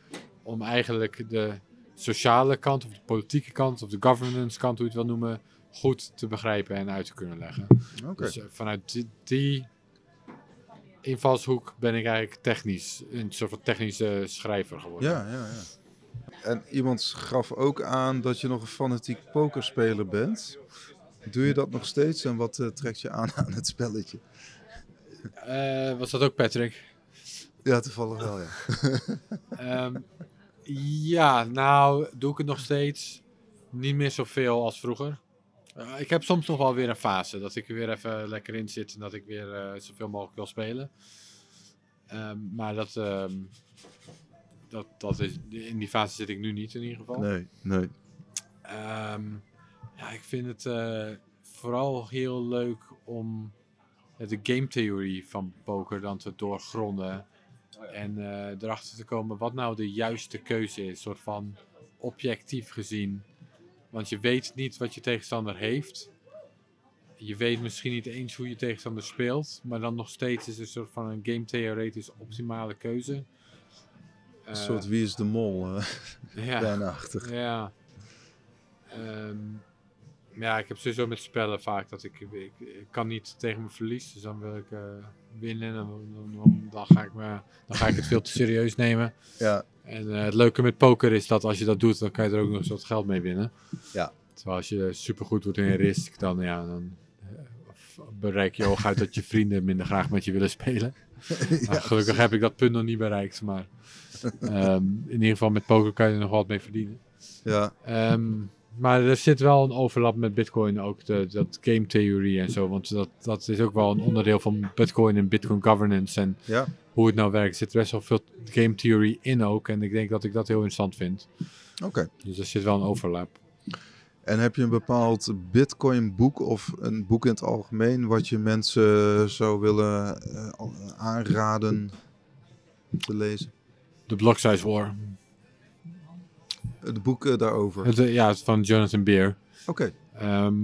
Om eigenlijk de sociale kant, of de politieke kant, of de governance kant, hoe je het wil noemen, goed te begrijpen en uit te kunnen leggen. Dus eh, vanuit die, die invalshoek ben ik eigenlijk technisch, een soort van technische schrijver geworden. Ja, ja, ja. En iemand gaf ook aan dat je nog een fanatiek pokerspeler bent. Doe je dat nog steeds en wat eh, trekt je aan aan het spelletje? Eh, was dat ook Patrick? Ja, toevallig wel, ja. <laughs> Ehm, ja, nou doe ik het nog steeds. Niet meer zoveel als vroeger. Eh, ik heb soms nog wel weer een fase dat ik er weer even lekker in zit en dat ik weer eh, zoveel mogelijk wil spelen. Ehm, maar dat, ehm, dat, dat is, in die fase zit ik nu niet in ieder geval. Nee, nee. Ehm, ja, ik vind het eh, vooral heel leuk om de game theorie van poker dan te doorgronden. En erachter te komen wat nou de juiste keuze is, soort van objectief gezien. Want je weet niet wat je tegenstander heeft. Je weet misschien niet eens hoe je tegenstander speelt. Maar dan nog steeds is het een soort van een game theoretisch optimale keuze. Een Eh, soort wie is de mol, eh <laughs> ja. bijna achtig. Ja. Ehm, ja, ik heb sowieso met spellen vaak dat ik, ik, ik kan niet tegen mijn verlies. Dus dan wil ik eh, winnen. En dan, dan, dan, dan ga ik me, dan ga ik het veel te serieus nemen. Ja, En eh, het leuke met poker is dat als je dat doet, dan kan je er ook nog eens wat geld mee winnen. Ja. Terwijl als je supergoed wordt in risk, dan, ja, dan eh, bereik je hooguit dat je vrienden minder graag met je willen spelen. <laughs> Nou, gelukkig heb ik dat punt nog niet bereikt. Maar ehm, in ieder geval met poker kan je er nog wat mee verdienen. ja, Ehm, maar er zit wel een overlap met Bitcoin, ook de, dat game theorie en zo. Want dat, dat is ook wel een onderdeel van Bitcoin en Bitcoin governance. En ja. hoe het nou werkt. Er zit best wel veel game theory in ook. En ik denk dat ik dat heel interessant vind. Oké. Dus er zit wel een overlap. En heb je een bepaald Bitcoin boek of een boek in het algemeen wat je mensen zou willen eh, aanraden te lezen? De Block Size War. Het boek eh, daarover. Het, eh, ja, het is van Jonathan Beer. Oké. Ehm,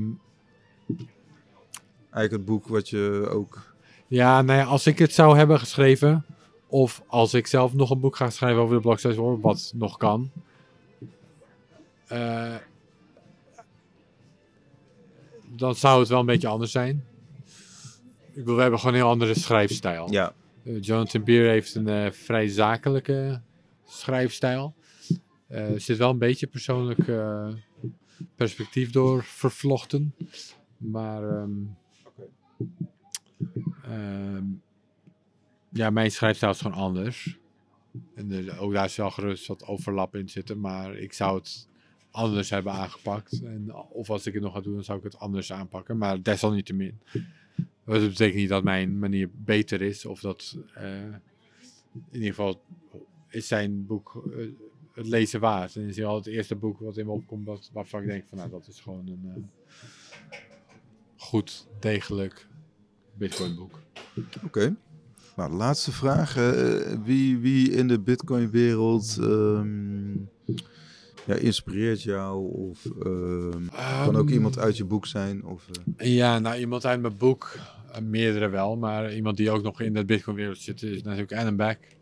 Eigenlijk het boek wat je ook. ja, nou ja, als ik het zou hebben geschreven, Of als ik zelf nog een boek ga schrijven over de blockchain, hoor, wat nog kan. eh, dan zou het wel een beetje anders zijn. Ik bedoel, we hebben gewoon een heel andere schrijfstijl. Ja, Jonathan Beer heeft een vrij zakelijke schrijfstijl. Eh, er zit wel een beetje persoonlijk eh, perspectief door vervlochten. Maar ehm, ja, mijn schrijfstijl is gewoon anders. En ook daar is wel gerust wat overlap in zitten. Maar ik zou het anders hebben aangepakt. En, of als ik het nog ga doen, dan zou ik het anders aanpakken. Maar desalniettemin. Dat betekent niet dat mijn manier beter is. Of dat eh, in ieder geval is zijn boek het lezen waard. En is al het eerste boek wat in me opkomt wat, waarvan ik denk van nou dat is gewoon een eh, goed, degelijk Bitcoin boek. oké. Nou, de laatste vraag. eh, wie, wie in de Bitcoin-wereld ehm, ja, inspireert jou? Of ehm, kan ook Ehm, iemand uit je boek zijn? Of, eh, Ja, nou iemand uit mijn boek, eh, meerdere wel, maar iemand die ook nog in de Bitcoin-wereld zit is natuurlijk Adam Beck.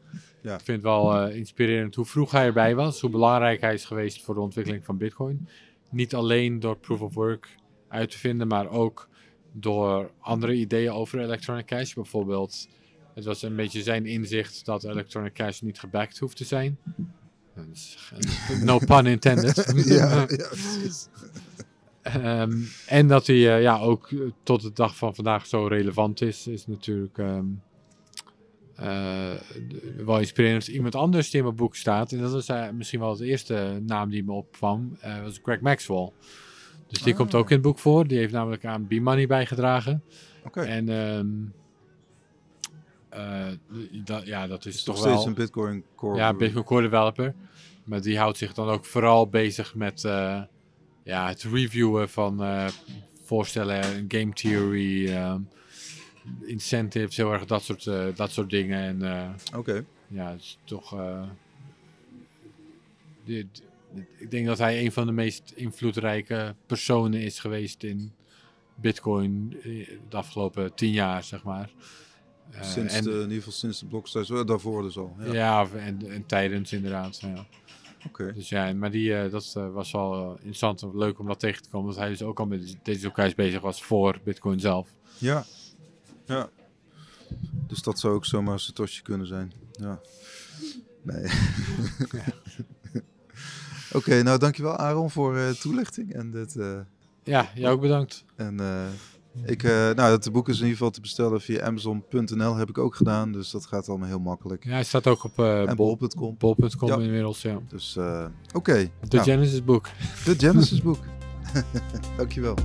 Ja. Ik vind het wel eh, inspirerend hoe vroeg hij erbij was, hoe belangrijk hij is geweest voor de ontwikkeling van Bitcoin. Niet alleen door proof of work uit te vinden, maar ook door andere ideeën over electronic cash. Bijvoorbeeld, het was een beetje zijn inzicht dat electronic cash niet gebacked hoeft te zijn. No pun intended. <laughs> ja, ja, precies. Ehm, en dat hij eh, ja, ook tot de dag van vandaag zo relevant is, is natuurlijk ehm, eh, wel inspirerend. Iemand anders die in mijn boek staat, en dat is eh, misschien wel de eerste naam die me opkwam, eh, was Greg Maxwell. Dus die Ah. komt ook in het boek voor. Die heeft namelijk aan B-Money bijgedragen. Oké. En ehm, eh, d- dat- ja, dat is Is toch nog wel... steeds een Bitcoin core. Ja, Bitcoin Core Developer. Maar die houdt zich dan ook vooral bezig met eh, ja, het reviewen van eh, voorstellen, game theory, ehm, incentives, heel erg dat soort, eh, dat soort dingen. En eh, Oké. ja, het is toch. eh, dit, ik denk dat hij een van de meest invloedrijke personen is geweest in Bitcoin de afgelopen tien jaar, zeg maar. Sinds en- de, in ieder geval sinds de. Wel, Daarvoor dus al. Ja. ja, en, en tijdens inderdaad. Ja. Oké. Dus ja, maar die, dat was wel interessant en leuk om dat tegen te komen. Dat hij dus ook al met deze bezig was voor Bitcoin zelf. Ja. Ja. Dus dat zou ook zomaar Satoshi kunnen zijn. Ja. Nee. <laughs> <laughs> Oké, nou dankjewel Aaron voor eh toelichting. En, dit, eh, Ja, jij ook bedankt. en eh, ik, eh, nou, dat boek is in ieder geval te bestellen via Amazon.nl heb ik ook gedaan. Dus dat gaat allemaal heel makkelijk. Ja, hij staat ook op eh bol.com. bol.com Ja. inmiddels, ja. Dus eh, oké. De Nou, Genesis boek. de Genesis boek. <laughs> dankjewel.